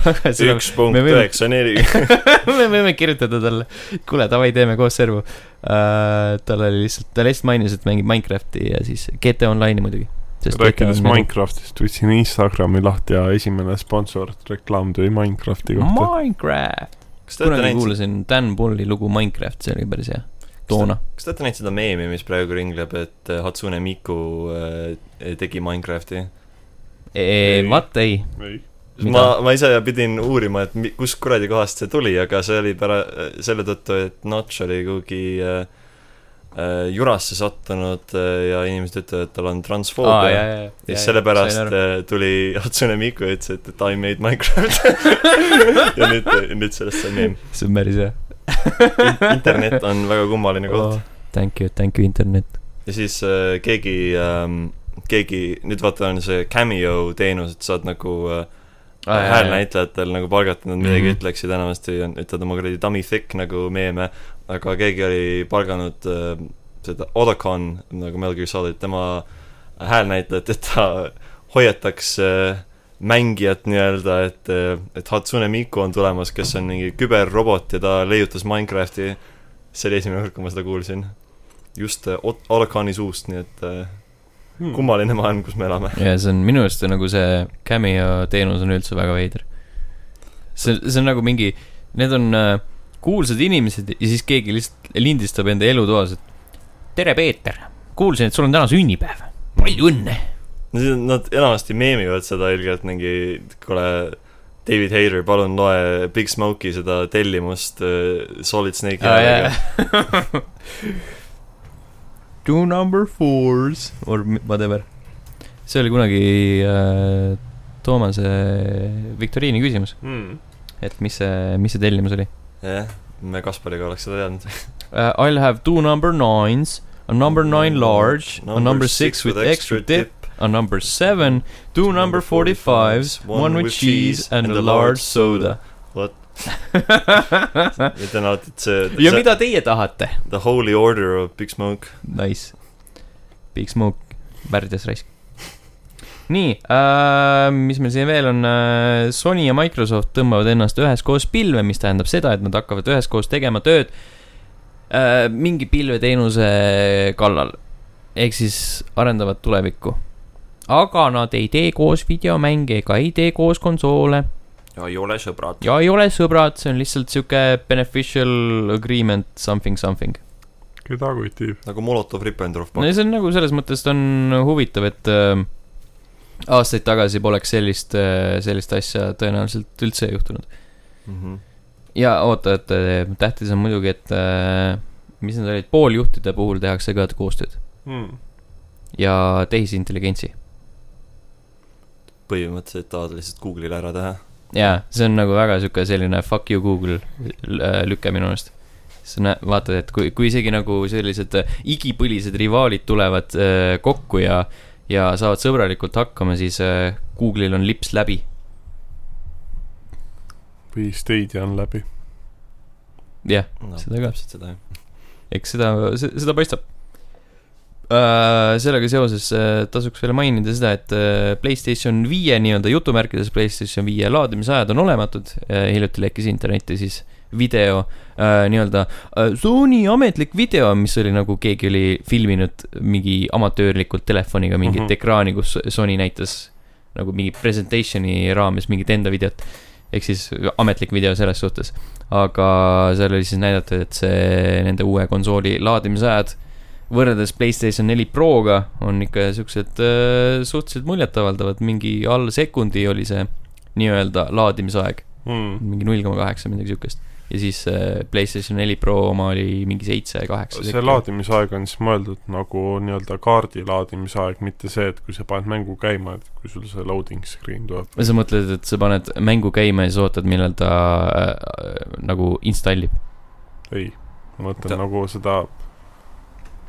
üks punkt üheksa neli. me võime kirjutada talle, kuule, davai, teeme koos servu uh,. tal oli lihtsalt, ta lihtsalt mainis, et mängib Minecrafti ja siis GT Online'i muidugi. rääkides. Minecraftist, võtsin Instagrami lahti ja esimene sponsor, reklaam tuli Minecrafti kohta. Minecraft. kunagi kuulasin Dan Bulli lugu Minecraft, see oli päris hea. toona. kas te olete näinud seda meemi, mis praegu ringleb, et äh, Hatsune Miku äh, tegi Minecrafti? Ei. vaat ei. Mida? ma, ma ise pidin uurima, et mi- kus kuradi kohast see tuli, aga see oli pära-, selle tõttu, et Notch oli kuhugi äh, äh, jurasse sattunud äh, ja inimesed ütlevad, et tal on transfoobia ah,. jaa, jaa, ja siis sellepärast äh, tuli Hatsune Miku ja ütles, et, et I made Minecraft ja nüüd, nüüd sellest sai meem. see on päris hea. internet on väga kummaline koht oh.. Thank you, thank you internet. ja siis äh, keegi ähm,, keegi, nüüd vaata on see Cameo teenus, et saad nagu äh, häälnäitlejatel nagu palgata, nad midagi mm. -hmm. ütleksid, enamasti ütlevad oma kuradi dummy thick nagu meeme, aga keegi oli palganud äh, seda Otacon nagu Metal Gear Solid, tema häälnäitlejat, et ta hoiataks äh, mängijat nii-öelda, et, et Hatsune Miku on tulemas, kes on mingi küberrobot ja ta leiutas Minecrafti. see oli esimene kord, kui ma seda kuulsin. just äh, Otaconi suust, nii et äh, Hmm. kummaline maailm, kus me elame. ja see on minu arust nagu see Cameo teenus on üldse väga veider. see, see on nagu mingi, need on äh, kuulsad inimesed ja siis keegi lihtsalt lindistab enda elutoas, et tere, Peeter, kuulsin, et sul on täna sünnipäev, palju õnne. Nad enamasti meemivad seda ilgelt mingi, kuule, David Hayter, palun loe Big Smoke'i seda tellimust äh, Solid Snake'i häälega. Two number fours or mi- whatever. see oli kunagi äh, Toomase viktoriini küsimus, Hmm. et mis see, mis see tellimus oli jah, me Kaspariga oleks seda teadnud. uh,. I'll have two number nines, a number nine large, a number six with extra dip, a number seven, two number forty fives, one with cheese and a large soda. Ütlen alati, et see, ja mida teie tahate? The Holy Order of Big Smoke. Nice. Big Smoke, värdjas raisk. nii äh,, mis meil siin veel on äh,, Sony ja Microsoft tõmbavad ennast üheskoos pilve, mis tähendab seda, et nad hakkavad üheskoos tegema tööd äh, mingi pilveteenuse kallal. ehk siis arendavad tulevikku. aga nad ei tee koos videomänge ega ei tee koos konsoole ei ole sõbrad. ja ei ole sõbrad, see on lihtsalt sihuke beneficial agreement something something. keda kutib? nagu Molotov-Ribbentrop no ja see on nagu selles mõttes on huvitav, et äh, aastaid tagasi poleks sellist äh,, sellist asja tõenäoliselt üldse juhtunud. mm. -hmm. ja oota, et äh, tähtis on muidugi, et äh, mis need olid, pooljuhtide puhul tehakse ka koostööd Hmm. ja tehisintelligentsi. põhimõtteliselt tahavad lihtsalt Google'ile ära teha. jaa, see on nagu väga sihuke selline fuck you Google äh, lüke minu meelest. sa näed, vaatad, et kui, kui isegi nagu sellised äh, igipõlised rivaalid tulevad äh, kokku ja, ja saavad sõbralikult hakkama, siis äh, Google'il on lips läbi. või Stadia on läbi. jah, no, Seda ka. täpselt seda, jah. eks seda, seda paistab. Sellega seoses äh, tasuks veel mainida seda, et äh, Playstation viie nii-öelda jutumärkides Playstation viie laadimisajad on olematud äh,. hiljuti lekkis internetti siis video äh, nii-öelda äh, Sony ametlik video, mis oli nagu keegi oli filminud mingi amatöörlikult telefoniga mingit mm. -hmm. ekraani, kus Sony näitas nagu mingi presentation'i raames mingit enda videot. ehk siis ametlik video selles suhtes. aga seal oli siis näidatud, et see nende uue konsooli laadimisajad võrreldes Playstation neli Proga on ikka siuksed äh, suhteliselt muljetavaldavad, mingi alla sekundi oli see nii-öelda laadimisaeg, Hmm. mingi null koma kaheksa, midagi siukest. ja siis äh, Playstation neli Pro oma oli mingi seitse, kaheksa. see laadimisaeg on siis mõeldud nagu nii-öelda kaardi laadimisaeg, mitte see, et kui sa paned mängu käima, et kui sul see loading screen tuleb. sa mõtled, et sa paned mängu käima ja siis ootad, millal ta äh, nagu installib? ei, ma mõtlen Ta- nagu seda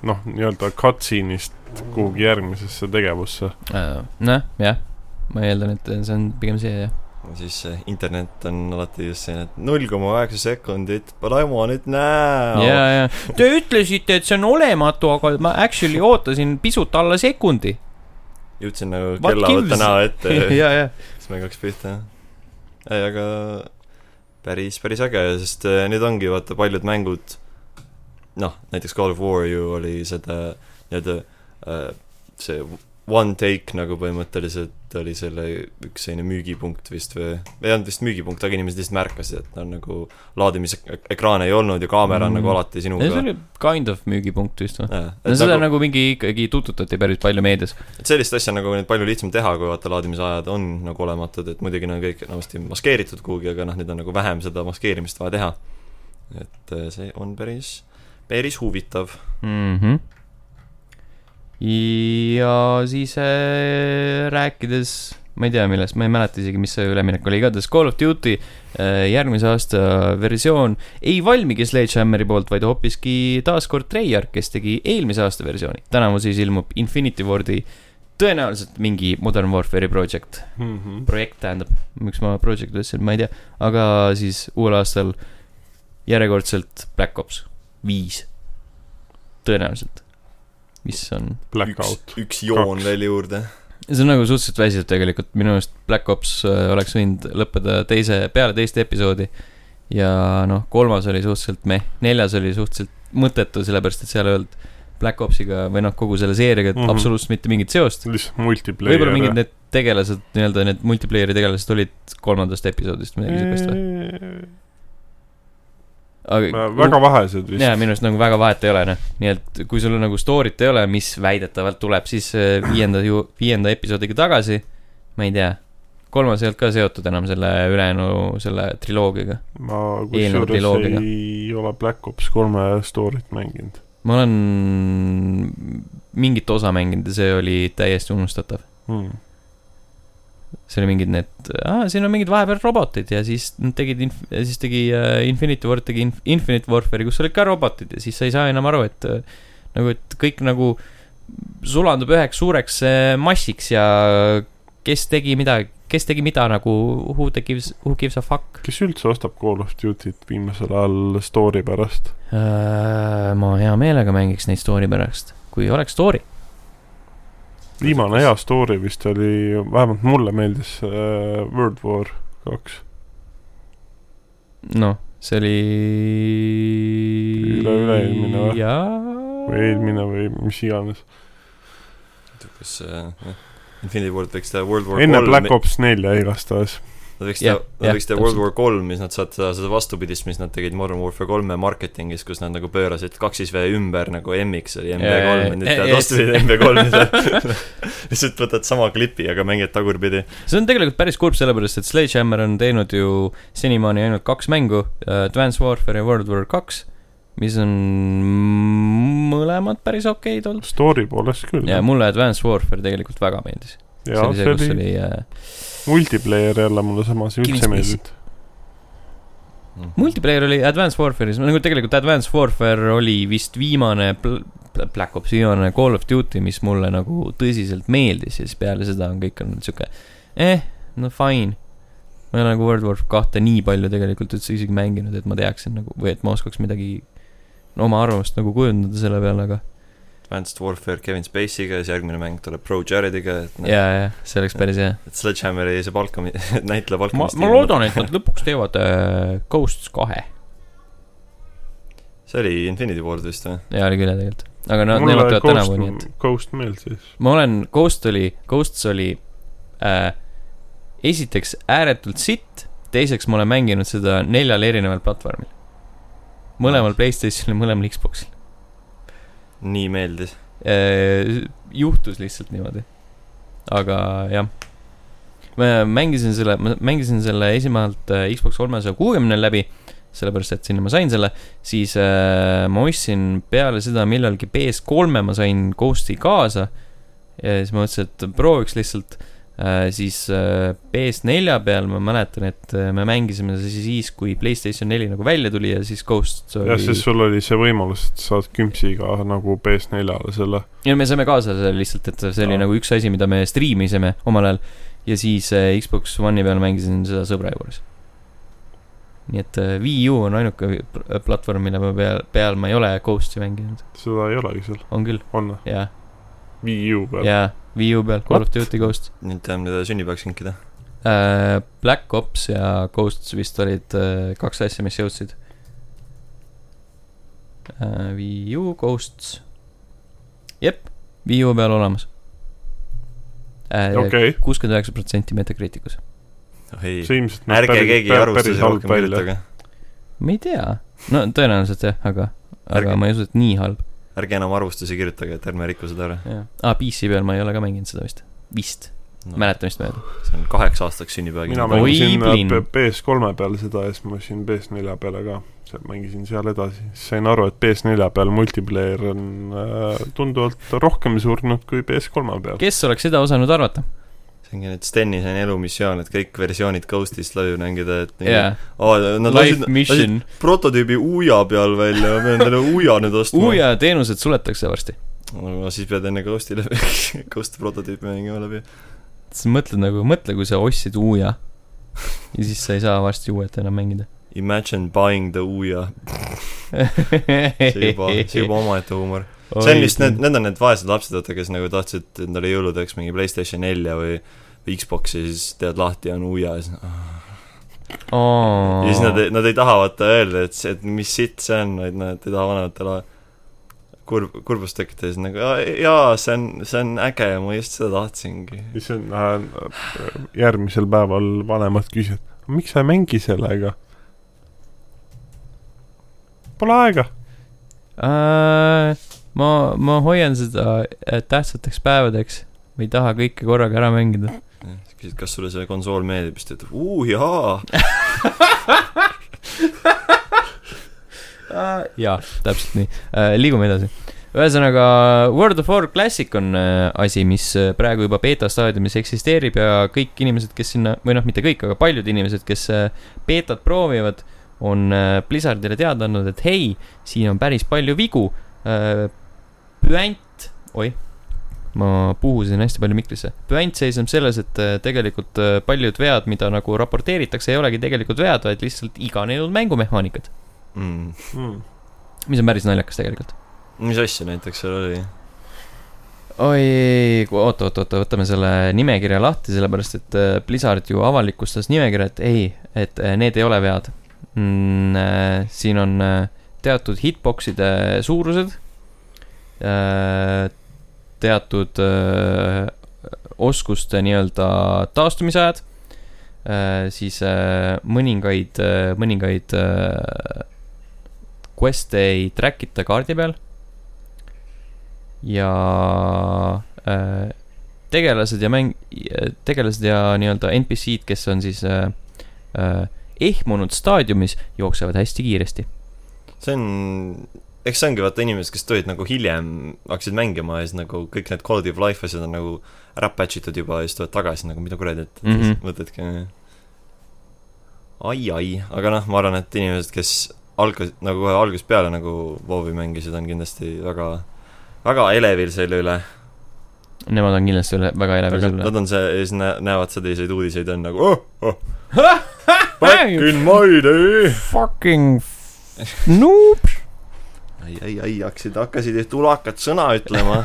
noh, nii-öelda cutscene'ist kuhugi järgmisesse tegevusse. Äh, noh, jah, ma eeldan, et see on pigem see, jah. siis see internet on alati just selline, et null koma kaheksa sekundit, but I want it now. ja, ja te ütlesite, et see on olematu, aga ma actually ootasin pisut alla sekundi. jõudsin nagu What kella gives? näo ette ja ja, siis me hakkaks pihta. ei, aga päris, päris äge, sest äh, nüüd ongi vaata paljud mängud, noh, näiteks God of War ju oli seda nii-öelda äh, see one take nagu põhimõtteliselt oli selle üks selline müügipunkt vist või, ei olnud vist müügipunkt, aga inimesed lihtsalt märkasid, et on nagu laadimisekraane ei olnud ja kaamera on Mm. nagu alati sinuga see oli kind of müügipunkt vist või? no seda nagu, nagu mingi ikkagi tututati päris palju meedias. et sellist asja nagu nüüd palju lihtsam teha, kui vaata laadimisajad on nagu olematud, et muidugi need on kõik enamasti maskeeritud kuhugi, aga noh, nüüd on nagu vähem seda maskeerimist vaja teha. et eh, see on päris, päris huvitav. mm. -hmm. ja siis äh, rääkides, ma ei tea, millest, ma ei mäleta isegi, mis see üleminek oli, igatahes Call of Duty äh, järgmise aasta versioon ei valmigi Sledgehammeri poolt, vaid hoopiski taaskord Treyarch, kes tegi eelmise aasta versiooni. tänavu siis ilmub Infinity Wardi tõenäoliselt mingi Modern Warfare'i project, mm. -hmm. projekt tähendab, miks ma project ütlesin, ma ei tea, aga siis uuel aastal järjekordselt Black Ops viis, tõenäoliselt, mis on Blackout. üks joon Kaks. veel juurde. see on nagu suhteliselt väsiv tegelikult, minu arust Black Ops äh, oleks võinud lõppeda teise, peale teist episoodi. ja noh, kolmas oli suhteliselt meh, neljas oli suhteliselt mõttetu, sellepärast et seal ei olnud Black Opsiga või noh, kogu selle seeriaga mm. -hmm. absoluutselt mitte mingit seost. lihtsalt multiplayer. võib-olla mingid need tegelased, nii-öelda need multiplayer'i tegelased olid kolmandast episoodist, midagi siukest või? Aga väga vähesed vist. jaa, minu arust nagu väga vahet ei ole, noh, nii et kui sul nagu story't ei ole, mis väidetavalt tuleb siis äh, viienda ju, viienda episoodiga tagasi, ma ei tea, kolmas ei olnud ka seotud enam selle ülejäänu, selle triloogiaga. ma kusjuures ei ole Black Ops kolme story't mänginud ma olen mingit osa mänginud ja see oli täiesti unustatav. hmm.. See oli mingid need, aa, siin on mingid vahepeal robotid ja siis nad tegid siis tegi äh, Infinity Ward tegi inf-, Infinite Warfare'i, kus olid ka robotid ja siis sa ei saa enam aru, et äh, nagu, et kõik nagu sulandub üheks suureks äh, massiks ja kes tegi midagi, kes tegi mida nagu who gives, who gives a fuck kes üldse ostab Call of Duty't viimasel ajal story pärast? äh,. ma hea meelega mängiks neid story pärast, kui oleks story. Viimane hea story vist oli, vähemalt mulle meeldis äh, World War kaks. noh, see oli. Üle-üle-eelmine või? jaa. või eelmine või mis iganes. kas äh, jah, Infinity Ward võiks teha World War enne Black Ops nelja igastahes. Nad võiks teha, nad võiks teha World War kolm, siis nad saavad seda, seda vastupidist, mis nad tegid Modern Warfare kolme marketingis, kus nad nagu pöörasid kaks siis V ümber nagu M-iks oli MB3 ja nüüd teevad vastupidi MB3 lihtsalt võtad sama klipi, aga mängid tagurpidi. see on tegelikult päris kurb, sellepärast et Sledgehammer on teinud ju senimaani ainult kaks mängu, Advanced Warfare ja World War kaks, mis on mõlemad päris okeid olnud. Story poolest küll. ja mulle Advanced Warfare tegelikult väga meeldis. See oli see, kus oli äh, multiplayer jälle mulle samas üldse Killing ei meeldinud. multiplayer oli Advanced Warfare'is, nagu tegelikult Advanced Warfare oli vist viimane pl- Black Ops viimane Call of Duty, mis mulle nagu tõsiselt meeldis ja siis peale seda on kõik olnud sihuke eh, no fine. ma ei ole nagu World War kahte nii palju tegelikult üldse isegi mänginud, et ma teaksin nagu või et ma oskaks midagi no, oma arvamust nagu kujundada selle peale, aga Advanced Warfare Kevin Spacey'ga ja siis järgmine mäng tuleb Pro Jarediga, et noh, jaa, jaa, see oleks päris hea. et Sledgehammeri see palkami, näitleja ma, palkamist ma loodan, et nad lõpuks teevad äh, Ghosts kahe. see oli Infinity Ward vist või? jaa, oli küll jah tegelikult. aga nad, nemad teevad Ghost tänavu, nii et. Ghost meeldis. ma olen, Ghost oli, Ghosts oli äh, esiteks ääretult sitt, teiseks ma olen mänginud seda neljal erineval platvormil. mõlemal Playstationil, mõlemal Xboxil nii meeldis. äh,. juhtus lihtsalt niimoodi. aga jah. ma mängisin selle, ma mängisin selle esimehelt äh, Xbox kolmesaja kuuekümnel läbi, sellepärast et sinna ma sain selle, siis äh, ma ostsin peale seda millalgi PS3-e ma sain Ghosti kaasa ja siis ma mõtlesin, et prooviks lihtsalt siis äh, PS4 peal ma mäletan, et äh, me mängisime seda siis, kui Playstation neli nagu välja tuli ja siis Ghost jah, sest sul oli see võimalus, et sa saad kümpsiga nagu PS4-le selle. ja me saime kaasa selle lihtsalt, et see oli Aa. nagu üks asi, mida me striimisime omal ajal ja siis äh, Xbox One'i peal mängisin seda sõbra juures. nii et äh, Wii U on ainuke pl- platvorm, mille peal, peal ma ei ole Ghosti mänginud, seda ei olegi seal, on küll, on või? jaa, Wii U peal. jaa, Wii U peal Call of What? Duty Ghost nüüd teame, mida sünnipäevaks kinkida. äh,. Black Ops ja Ghosts vist olid äh, kaks asja, mis jõudsid äh,. Wii U Ghosts, jep, Wii U peal olemas. okei, kuuskümmend üheksa protsenti Metacriticus. näeb ärge keegi arvustusi rohkem kirjutage. ma ei tea, no tõenäoliselt jah, aga, aga ma ei usu, et nii halb. Ärge enam arvustusi kirjutage, et ärme rikku seda ära aa PC peal ma ei ole ka mänginud seda vist, vist no,. mäletamist mööda. see on kaheks aastaks sünnipäev. mina mängisin plinn. äh, PS3 peal seda ja siis ma ostsin PS4 peale ka, mängisin seal edasi, siis sain aru, et PS4 peal multiplayer on äh, tunduvalt rohkem surnud kui PS3 peal. kes oleks seda osanud arvata? See ongi nüüd Stenis on elumissioon, et kõik versioonid Ghostist läbi mängida, et jaa, oh, nad lasid, lasid prototüübi Uja peal välja, ma pean talle Uja nüüd ostma. Uja teenused suletakse varsti. no siis pead enne Ghosti läbi, Ghost prototüüpi mängima läbi. sa mõtled nagu, mõtle, kui sa ostsid Uja ja siis sa ei saa varsti uuet enam mängida. Imagine buying the Uja, see juba, see juba omaette huumor. see on vist need, need on need vaesed lapsed, vaata, kes nagu tahtsid endale jõuludeks mingi Playstation nelja või Xbox'i, siis teevad lahti ja on Uja ja siis oh. ja siis nad, nad ei taha vaata öelda, et see, et mis sitt see on, vaid nad ei taha vanematele kurb, kurbust tekitada ja siis nagu "Aa, jaa, see on, see on äge ja ma just seda tahtsingi. siis on äh, järgmisel päeval vanemad küsivad, miks sa ei mängi sellega? Pole aega. äh,. ma, ma hoian seda äh, tähtsateks päevadeks, ma ei taha kõike korraga ära mängida. küsid, kas sulle see konsool meeldib, siis ta ütleb, uu jaa. jaa, täpselt nii äh,. liigume edasi. ühesõnaga, World of War Classic on äh, asi, mis äh, praegu juba beeta staadiumis eksisteerib ja kõik inimesed, kes sinna, või noh, mitte kõik, aga paljud inimesed, kes äh, beetat proovivad, on äh, Blizzardile teada andnud, et hei, siin on päris palju vigu äh,. püant, oih, ma puhusin hästi palju mikrisse. püant seisneb selles, et äh, tegelikult äh, paljud vead, mida nagu raporteeritakse, ei olegi tegelikult vead, vaid lihtsalt iganenud mängumehaanikud, Mm. Mm. mis on päris naljakas tegelikult. mis asja näiteks seal oli? oi, oota, oota, oota, võtame selle nimekirja lahti, sellepärast et äh, Blizzard ju avalikustas nimekirja, et ei, et need ei ole vead mm,. siin on teatud hitbox'ide suurused, teatud äh, oskuste nii-öelda taastumisajad, siis äh, mõningaid, mõningaid äh, quest'e ei track ita kaardi peal ja äh, tegelased ja mäng, tegelased ja nii-öelda NPC-d, kes on siis äh, äh, ehmunud staadiumis, jooksevad hästi kiiresti. see on, eks see ongi vaata inimesed, kes tulid nagu hiljem, hakkasid mängima ja siis nagu kõik need quality of life asjad on nagu ära patch itud juba ja siis tulevad tagasi nagu mida kuradi, et mm. -hmm. mõtledki ai-ai, aga noh, ma arvan, et inimesed, kes algas, nagu kohe algusest peale nagu WoW-i mängisid, on kindlasti väga, väga elevil selle üle. Nemad on kindlasti üle, väga elevil selle Nad üle. on see, ja siis nä-, näevad selliseid uudiseid, on nagu oh, oh, back in my day. Fucking noob. ai, ai, ai, hakkasid, hakkasid tulakat sõna ütlema,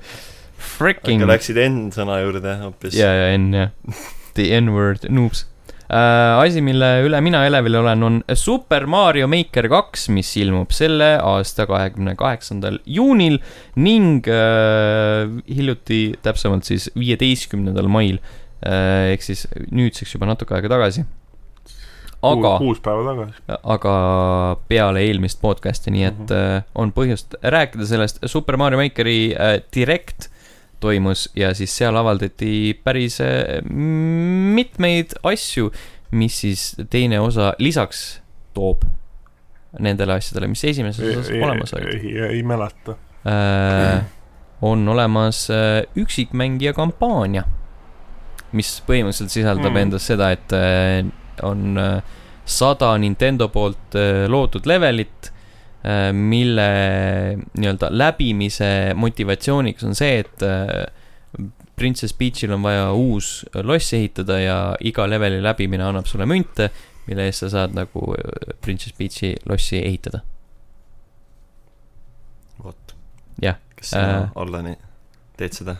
Freaking aga. läksid N-sõna juurde hoopis. ja, ja N jah, the N-word, noobs äh,. asi, mille üle mina elevil olen, on Super Mario Maker kaks, mis ilmub selle aasta kahekümne kaheksandal juunil ning äh, hiljuti, täpsemalt siis viieteistkümnendal mail äh,. ehk siis nüüdseks juba natuke aega tagasi. aga, kuus päeva tagasi. aga peale eelmist podcast'i, nii et Mhm. äh, on põhjust rääkida sellest. Super Mario Makeri äh, Direct toimus ja siis seal avaldati päris äh, mitmeid asju, mis siis teine osa lisaks toob nendele asjadele, mis esimeses osas olemas olid. ei, ei, ei mäleta. Äh, on olemas äh, üksikmängija kampaania, mis põhimõtteliselt sisaldab Mm. mm. endas seda, et äh, on äh, sada Nintendo poolt äh, loodud levelit, mille nii-öelda läbimise motivatsiooniks on see, et äh, Princess Peachil on vaja uus loss ehitada ja iga leveli läbimine annab sulle münte, mille eest sa saad nagu äh, Princess Peachi lossi ehitada. vot. Jah, kas sina äh, äh,, Allani teed seda?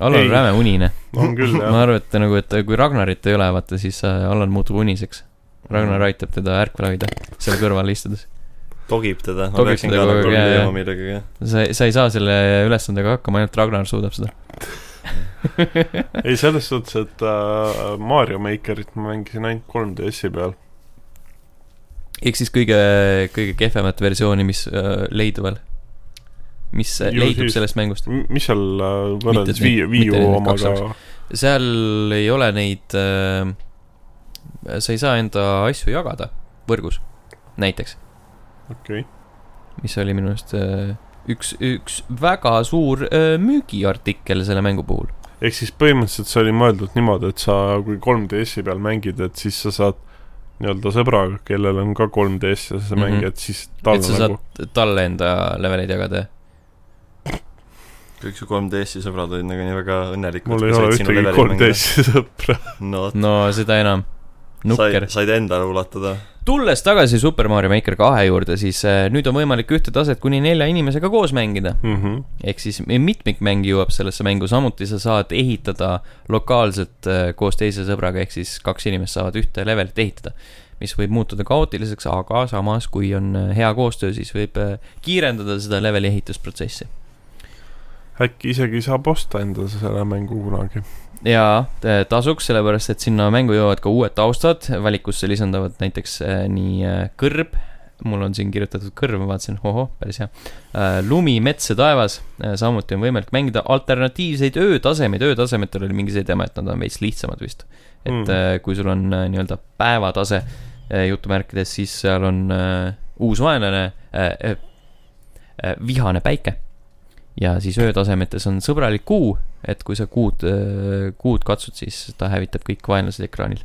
Allan on räme unine. on küll ma jah. arvan, et nagu, et kui Ragnarit ei ole, vaata siis äh, Allan muutub uniseks. Ragnar aitab teda ärkvel hoida, seal kõrval istudes. togib teda, ma Togib teda kogu aeg, jah. millegagi. sa, sa ei saa selle ülesandega hakkama, ainult Ragnar suudab seda. ei, selles suhtes, et äh, Mario Makerit ma mängisin ainult 3DS-i peal. ehk siis kõige, kõige kehvemat versiooni, mis äh, leiduval, mis Ju leidub siis- sellest mängust. mis seal äh, võrreldes Wii, Wii U omaga, seal ei ole neid äh,, sa ei saa enda asju jagada võrgus, näiteks, okei okay.. mis oli minu arust äh, üks, üks väga suur äh, müügiartikkel selle mängu puhul. ehk siis põhimõtteliselt see oli mõeldud niimoodi, et sa, kui 3DS-i peal mängid, et siis sa saad nii-öelda sõbraga, kellel on ka 3DS ja sa Mhm. mängid, et siis et tal sa nagu saad talle enda leveleid jagada. Kõik su 3DS-i sõbrad olid nagu nii väga õnnelikud. mul ei ole ühtegi 3DS-i sõpra. no no seda enam, nukker sai, said endale ulatada. tulles tagasi Super Mario Maker kahe juurde, siis äh, nüüd on võimalik ühte taset kuni nelja inimesega koos mängida. Mhm. ehk siis mitmikmäng jõuab sellesse mängu, samuti sa saad ehitada lokaalselt äh, koos teise sõbraga, ehk siis kaks inimest saavad ühte levelit ehitada. mis võib muutuda kaootiliseks, aga samas, kui on äh, hea koostöö, siis võib äh, kiirendada seda leveli ehitusprotsessi. Äkki isegi saab osta endale selle mängu kunagi. jaa, tasuks, sellepärast et sinna mängu jõuavad ka uued taustad, valikusse lisanduvad näiteks äh, nii äh, kõrb, mul on siin kirjutatud kõrv, ma vaatasin, ohoh, päris hea lumi, mets ja taevas samuti on võimalik mängida alternatiivseid öötasemeid, öötasemetel oli mingi see teema, et nad on veits lihtsamad vist. et Mm. kui sul on nii-öelda päevatase jutumärkides, siis seal on uus vaenlane vihane päike. Ja siis öötasemetes on sõbralik kuu, et kui sa kuud, kuud katsud, siis ta hävitab kõik vaenlased ekraanil.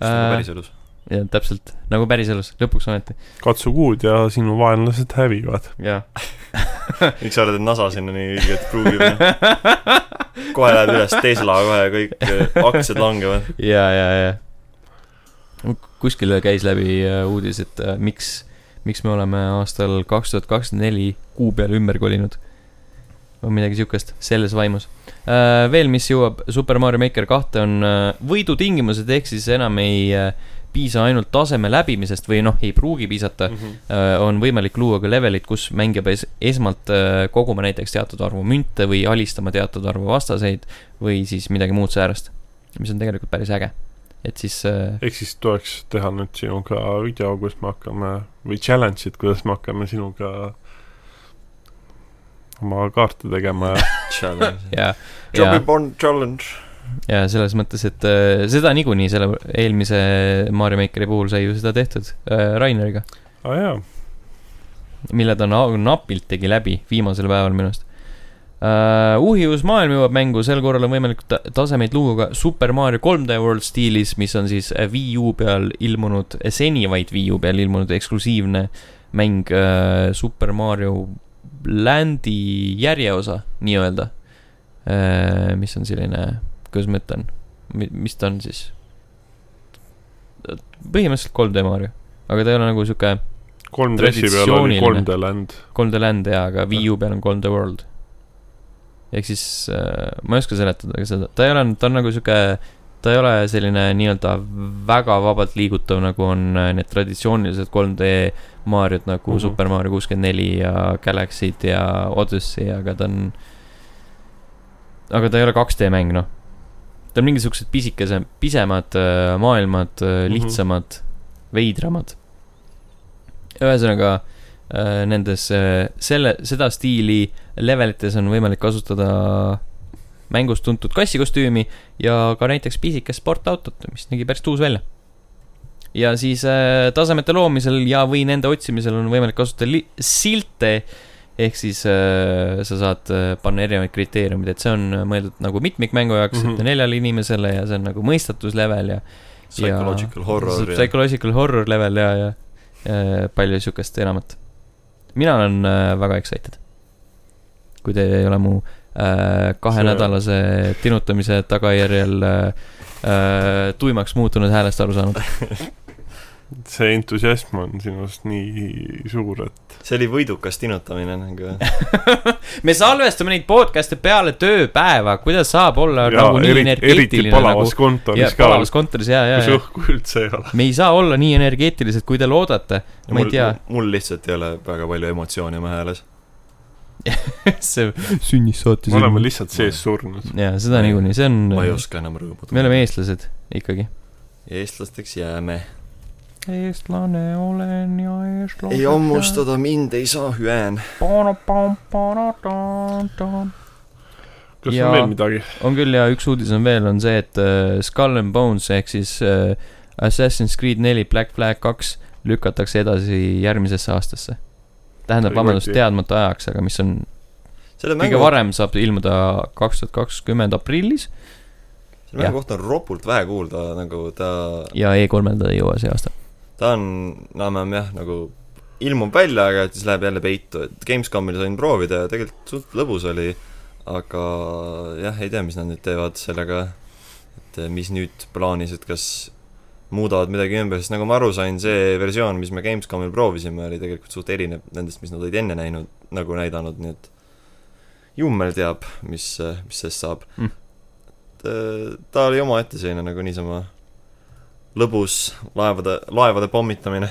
nagu päriselus. jah, täpselt nagu päriselus, lõpuks ometi. katsu kuud ja sinu vaenlased hävivad. jah. miks sa arvad, et NASA sinna nii ilgelt pruugib? kohe läheb üles Tesla kohe, kõik äh, aktsiad langevad. ja, ja, ja. kuskil käis läbi äh, uudis, et äh, miks, miks me oleme aastal kaks tuhat kakskümmend neli kuu peale ümber kolinud. või midagi siukest, selles vaimus. veel, mis jõuab Super Mario Maker kahte, on äh, võidutingimused, ehk siis enam ei äh, piisa ainult taseme läbimisest või noh, ei pruugi piisata Mhm. äh, on võimalik luua ka levelid, kus mängija peab es- esmalt äh, koguma näiteks teatud arvu münte või alistama teatud arvu vastaseid või siis midagi muud säärast, mis on tegelikult päris äge. Et siis äh, ehk siis tuleks teha nüüd sinuga video, kus me hakkame või challenge'id, kuidas me hakkame sinuga oma kaarte tegema ja Challenge. ja, ja Jumping, Born Challenge. ja selles mõttes, et äh, seda niikuinii selle eelmise Mario Makeri puhul sai ju seda tehtud äh, Raineriga, aa ah, jaa, mille ta na- napilt tegi läbi viimasel päeval minu arust uh,. uhius maailm jõuab mängu, sel korral on võimalik ta tasemeid luua ka Super Mario 3D World stiilis, mis on siis äh, Wii U peal ilmunud, seni vaid Wii U peal ilmunud eksklusiivne mäng uh, Super Mario Landi järjeosa nii-öelda uh,. mis on selline, kuidas ma ütlen, mis ta on siis? põhimõtteliselt 3D Mario, aga ta ei ole nagu sihuke 3DS-i peal oli Traditsiooniline. 3D Land. 3D Land jaa, aga Wii U peal on 3D World. Ehk siis äh, ma ei oska seletada ka seda, ta ei ole, ta on nagu sihuke, ta ei ole selline nii-öelda väga vabalt liigutav, nagu on äh, need traditsioonilised 3D Mariod nagu mm. -hmm. Super Mario kuuskümmend neli ja Galaxy'd ja Odyssey, aga ta on, aga ta ei ole 2D mäng, noh. ta on mingisugused pisikese, pisemad äh, maailmad äh,, Mhm. lihtsamad, veidramad. ühesõnaga nendes äh, selle, seda stiili levelites on võimalik kasutada mängus tuntud kassikostüümi ja ka näiteks pisikest sportautot, mis nägi päris tuus välja. ja siis äh, tasemete loomisel ja, või nende otsimisel on võimalik kasutada silte, ehk siis äh, sa saad äh, panna erinevaid kriteeriumeid, et see on mõeldud nagu mitmikmängu jaoks mm Mhm. -hmm. neljale inimesele ja see on nagu mõistatuslevel ja Psychological ja, horror ja Psychological horror level ja, ja, ja palju siukest enamat. Mina olen äh, väga excited. kui te ei ole mu äh, kahenädalase tinutamise tagajärjel äh, äh, tuimaks muutunud häälest aru saanud. see entusiasm on sinust nii suur, et see oli võidukas tinutamine nagu. me salvestame neid podcast'e peale tööpäeva, kuidas saab olla ja nagu nii eriti, eriti energeetiline palavas nagu. kontoris ja ka, palavas kontoris ja, ja, kus ja õhku üldse ei ole. me ei saa olla nii energeetilised, kui te loodate. ma ei tea, mul lihtsalt ei ole väga palju emotsioone oma hääles. see sünnis saati me oleme lihtsalt sees surnud. jaa, seda niikuinii, see on, ma ei me oska enam rõõmu oleme eestlased ikkagi. eestlasteks jääme. Eestlane olen ja eestlane. ei hammustada mind ei saa hüään. kas Ja- on veel midagi? on küll ja üks uudis on veel, on see, et uh, Skull and Bones ehk siis uh, Assassin's Creed neli Black Flag kaks lükatakse edasi järgmisesse aastasse. tähendab, vabandust, teadmata ajaks, aga mis on selle kõige mängu, varem saab ilmuda kaks tuhat kakskümmend aprillis selle mängu kohta on ropult vähe kuulda, nagu ta, ja E3-le ta ei jõua see aasta. Ta on enam-vähem jah, nagu ilmub välja, aga siis läheb jälle peitu, et Gamescomil sain proovida ja tegelikult suht lõbus oli, aga jah, ei tea, mis nad nüüd teevad sellega, et eh, mis nüüd plaanis, et kas muudavad midagi ümber, sest nagu ma aru sain, see versioon, mis me Gamescomil proovisime, oli tegelikult suht erinev nendest, mis nad olid enne näinud, nagu näidanud, nii et jummel teab, mis, mis sellest saab. Mm. eh, ta oli omaette selline nagu niisama lõbus laevade, laevade pommitamine,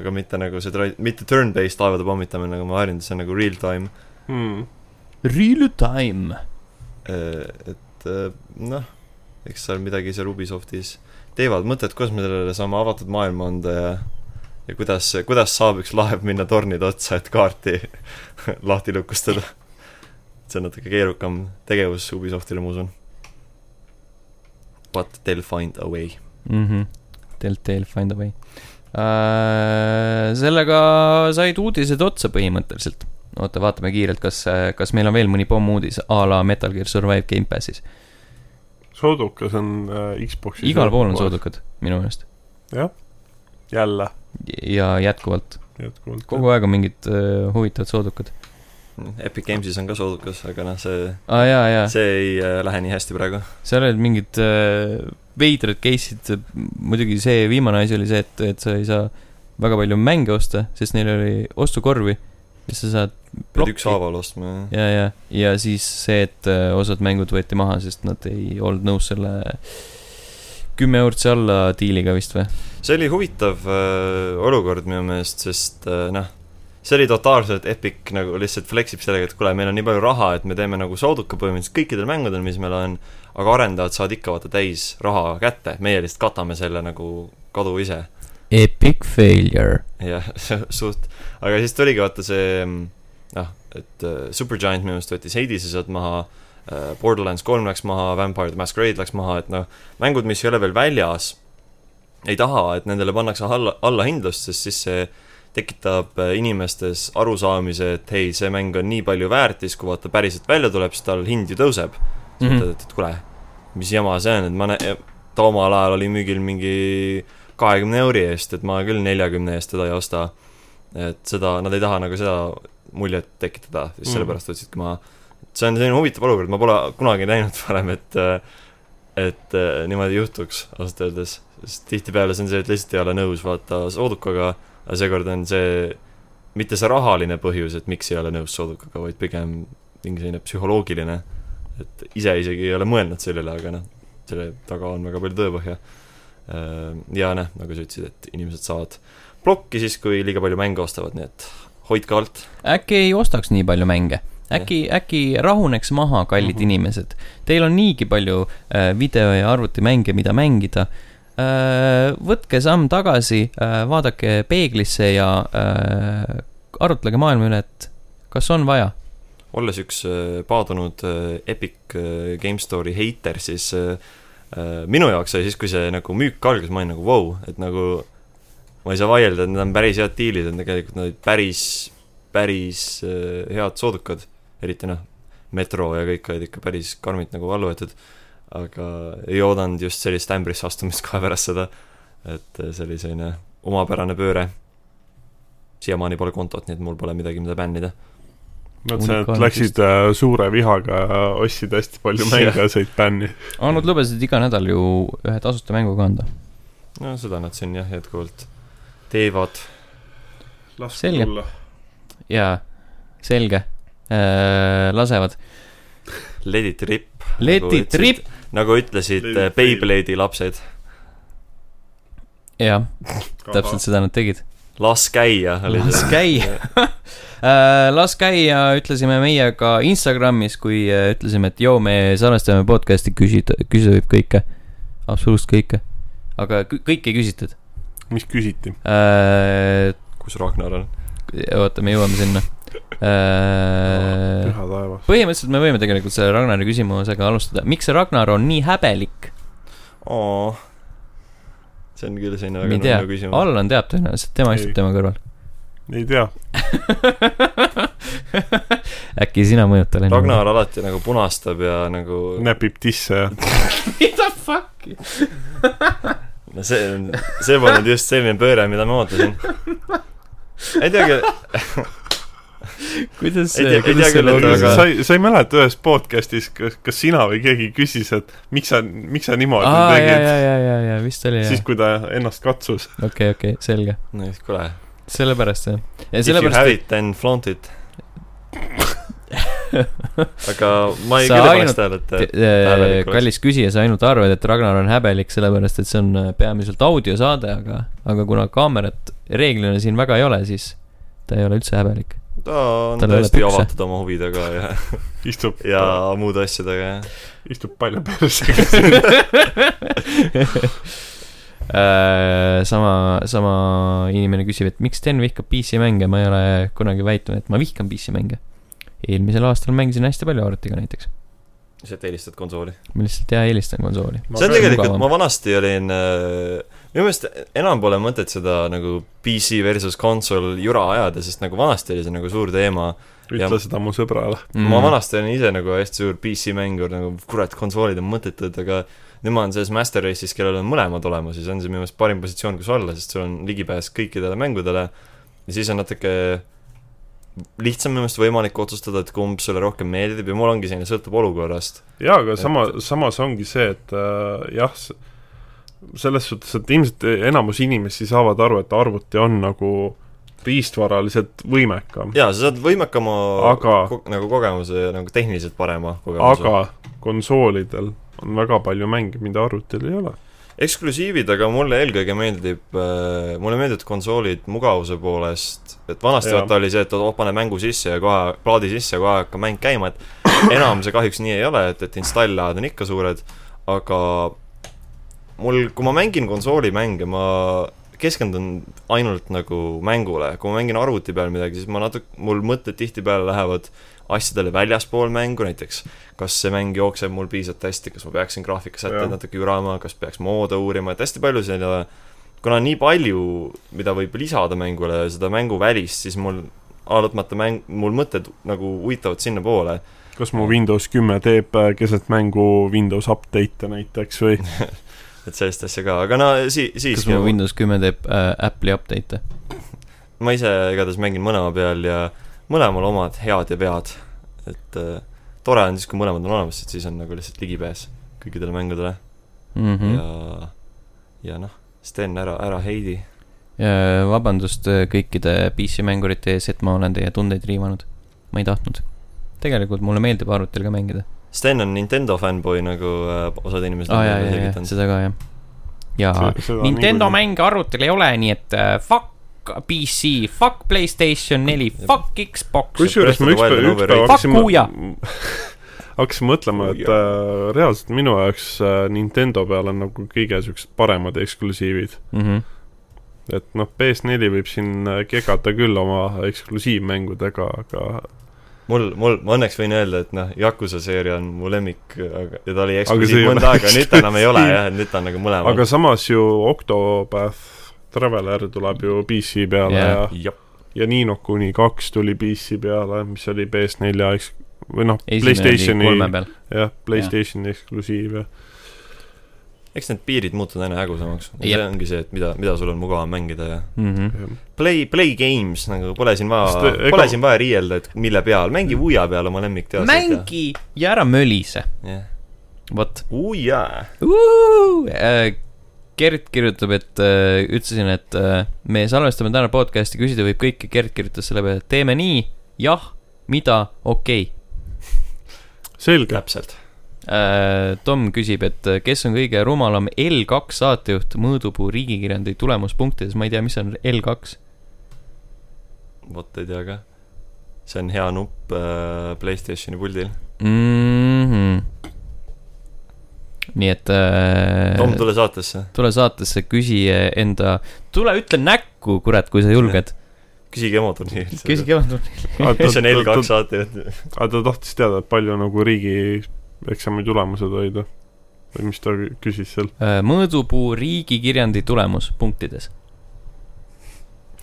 aga mitte nagu see tra-, mitte turn-based laevade pommitamine, nagu ma harjunud, see on nagu real time. Hmm. Real time. et eh, noh, eks seal midagi seal Ubisoftis teevad, mõtted, kuidas me sellele saame avatud maailma anda ja ja kuidas, kuidas saab üks laev minna tornide otsa, et kaarti lahti lukustada. see on natuke keerukam tegevus Ubisoftile, ma usun. But they'll find a way. mhmh, Telltale Find a Way uh,. sellega said uudised otsa põhimõtteliselt. oota, vaatame kiirelt, kas, kas meil on veel mõni pommuudis a la Metal Gear Survive Gamepassis. soodukas on äh, Xbox'i igal pool on. soodukad, minu meelest. jah, jälle ja jätkuvalt, jätkuvalt. kogu aeg on mingid uh, huvitavad soodukad. Epic Games'is on ka soodukas, aga noh, see, ah, see ei äh, lähe nii hästi praegu. seal olid mingid uh, veidrad case'id, muidugi see viimane asi oli see, et, et sa ei saa väga palju mänge osta, sest neil oli ostukorvi, mis sa saad pead ükshaaval ostma, jah. ja, ja, ja siis see, et äh, osad mängud võeti maha, sest nad ei olnud nõus selle kümme eurtsi alla diiliga vist või? see oli huvitav äh, olukord minu meelest, sest äh, noh, see oli totaalselt Epic nagu lihtsalt flex ib sellega, et kuule, meil on nii palju raha, et me teeme nagu sooduka põhimõtteliselt kõikidel mängudel, mis meil on, aga arendajad saavad ikka vaata täis raha kätte, meie lihtsalt katame selle nagu kadu ise. Epic failure. jah, suht, aga siis tuligi vaata see noh, et äh, Supergiant minu meelest võttis Hades'i sealt maha äh,, Borderlands kolm läks maha, Vampire the Masquerade läks maha, et noh, mängud, mis ei ole veel väljas, ei taha, et nendele pannakse alla, allahindlust, sest siis see tekitab äh, inimestes arusaamise, et hei, see mäng on nii palju väärtis, kui vaata päriselt välja tuleb, siis tal hind ju tõuseb. Mhm. mõtled, et, et kuule, mis jama see on, et ma ta omal ajal oli müügil mingi kahekümne euri eest, et ma küll neljakümne eest teda ei osta. et seda, nad ei taha nagu seda muljet tekitada, siis Mhm. sellepärast võtsidki maha. see on selline huvitav olukord, ma pole kunagi näinud varem, et et äh, niimoodi juhtuks, ausalt öeldes. sest tihtipeale see on see, et lihtsalt ei ole nõus vaata soodukaga, aga seekord on see mitte see rahaline põhjus, et miks ei ole nõus soodukaga, vaid pigem mingi selline psühholoogiline, et ise isegi ei ole mõelnud sellele, aga noh, selle taga on väga palju tõepõhja. ja noh, nagu sa ütlesid, et inimesed saavad plokki siis, kui liiga palju mänge ostavad, nii et hoidke alt. äkki ei ostaks nii palju mänge? äkki, äkki rahuneks maha, kallid mm. -hmm. inimesed. Teil on niigi palju äh, video- ja arvutimänge, mida mängida äh,. võtke samm tagasi äh,, vaadake peeglisse ja äh, arutlege maailma üle, et kas on vaja. Olles üks äh, paadunud äh, Epic äh, Game Store'i heiter, siis minu jaoks oli siis, kui see nagu müük algas, ma olin nagu vau wow,, et nagu ma ei saa vaielda, et need on päris head diilid, et tegelikult nad olid päris, päris head soodukad, eriti noh, Metro ja kõik olid ikka päris karmilt nagu alla võetud, aga ei oodanud just sellist ämbrisse astumist kohe pärast seda, et see oli selline omapärane pööre. siiamaani pole kontot, nii et mul pole midagi, mida bännida Nad Unikaalne läksid äh, suure vihaga, ostsid hästi palju mänge ja said bänni. aa, nad lubasid iga nädal ju ühe tasuta mängu ka anda. no seda nad siin jah, jätkuvalt teevad. Selge. jaa, selge äh,. lasevad. Let it rip. Let it rip. nagu ütlesid äh. Beyblade'i lapsed, jah, täpselt seda nad tegid. las käia. las käia. äh,. las käia, ütlesime meie ka Instagramis, kui äh, ütlesime, et joo, me salvestame podcast'i, küsida, küsida võib kõike. absoluutselt kõike. aga kõ- kõike ei küsitud mis küsiti? äh,. kus Ragnar on? oota, me jõuame sinna äh,. püha taevas. põhimõtteliselt me võime tegelikult selle Ragnari küsimusega alustada. miks see Ragnar on nii häbelik? see on küll selline väga nõme, küsimus. Allan teab tõenäoliselt, tema istub Ei. tema kõrval. Ei tea. äkki sina mõjuta Lenni? Ragnar alati nagu punastab ja nagu näpib tisse ja mida fuck'i? no see on, see polnud just selline pööre, mida ma ootasin. ei teagi, kuidas Ei see, kuidas see loogika aga- sa ei, sa ei mäleta ühes podcast'is, kas, kas sina või keegi küsis, et miks sa, miks sa niimoodi aa, ja, tegid ja, ja, ja, ja vist oli siis, jah. kui ta ennast katsus. okei, okei, selge. no kuule, sellepärast jah. ja if you have it then flaunt it. aga ma ei küll paneks tähele, et oleks. kallis küsija, sa ainult arvad, et Ragnar on häbelik, sellepärast et see on äh, peamiselt audiosaade, aga, aga kuna kaamerat reeglina siin väga ei ole, siis ta ei ole üldse häbelik. ta on tal pükse. avatud oma huvidega ja, istub ja muude asjadega ja istub palja persega. Äh, sama, sama inimene küsib, et miks Sten vihkab PC-mänge, ma ei ole kunagi väitnud, et ma vihkan PC-mänge. eelmisel aastal mängisin hästi palju arvutiga näiteks, lihtsalt eelistad konsooli. ma lihtsalt jah eelistan konsooli. see on tegelikult, ma vanasti olin äh, minu meelest enam pole mõtet seda nagu PC versus konsol jura ajada, sest nagu vanasti oli see nagu suur teema ütle Ja- seda mu sõbrale. mm.. ma vanasti olin ise nagu hästi suur PC mängur, nagu kurat, konsoolid on mõttetud, aga nüüd ma olen selles Master Race'is, kellel on mõlemad olemas ja see on see minu meelest parim positsioon, kus olla, sest sul on ligipääs kõikidele mängudele ja siis on natuke lihtsam minu meelest võimalik otsustada, et kumb sulle rohkem meeldib ja mul ongi selline, sõltub olukorrast. jaa, aga sama, samas ongi see, et äh, jah, selles suhtes, et ilmselt enamus inimesi saavad aru, et arvuti on nagu riistvaraliselt võimekam. jaa, sa saad võimekama Aga- ko nagu kogemuse ja nagu tehniliselt parema kogemuse. aga konsoolidel on väga palju mänge, mida arvutil ei ole. eksklusiivid, aga mulle eelkõige meeldib äh,, mulle meeldivad konsoolid mugavuse poolest, et vanasti vaata oli see, et oo, pane mängu sisse ja kohe, plaadi sisse ja kohe hakkab mäng käima, et enam see kahjuks nii ei ole, et, et install-ajad on ikka suured, aga mul, kui ma mängin konsoolimänge, ma keskendun ainult nagu mängule, kui ma mängin arvuti peal midagi, siis ma natuke, mul mõtted tihtipeale lähevad asjadele väljaspool mängu, näiteks kas see mäng jookseb mul piisavalt hästi, kas ma peaksin graafikasätteid natuke jurama, kas peaks moode uurima, et hästi palju selle kuna on nii palju, mida võib lisada mängule, seda mänguvälist, siis mul alati mäng, mul mõtted nagu uitavad sinnapoole. kas mu Windows kümme teeb äh, keset mängu Windows update'e näiteks või et sellist asja ka, aga no si-, kas siiski mu Windows kümme teeb äh, Apple'i update'e? ma ise igatahes mängin mõlema peal ja mõlemal omad head ja vead. et äh, tore on siis, kui mõlemad on olemas, et siis on nagu lihtsalt ligipääs kõikidele mängudele Mm mm. -hmm. ja, ja noh, Sten, ära, ära heidi. ja vabandust äh, kõikide PC-mängurite ees, et ma olen teie tundeid riivanud. ma ei tahtnud. tegelikult mulle meeldib arvutil ka mängida. Sten on Nintendo fännboi, nagu äh, osad inimesed on ah, jaa, selgitanud. seda ka jah. ja Nintendo mänge arvutil ei ole, nii et äh, fuck PC, fuck Playstation neli, fuck Xbox. kusjuures ma ükspäev, ükspäev hakkasin Fuck Uja. hakkasin mõtlema, et äh, reaalselt minu jaoks äh, Nintendo peal on nagu kõige siuksed paremad eksklusiivid. mm. -hmm. et noh, PS4 võib siin äh, kegada küll oma eksklusiivmängudega, aga mul, mul, ma õnneks võin öelda, et noh, Yakuza seeria on mu lemmik, aga, ja ta oli eksklusiiv mõnda aega, nüüd ta enam ei ole jah, nüüd ta on nagu mõlemal. aga samas ju Octopath Traveler tuleb ju PC peale yeah. ja, ja Nino kuni kaks tuli PC peale, mis oli PS4 eks-, või noh, Playstationi, jah, Playstationi eksklusiiv ja eks need piirid muutuvad aina hägusamaks. ja see ongi see, et mida, mida sul on mugavam mängida ja Mm -hmm. ja play, play games nagu pole siin vaja, ega- pole siin vaja riielda, et mille peal, mängi Uia peal oma lemmikteoseid. mängi ja ära mölise, jah, vot. Uia. Gert kirjutab, et äh, ütlesin, et äh, me salvestame täna podcast'i, küsida võib kõike, Gert kirjutas selle peale, et teeme nii, jah, mida, okei selge, täpselt. okay.. Tom küsib, et äh, kes on kõige rumalam L2 saatejuht mõõdupuu riigikirjandi tulemuspunktides, ma ei tea, mis on L2 vot ei tea ka. see on hea nupp äh, Playstationi puldil. mm. Nii et äh, Tom, tule saatesse. tule saatesse, küsi enda, tule ütle näkku, kurat, kui sa julged. küsige emoturniirilt. küsi kevadel. mis on L2 saatejuht. aga ta tahtis teada, et palju nagu riigieksami tulemused olid või? või mis ta küsis seal? Äh, mõõdupuu riigikirjandi tulemus punktides.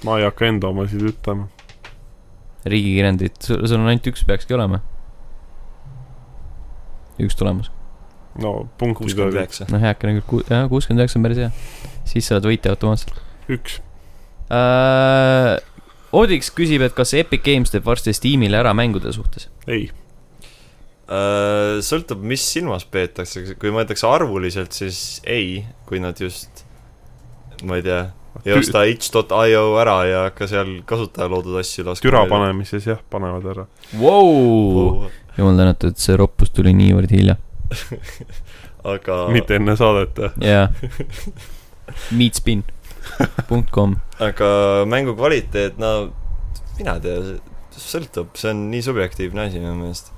ma ei hakka enda omasid ütlema. riigikirjandit, sul sul on ainult üks peakski olema. üks tulemus. No punktid kuuskümmend üheksa. noh, heakene küll, jah, kuuskümmend üheksa on päris hea. siis sa oled võitja automaatselt üks. äh,. Odiks küsib, et kas Epic Games teeb varsti Steamile ära mängude suhtes. ei, Äh, sõltub, mis silmas peetakse, kui mõeldakse arvuliselt, siis ei, kui nad just ma ei tea, ei osta itch.io ära ja hakka seal kasutaja loodud asju laskma. türa. panemises jah, panevad ära. Vau, jumal tänatud, see roppus tuli niivõrd hilja. aga mitte enne saadet. jaa. Meatspin.com. aga mängu kvaliteet, no mina ei tea, sõltub, see on nii subjektiivne asi minu meelest.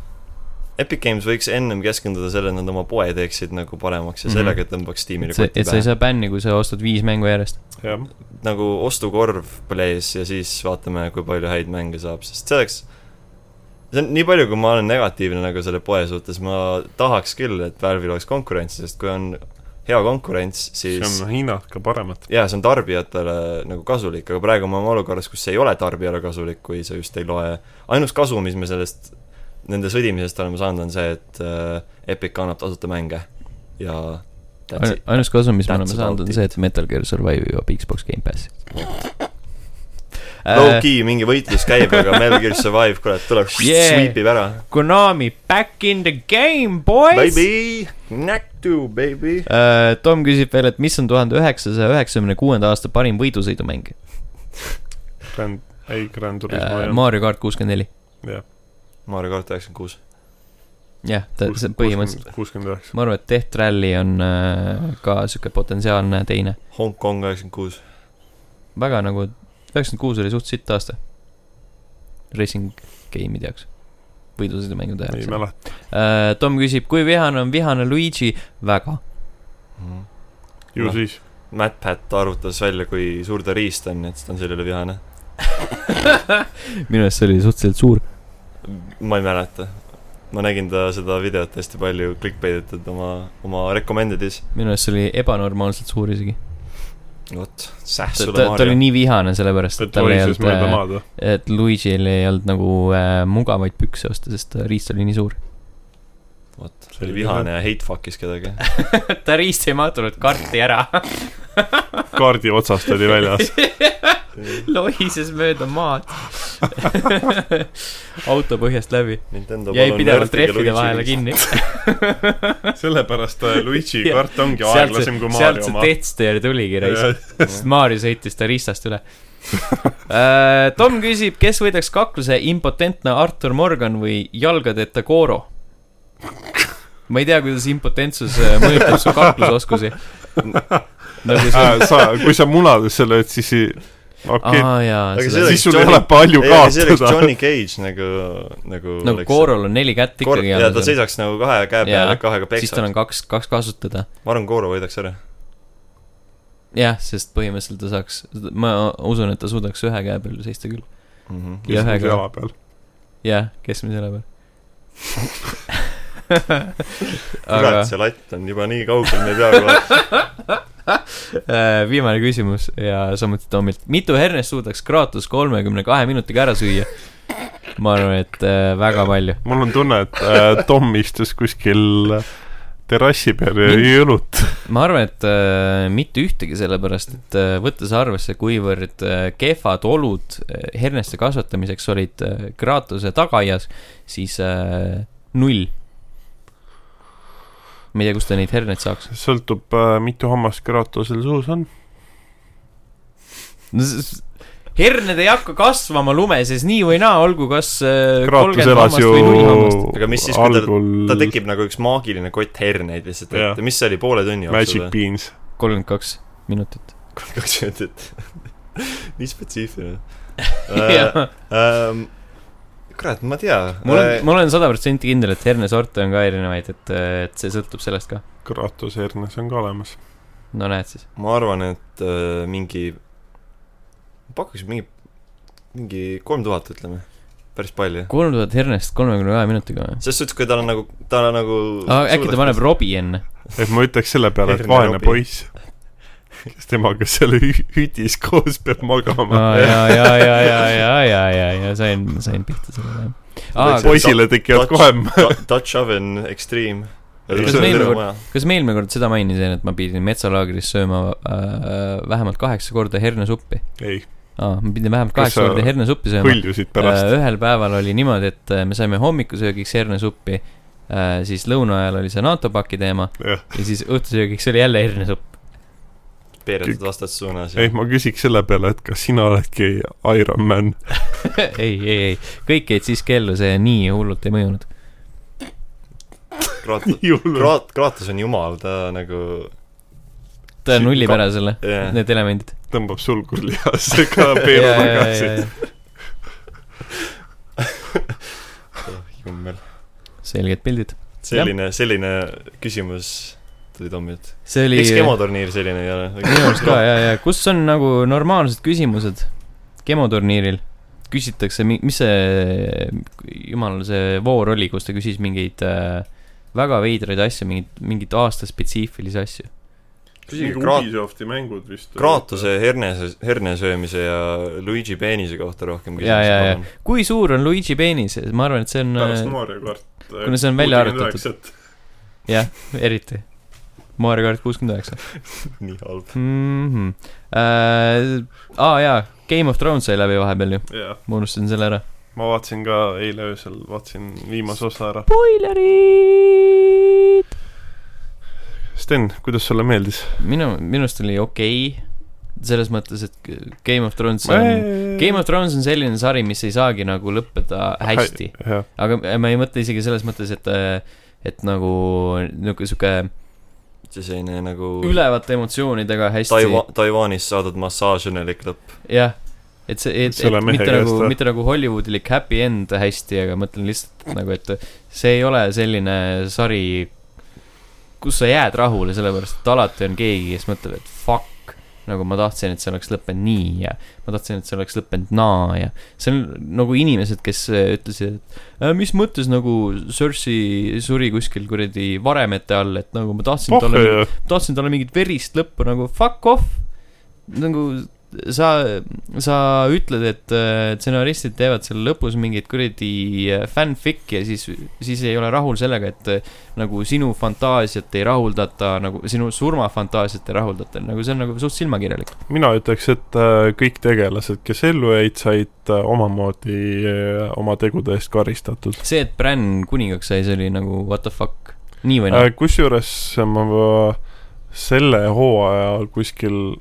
Epic Games võiks ennem keskenduda sellele, et nad oma poe teeksid nagu paremaks ja Mhm. sellega tõmbaks tiimile et sa, kotti et sa ei pähe. saa bänni, kui sa ostad viis mängu järjest. jah, nagu ostukorv play's ja siis vaatame, kui palju häid mänge saab, sest see oleks see on nii palju, kui ma olen negatiivne nagu selle poe suhtes, ma tahaks küll, et Valve'il oleks konkurentsi, sest kui on hea konkurents, see siis on hinnad ka paremad. jaa, see on tarbijatele nagu kasulik, aga praegu me oleme olukorras, kus see ei ole tarbijale kasulik, kui sa just ei loe. ainus kasu, mis me sellest, nende sõdimisest oleme saanud, on see, et äh, Epic annab tasuta mänge ja ainus kasu, mis me oleme saanud, on see, et Metal Gear Survive jõuab Xbox Gamepassi. Low-key mingi võitlus käib, aga Metal Gear Survive, kurat, tuleb Yeah. sweep ib ära. Konami back in the game, boys. Baby, Naktu, baby. Uh, Tom küsib veel, et mis on tuhande üheksasaja üheksakümne kuuenda aasta parim võidusõidumäng Grand, ei Grand Turismo uh,? Mario kart kuuskümmend neli. jah. Mario kart üheksakümmend kuus. jah, ta, see põhimõtteliselt, kuuskümmend üheksa. ma arvan, et Death Rally on uh, ka sihuke potentsiaalne teine. Hongkong üheksakümmend kuus. väga nagu, üheksakümmend kuus oli suht sitt aasta. Racing game'ide jaoks, võidusõidumängude ei jaoks mäleta. uh,. Tom küsib, kui vihane on vihane Luigi? väga. ju Noh. siis. Matt Pat arvutas välja, kui suur ta riist on, et siis ta on selle üle vihane. minu arust see oli suhteliselt suur. ma ei mäleta. ma nägin ta seda videot hästi palju clickbait itud oma, oma recommended'is. minu arust see oli ebanormaalselt suur isegi. vot, säh ta, sulle ta, ta oli Mario. nii vihane sellepärast, et et tal ei olnud äh, et Luigi'l ei olnud nagu äh, mugavaid pükse osta, sest ta riist oli nii suur. vot, see oli vihane ja hate fuck'is kedagi. ta riist ei mahtunud karti ära, kaardi otsast oli väljas. lohises mööda maad. auto põhjast läbi, Nintendo jäi pidevalt rehvide vahele kinni. sellepärast äh, Luigi Jah. kaart ongi sealt aeglasem kui see, sealt Mario see oma. Death Stair tuligi reis, sest Mario sõitis ta riistast üle. Tom küsib, kes võidaks kakluse impotentne Artur Morgan või jalgadeta Goro? ma ei tea, kuidas impotentsus äh, mõjutab su kaklusoskusi. nagu see Äh, sa, kui sa munadesse lööd, siis okei aa jaa, Aga seda siis sul Johnny- ei ole palju aga see oleks kaotada. Johnny Cage nagu, nagu nagu Gorol on neli kätt Kor-, ikkagi ja ta all, seisaks nagu kahe käe peal ja kahega siis tal peksaks on. kaks, kaks kasutada. ma arvan, Goro võidaks ära. jah, sest põhimõtteliselt ta saaks, ma usun, et ta suudaks ühe käe peal seista küll. Mhm. ja ühega, jala peal. jah, keskmise jala peal. aga kurat, see latt on juba nii kaugel, me ei pea kohe. äh, viimane küsimus ja samuti Tomilt. mitu hernest suudaks Kratos kolmekümne kahe minutiga ära süüa? ma arvan, et äh, väga palju. mul on tunne, et äh, Tom istus kuskil terrassi peal ja jõi õlut. ma arvan, et äh, mitte ühtegi, sellepärast et äh, võttes arvesse, kuivõrd äh, kehvad olud äh, herneste kasvatamiseks olid äh, Kratose tagaaias, siis äh, null. Ma ei tea, kust ta neid herneid saaks. sõltub äh,, mitu hammast Kratosel suus on. herned ei hakka kasvama lume sees nii või naa, olgu kas äh, kolmkümmend elas hammast ju või null hammast. Aga mis siis, kui ta- algul ta tekib nagu üks maagiline kott herneid lihtsalt Jah. ette, mis see oli, poole tunni Magic jooksul või? Beans. kolmkümmend kaks minutit. kaks minutit. nii spetsiifiline Jah. ähm, kurat, ma ei tea. mul on, ma olen sada protsenti kindel, et hernesorte on ka erinevaid, et, et see sõltub sellest ka. Kratos hernes on ka olemas. no näed siis. ma arvan, et äh, mingi, pakuks mingi, mingi kolm tuhat, ütleme. päris palju. kolm tuhat hernest kolmekümne kahe minutiga või? selles suhtes, kui tal on nagu, tal on nagu äkki ta paneb robi enne? et ma ütleks selle peale, et vaene poiss, kes temaga seal hütis koos peab magama oh,. ja, ja, ja, ja, ja, ja, ja, ja sain, sain pihta sellele ah,. poisile tekivad kohe. Dutch oven extreme kas me eelmine kord, kas me eelmine kord seda mainisin, et ma pidin metsalaagris sööma äh, vähemalt kaheksa korda hernasuppi? ei aa ah,, ma pidin vähemalt kaheksa korda hernesuppi sööma. hõljusid pärast. Äh, ühel päeval oli niimoodi, et äh, me saime hommikusöögiks hernesuppi, äh, siis lõuna ajal oli see NATO paki teema ja, ja siis õhtusöögiks oli jälle hernesupp peeretud vastassuunas ei, ma küsiks selle peale, et kas sina oledki Iron Man. ei, ei, ei, kõik jäid siiski ellu, see nii hullult ei mõjunud. Kraat-. Kraat-, Kraatos on jumal, ta nagu ta nullib ära selle, jah, need elemendid. tõmbab sulgurlihasse ka peeru tagasi. jummel. selged pildid. selline, selline küsimus tuli Tommilt. see oli miks gemoturniir selline ei ole? minu arust ka, ja, ja kus on nagu normaalsed küsimused gemoturniiril? küsitakse, mis see, jumal, see voor oli, kus ta küsis mingeid äh, väga veidraid asju, mingeid, mingeid aastaspetsiifilisi asju. küsige Ubisofti mängud vist. Kraatose herne, herne söömise ja Luigi peenise kohta rohkem ja. kui suur on Luigi peenis, ma arvan, et see on pärast äh, Mario kart. kuna see on välja arvutatud.. jah, eriti. Mario kart kuuskümmend üheksa nii halb. mm. -hmm. Äh, aa jaa, Game of Thrones sai läbi vahepeal ju, jah, ma unustasin selle ära. ma vaatasin ka eile öösel, vaatasin viimase osa ära. spoilerid. Sten, kuidas sulle meeldis? minu, minu arust oli okei okay., selles mõttes, et Game of Thrones on, Game of Thrones on selline sari, mis ei saagi nagu lõppeda hästi. aga ma ei mõtle isegi selles mõttes, et, et nagu niisugune sihuke see selline nagu ülevate emotsioonidega hästi Taiwa-, Taiwanis saadud massaaž õnnelik lõpp. jah, et see, et, et mehe mitte nagu, mitte nagu Hollywoodilik happy end hästi, aga mõtlen lihtsalt et nagu, et see ei ole selline sari, kus sa jääd rahule, sellepärast et alati on keegi, kes mõtleb, et fuck, nagu ma tahtsin, et see oleks lõppenud nii ja ma tahtsin, et see oleks lõppenud naa ja see on nagu inimesed, kes äh, ütlesid, et äh, mis mõttes nagu Cersei suri kuskil kuradi varemete all, et nagu ma tahtsin talle pohh, tahtsin talle mingit verist lõppu nagu fuck off. nagu sa, sa ütled, et stsenaristid teevad seal lõpus mingit kuradi äh, fanfic'i ja siis, siis ei ole rahul sellega, et äh, nagu sinu fantaasiat ei rahuldata, nagu sinu surmafantaasiat ei rahuldata, nagu see on nagu suht silmakirjalik. mina ütleks, et äh, kõik tegelased, kes ellu jäid, said omamoodi oma tegude eest karistatud. see, et Bran kuningaks sai, see oli nagu what the fuck, nii või naa. Kusjuures ma selle hooaja kuskil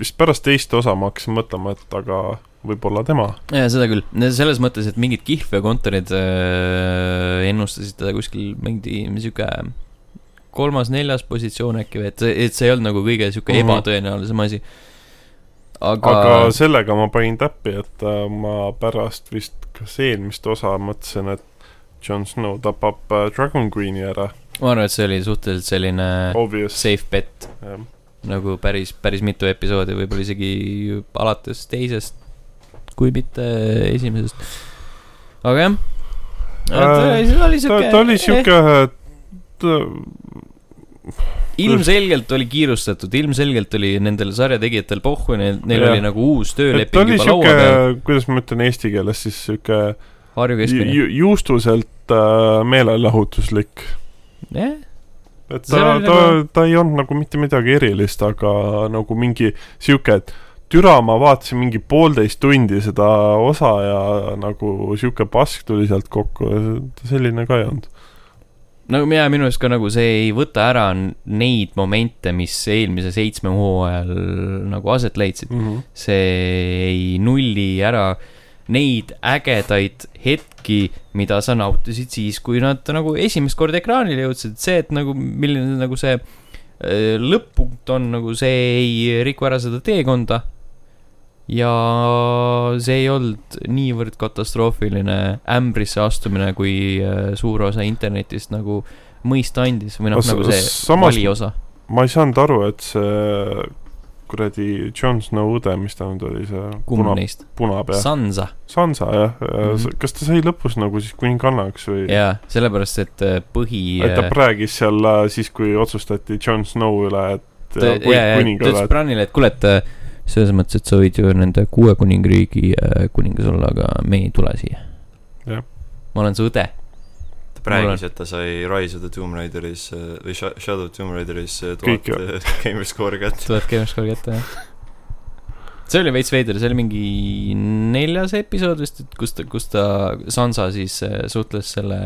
vist pärast teist osa ma hakkasin mõtlema, et aga võib-olla tema. jaa, seda küll, selles mõttes, et mingid kihlveokontorid äh, ennustasid teda kuskil mingi sihuke kolmas-neljas positsioon äkki või, et, et see ei olnud nagu kõige sihuke Mhm. ebatõenäolisem asi. aga, aga sellega ma panin täppi, et äh, ma pärast vist kas eelmist osa mõtlesin, et Jon Snow tapab äh, Dragon Queen'i ära, ma arvan, et see oli suhteliselt selline obvious. safe bet, nagu päris, päris mitu episoodi, võib-olla isegi alates teisest, kui mitte esimesest. aga jah Äh, oli ta, sihuke ta oli sihuke ilmselgelt oli kiirustatud, ilmselgelt oli nendel sarjategijatel pohhu, neil, neil Jah. oli nagu uus tööleping oli juba laua peal, kuidas ma ütlen eesti keeles siis sihuke Harju keskmine. ju- juustuselt äh, meelelahutuslik. jah, et ta ta nagu-, ta ei olnud nagu mitte midagi erilist, aga nagu mingi sihuke, et türa, ma vaatasin mingi poolteist tundi seda osa ja nagu sihuke pask tuli sealt kokku, selline ka ei olnud. no ja minu arust ka nagu see ei võta ära neid momente, mis eelmise seitsme hooajal nagu aset leidsid. Mm -hmm. see ei nulli ära neid ägedaid hetki, mida sa nautisid siis, kui nad nagu esimest korda ekraanile jõudsid, see, et nagu milline nagu see äh, lõpp-punkt on, nagu see ei riku ära seda teekonda. ja see ei olnud niivõrd katastroofiline ämbrisse astumine, kui äh, suur osa internetist nagu mõista andis või noh, nagu see valiosa. ma ei saanud aru, et see kuradi Jon Snow õde, mis ta nüüd oli, see kumb puna, neist? punapea, Sansa. Sansa jah mm. -hmm. kas ta sai lõpus nagu siis kuningannaks või? jaa, sellepärast, et äh, põhi. et ta räägis seal äh, siis, kui otsustati Jon Snow üle, et ta ja, ja, ja ta ütles Branile, et kuule, et äh, selles mõttes, et sa võid ju nende kuue kuningriigi äh, kuningas olla, aga me ei tule siia. Ma olen su õde. Ta rääkis, et ta sai Rise of the Tomb Raideris äh, või Sha- Shadow of Tomb Raideris äh, tuhat äh, gamer score'i kätte. tuhat Gamerscore'i kätte, jah. see oli veits veider, see oli mingi neljas episood vist, et kus ta, kus ta, Sansa siis suhtles selle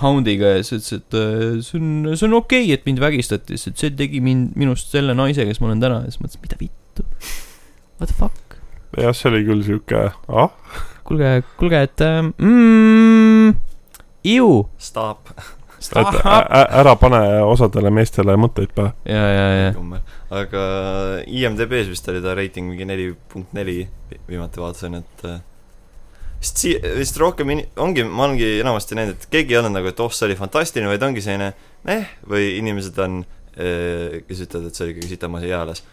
Houndiga ja siis ütles, et see on, see on okei okay,, et mind vägistati, sest et see tegi mind, minust selle naise, kes ma olen täna ja siis mõtlesin, mida vittu. What the fuck? jah, see oli küll sihuke, ah, kuulge, kuulge, et mm, ju. Stop. et ä- ä- ära pane osadele meestele mõtteid pähe. ja, ja, ja. aga IMDB-s vist oli ta reiting mingi neli punkt neli, viimati vaatasin, et äh, vist sii-, vist rohkem in-, ongi, ma olengi enamasti näinud, et keegi ei olnud nagu, et oh, see oli fantastiline, vaid ongi selline eh, või inimesed on, kes ütlevad, et see oli kõige sitem asi eales.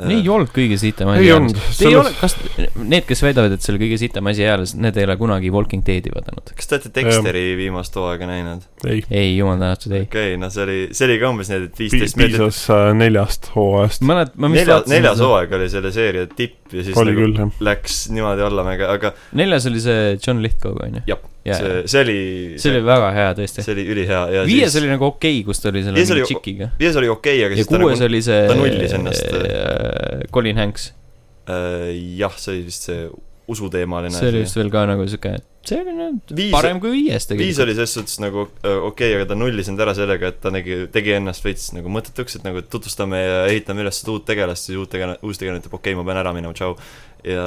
Ei olnud kõige sitem asi ei olnud, ole, kas need, kes väidavad, et see oli kõige sitem asi eales, need ei ole kunagi Walking Deadi vaadanud? kas te olete Dexteri viimast hooaega näinud? ei, ei, jumal tänatud, ei. okei okay,, no see oli, see oli ka umbes need, et viisteist minutit piisas äh, neljast hooajast. mälet-, ma vist nelja, vaatasin neljas hooaeg oli selle seeria tipp ja siis oli nagu küll, jah. läks niimoodi allamäge, aga neljas oli see John Lithgow, onju. jah, Jaa, see, see oli see oli väga hea tõesti. see oli ülihea ja viies siis oli nagu okei okay,, kus ta oli selle mingi oli- tšikiga. viies oli okei okay,, aga ja siis ta kuues nagu oli see ta nullis ennast. äh, Colin Hanks. äh, jah, see oli vist see usuteemaline see oli vist veel ka nagu siuke, see oli nüüd Viis- parem kui viies viis tegelikult. oli selles suhtes nagu okei okay,, aga ta nullis end ära sellega, et ta nägi, tegi ennast veits nagu mõttetuks, et nagu tutvustame ja ehitame üles seda uut tegelast, siis uut tegelane, uus tegelane ütleb okei okay,, ma pean ära minema, tšau. ja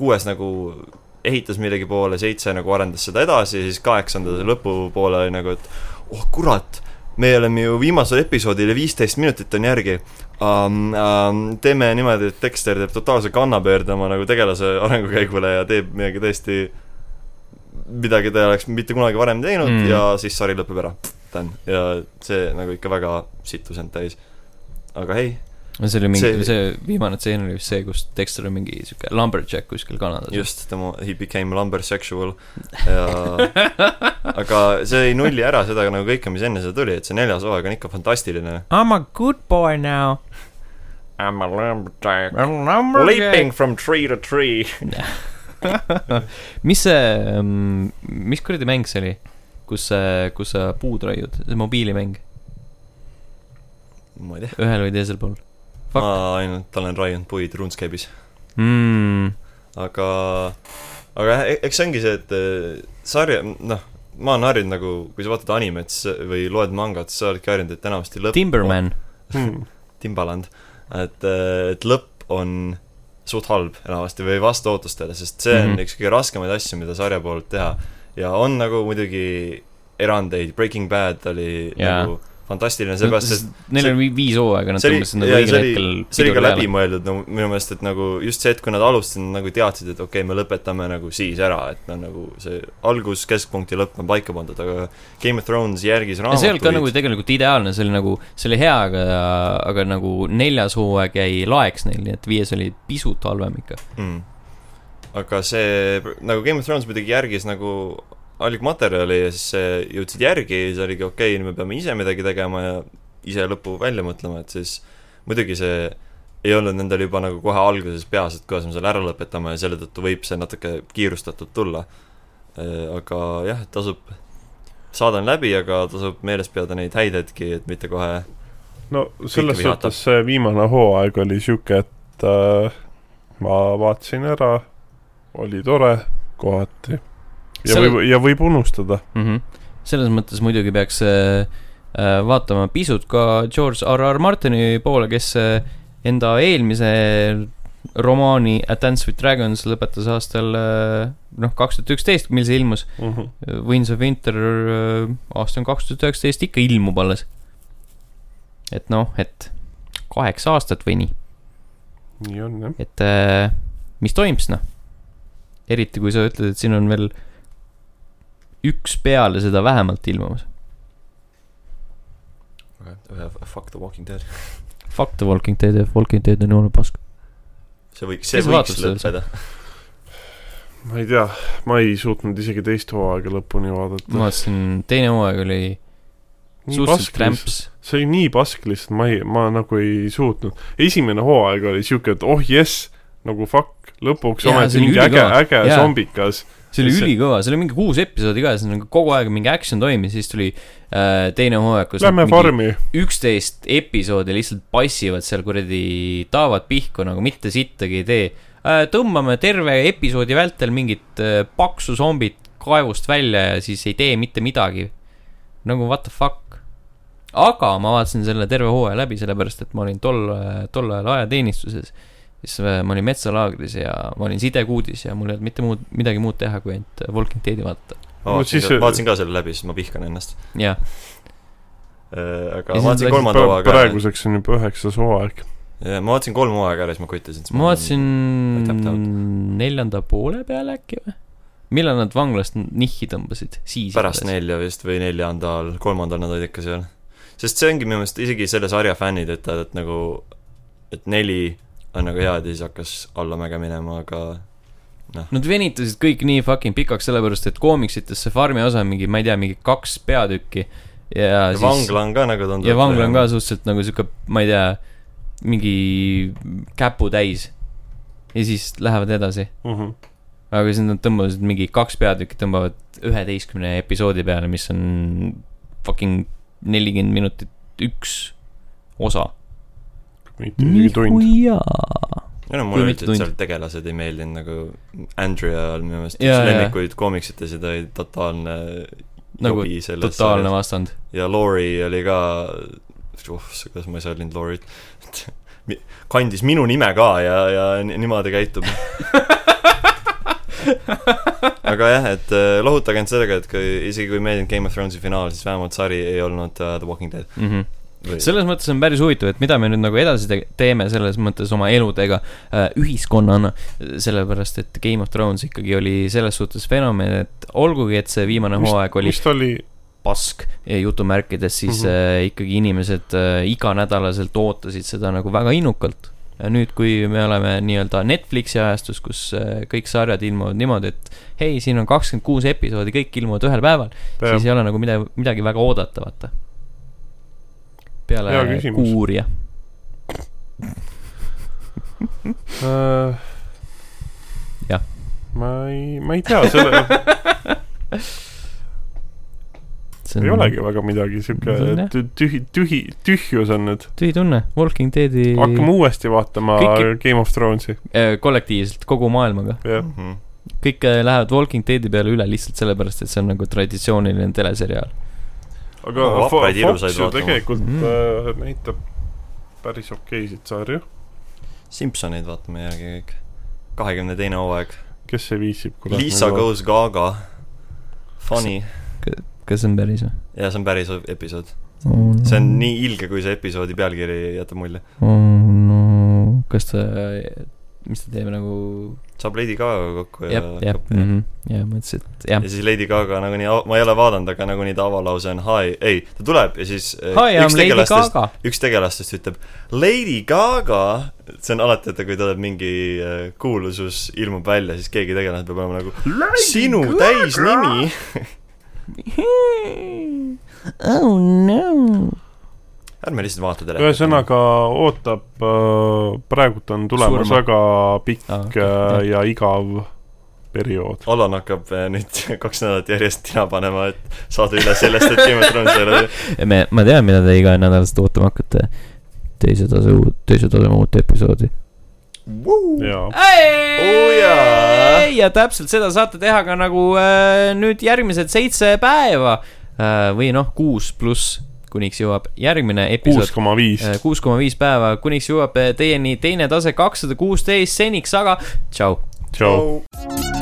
kuues nagu ehitas millegi poole, seitse nagu arendas seda edasi ja siis kaheksanda lõpupoole oli nagu, et oh kurat, me oleme ju viimasel episoodil ja viisteist minutit on järgi um,. Um, teeme niimoodi, et Dexter teeb totaalse kannapöörde oma nagu tegelase arengukäigule ja teeb midagi tõesti, midagi ta ei oleks mitte kunagi varem teinud Mm. ja siis sari lõpeb ära. Ja see nagu ikka väga sittus end täis. aga hei, see oli mingi, see, See- see viimane tseen oli vist see, kus Dexter on mingi siuke lumberjack kuskil Kanadas. just tema, he became lumbersexual ja aga see ei nulli ära seda nagu kõike, mis enne seda tuli, et see neljas hooaeg on ikka fantastiline. I m a good boy now. I m a lumberjack lumberjack. leaping from tree to tree. mis see, mis kuradi mäng see oli, kus, kus sa puud raiud, see mobiilimäng, ma ei tea, ühel või teisel pool Fuck. ma ainult olen raiunud puid RuneScape'is, mm.? aga, aga jah, e- eks see ongi see, et eh, sarja, noh, ma olen harjunud nagu, kui sa vaatad animet või loed mangat, siis sa oledki harjunud, et enamasti lõpp Timberman. Timbaland, et, et lõpp on suht halb enamasti või vastu ootustele, sest see on mm. -hmm. üks kõige raskemaid asju, mida sarja poolt teha. ja on nagu muidugi erandeid, Breaking Bad oli yeah. nagu fantastiline, sellepärast et Neil see- on vi- viis hooaega, nad tõmbasid nagu õigel hetkel see oli ka läbimõeldud no minu meelest, et nagu just see, et kui nad alustasid, nad nagu teadsid, et okei okay,, me lõpetame nagu siis ära, et no nagu see algus, keskpunkt ja lõpp on paika pandud, aga Game of Thrones järgis ja see ei olnud ka nagu raamatuid, tegelikult ideaalne, see oli nagu, see oli hea, aga, aga nagu neljas hooaeg jäi laeks neil, nii et viies oli pisut halvem ikka. mm. aga see nagu Game of Thrones muidugi järgis nagu algmaterjali ja siis jõudsid järgi ja siis oligi okei okay,, me peame ise midagi tegema ja ise lõpu välja mõtlema, et siis muidugi see ei olnud nendel juba nagu kohe alguses peas, et kuidas me selle ära lõpetame ja selle tõttu võib see natuke kiirustatult tulla. aga jah, et tasub, saade on läbi, aga tasub meeles pidada neid häid hetki, et mitte kohe no selles suhtes see viimane hooaeg oli sihuke, et äh, ma vaatasin ära, oli tore kohati. Ja Selle- võib, ja võib unustada. mm. -hmm. selles mõttes muidugi peaks äh, äh, vaatama pisut ka George R R Martini poole, kes äh, enda eelmise romaani A Dance with Dragons lõpetas aastal äh, noh, kaks tuhat üksteist, mil see ilmus. Winds of Winter äh, aasta on kaks tuhat üheksateist, ikka ilmub alles. et noh, et kaheksa aastat või nii. nii on jah. et äh, mis toimub siis noh. eriti kui sa ütled, et siin on veel üks peale seda vähemalt ilmumas. Fuck the walking dead. Fuck the Walking Dead ja Walking Dead on jumala pask. see võiks, see võiks lõppeda. ma ei tea, ma ei suutnud isegi teist hooaega lõpuni ma vaadata. vaatasin, teine hooaeg oli suhteliselt rämps. see oli nii pask lihtsalt, ma ei, ma nagu ei suutnud. esimene hooaeg oli siuke, et oh jess, nagu fuck, lõpuks Jaa, ometi mingi äge, ülikõva. äge Jaa. zombikas. See oli ülikõva, see oli mingi kuus episoodi ka ja see nagu kogu aeg mingi action toimis, siis tuli äh, teine hooaeg, kus Lähme farmi. üksteist episoodi lihtsalt passivad seal kuradi, taovad pihku nagu mitte sittagi ei tee äh,. tõmbame terve episoodi vältel mingit äh, paksu zombit kaevust välja ja siis ei tee mitte midagi. nagu what the fuck. aga ma vaatasin selle terve hooaja läbi, sellepärast et ma olin tol, tol ajal ajateenistuses. Siis äh, ma olin metsalaagris ja ma olin sidekuudis ja mul ei olnud mitte muud, midagi muud teha, kui ainult Walking Deadi vaadata. ma No vaatasin siis- ka, vaatasin ka selle läbi, sest ma vihkan ennast. jah, aga Ja siis ma vaatasin kolmanda hooaega ära. praeguseks on juba üheksas hooaeg. ja ma vaatasin kolm hooaega ära, siis ma kottasin. ma vaatasin tapped out. neljanda poole peale äkki või? millal nad vanglast nihhi tõmbasid? siis. pärast. nelja vist või neljandal, kolmandal nad olid ikka seal. sest see ongi minu meelest isegi selle sarja fännid ütlevad, et nagu, et neli on nagu hea ja siis hakkas allamäge minema, aga Nad venitasid kõik nii fucking pikaks, sellepärast et koomiksites see farmi osa on mingi, ma ei tea, mingi kaks peatükki. ja, ja siis vangla on ka nagu tundub. ja vangla on ka suhteliselt nagu sihuke, ma ei tea, mingi käputäis. ja siis lähevad edasi. Mhm. aga siis nad tõmbasid mingi kaks peatükki tõmbavad üheteistkümne episoodi peale, mis on fucking nelikümmend minutit üks osa. Mitte isegi tund. Kui mulle öeldi, et seal tegelased ei meeldinud nagu Andrea on minu meelest üks lemmikuid koomiksites ja ta oli totaalne nagu totaalne vastand. ja Lori oli ka, oh, kuidas ma ei saa öelda Lorit, kandis minu nime ka ja, ja ni- niimoodi käitub. aga jah, et äh, lohutage end sellega, et kui isegi kui meeldinud Game of Thronesi finaal, siis vähemalt sari ei olnud uh, The Walking Dead mm. -hmm. Või selles mõttes on päris huvitav, et mida me nüüd nagu edasi te teeme selles mõttes oma eludega äh, ühiskonnana, sellepärast et Game of Thrones ikkagi oli selles suhtes fenomen, et olgugi, et see viimane Mis- hooaeg oli oli, pask jutumärkides, siis mm. -hmm. äh, ikkagi inimesed äh, iganädalaselt ootasid seda nagu väga innukalt. ja nüüd, kui me oleme nii-öelda Netflixi ajastus, kus äh, kõik sarjad ilmuvad niimoodi, et hei, siin on kakskümmend kuus episoodi, kõik ilmuvad ühel päeval, siis ei ole nagu midagi, midagi väga oodata, vaata. Peale kuuria. äh, Jah. ma ei, ma ei tea, selle, ei olegi väga midagi, sihuke on tühi, tühi, tühjus on nüüd. tühi tunne, Walking Deadi hakkame uuesti vaatama Kõiki- Game of Thronesi, äh, kollektiivselt kogu maailmaga. jah. Mhm. kõik äh, lähevad Walking Deadi peale üle lihtsalt sellepärast, et see on nagu traditsiooniline teleseriaal. Aga No, Fo- vapraid Fox ju tegelikult Mm. äh, näitab päris okeisid sarju. Simpsoneid vaatame järgi kõik. kahekümne teine hooaeg. kes see viitsib. Lisa Goes Gaga. Funny. kas see on päris või? ja see on päris episood. oh, see on nii ilge, kui see episoodi pealkiri jätab mulje. oh,. no kas ta, mis ta teeb nagu. Saab Lady Gaga kokku ja jah, jah, ja mõtlesin, et jah ja. siis Lady Gaga nagunii, ma ei ole vaadanud, aga nagunii ta avalause on hi, ei, ta tuleb ja siis eh, Hi, üks Lady tegelastest, üks tegelastest ütleb Lady Gaga, see on alati, et kui tuleb mingi eh, kuulsus ilmub välja, siis keegi tegelane peab olema nagu sinu täisnimi. oh no. Ärme lihtsalt vaata telekast. ühesõnaga ootab, praegult on tulemas Surma. väga pikk Ah, äh, ja igav periood. Allan hakkab eh, nüüd kaks nädalat järjest tina panema, et saada üle sellest, et Game of Thrones ei ole me, ma tean, mida te iganädalaselt ootama hakkate. teise tase, teise taseme uut episoodi. jaa. ja täpselt seda saate teha ka nagu äh, nüüd järgmised seitse päeva äh, või noh, kuus pluss, kuniks jõuab järgmine kuus episood. koma viis. kuus koma viis päeva, kuniks jõuab äh, teieni teine tase kakssada kuusteist, seniks aga tšau. tšau. Tšau.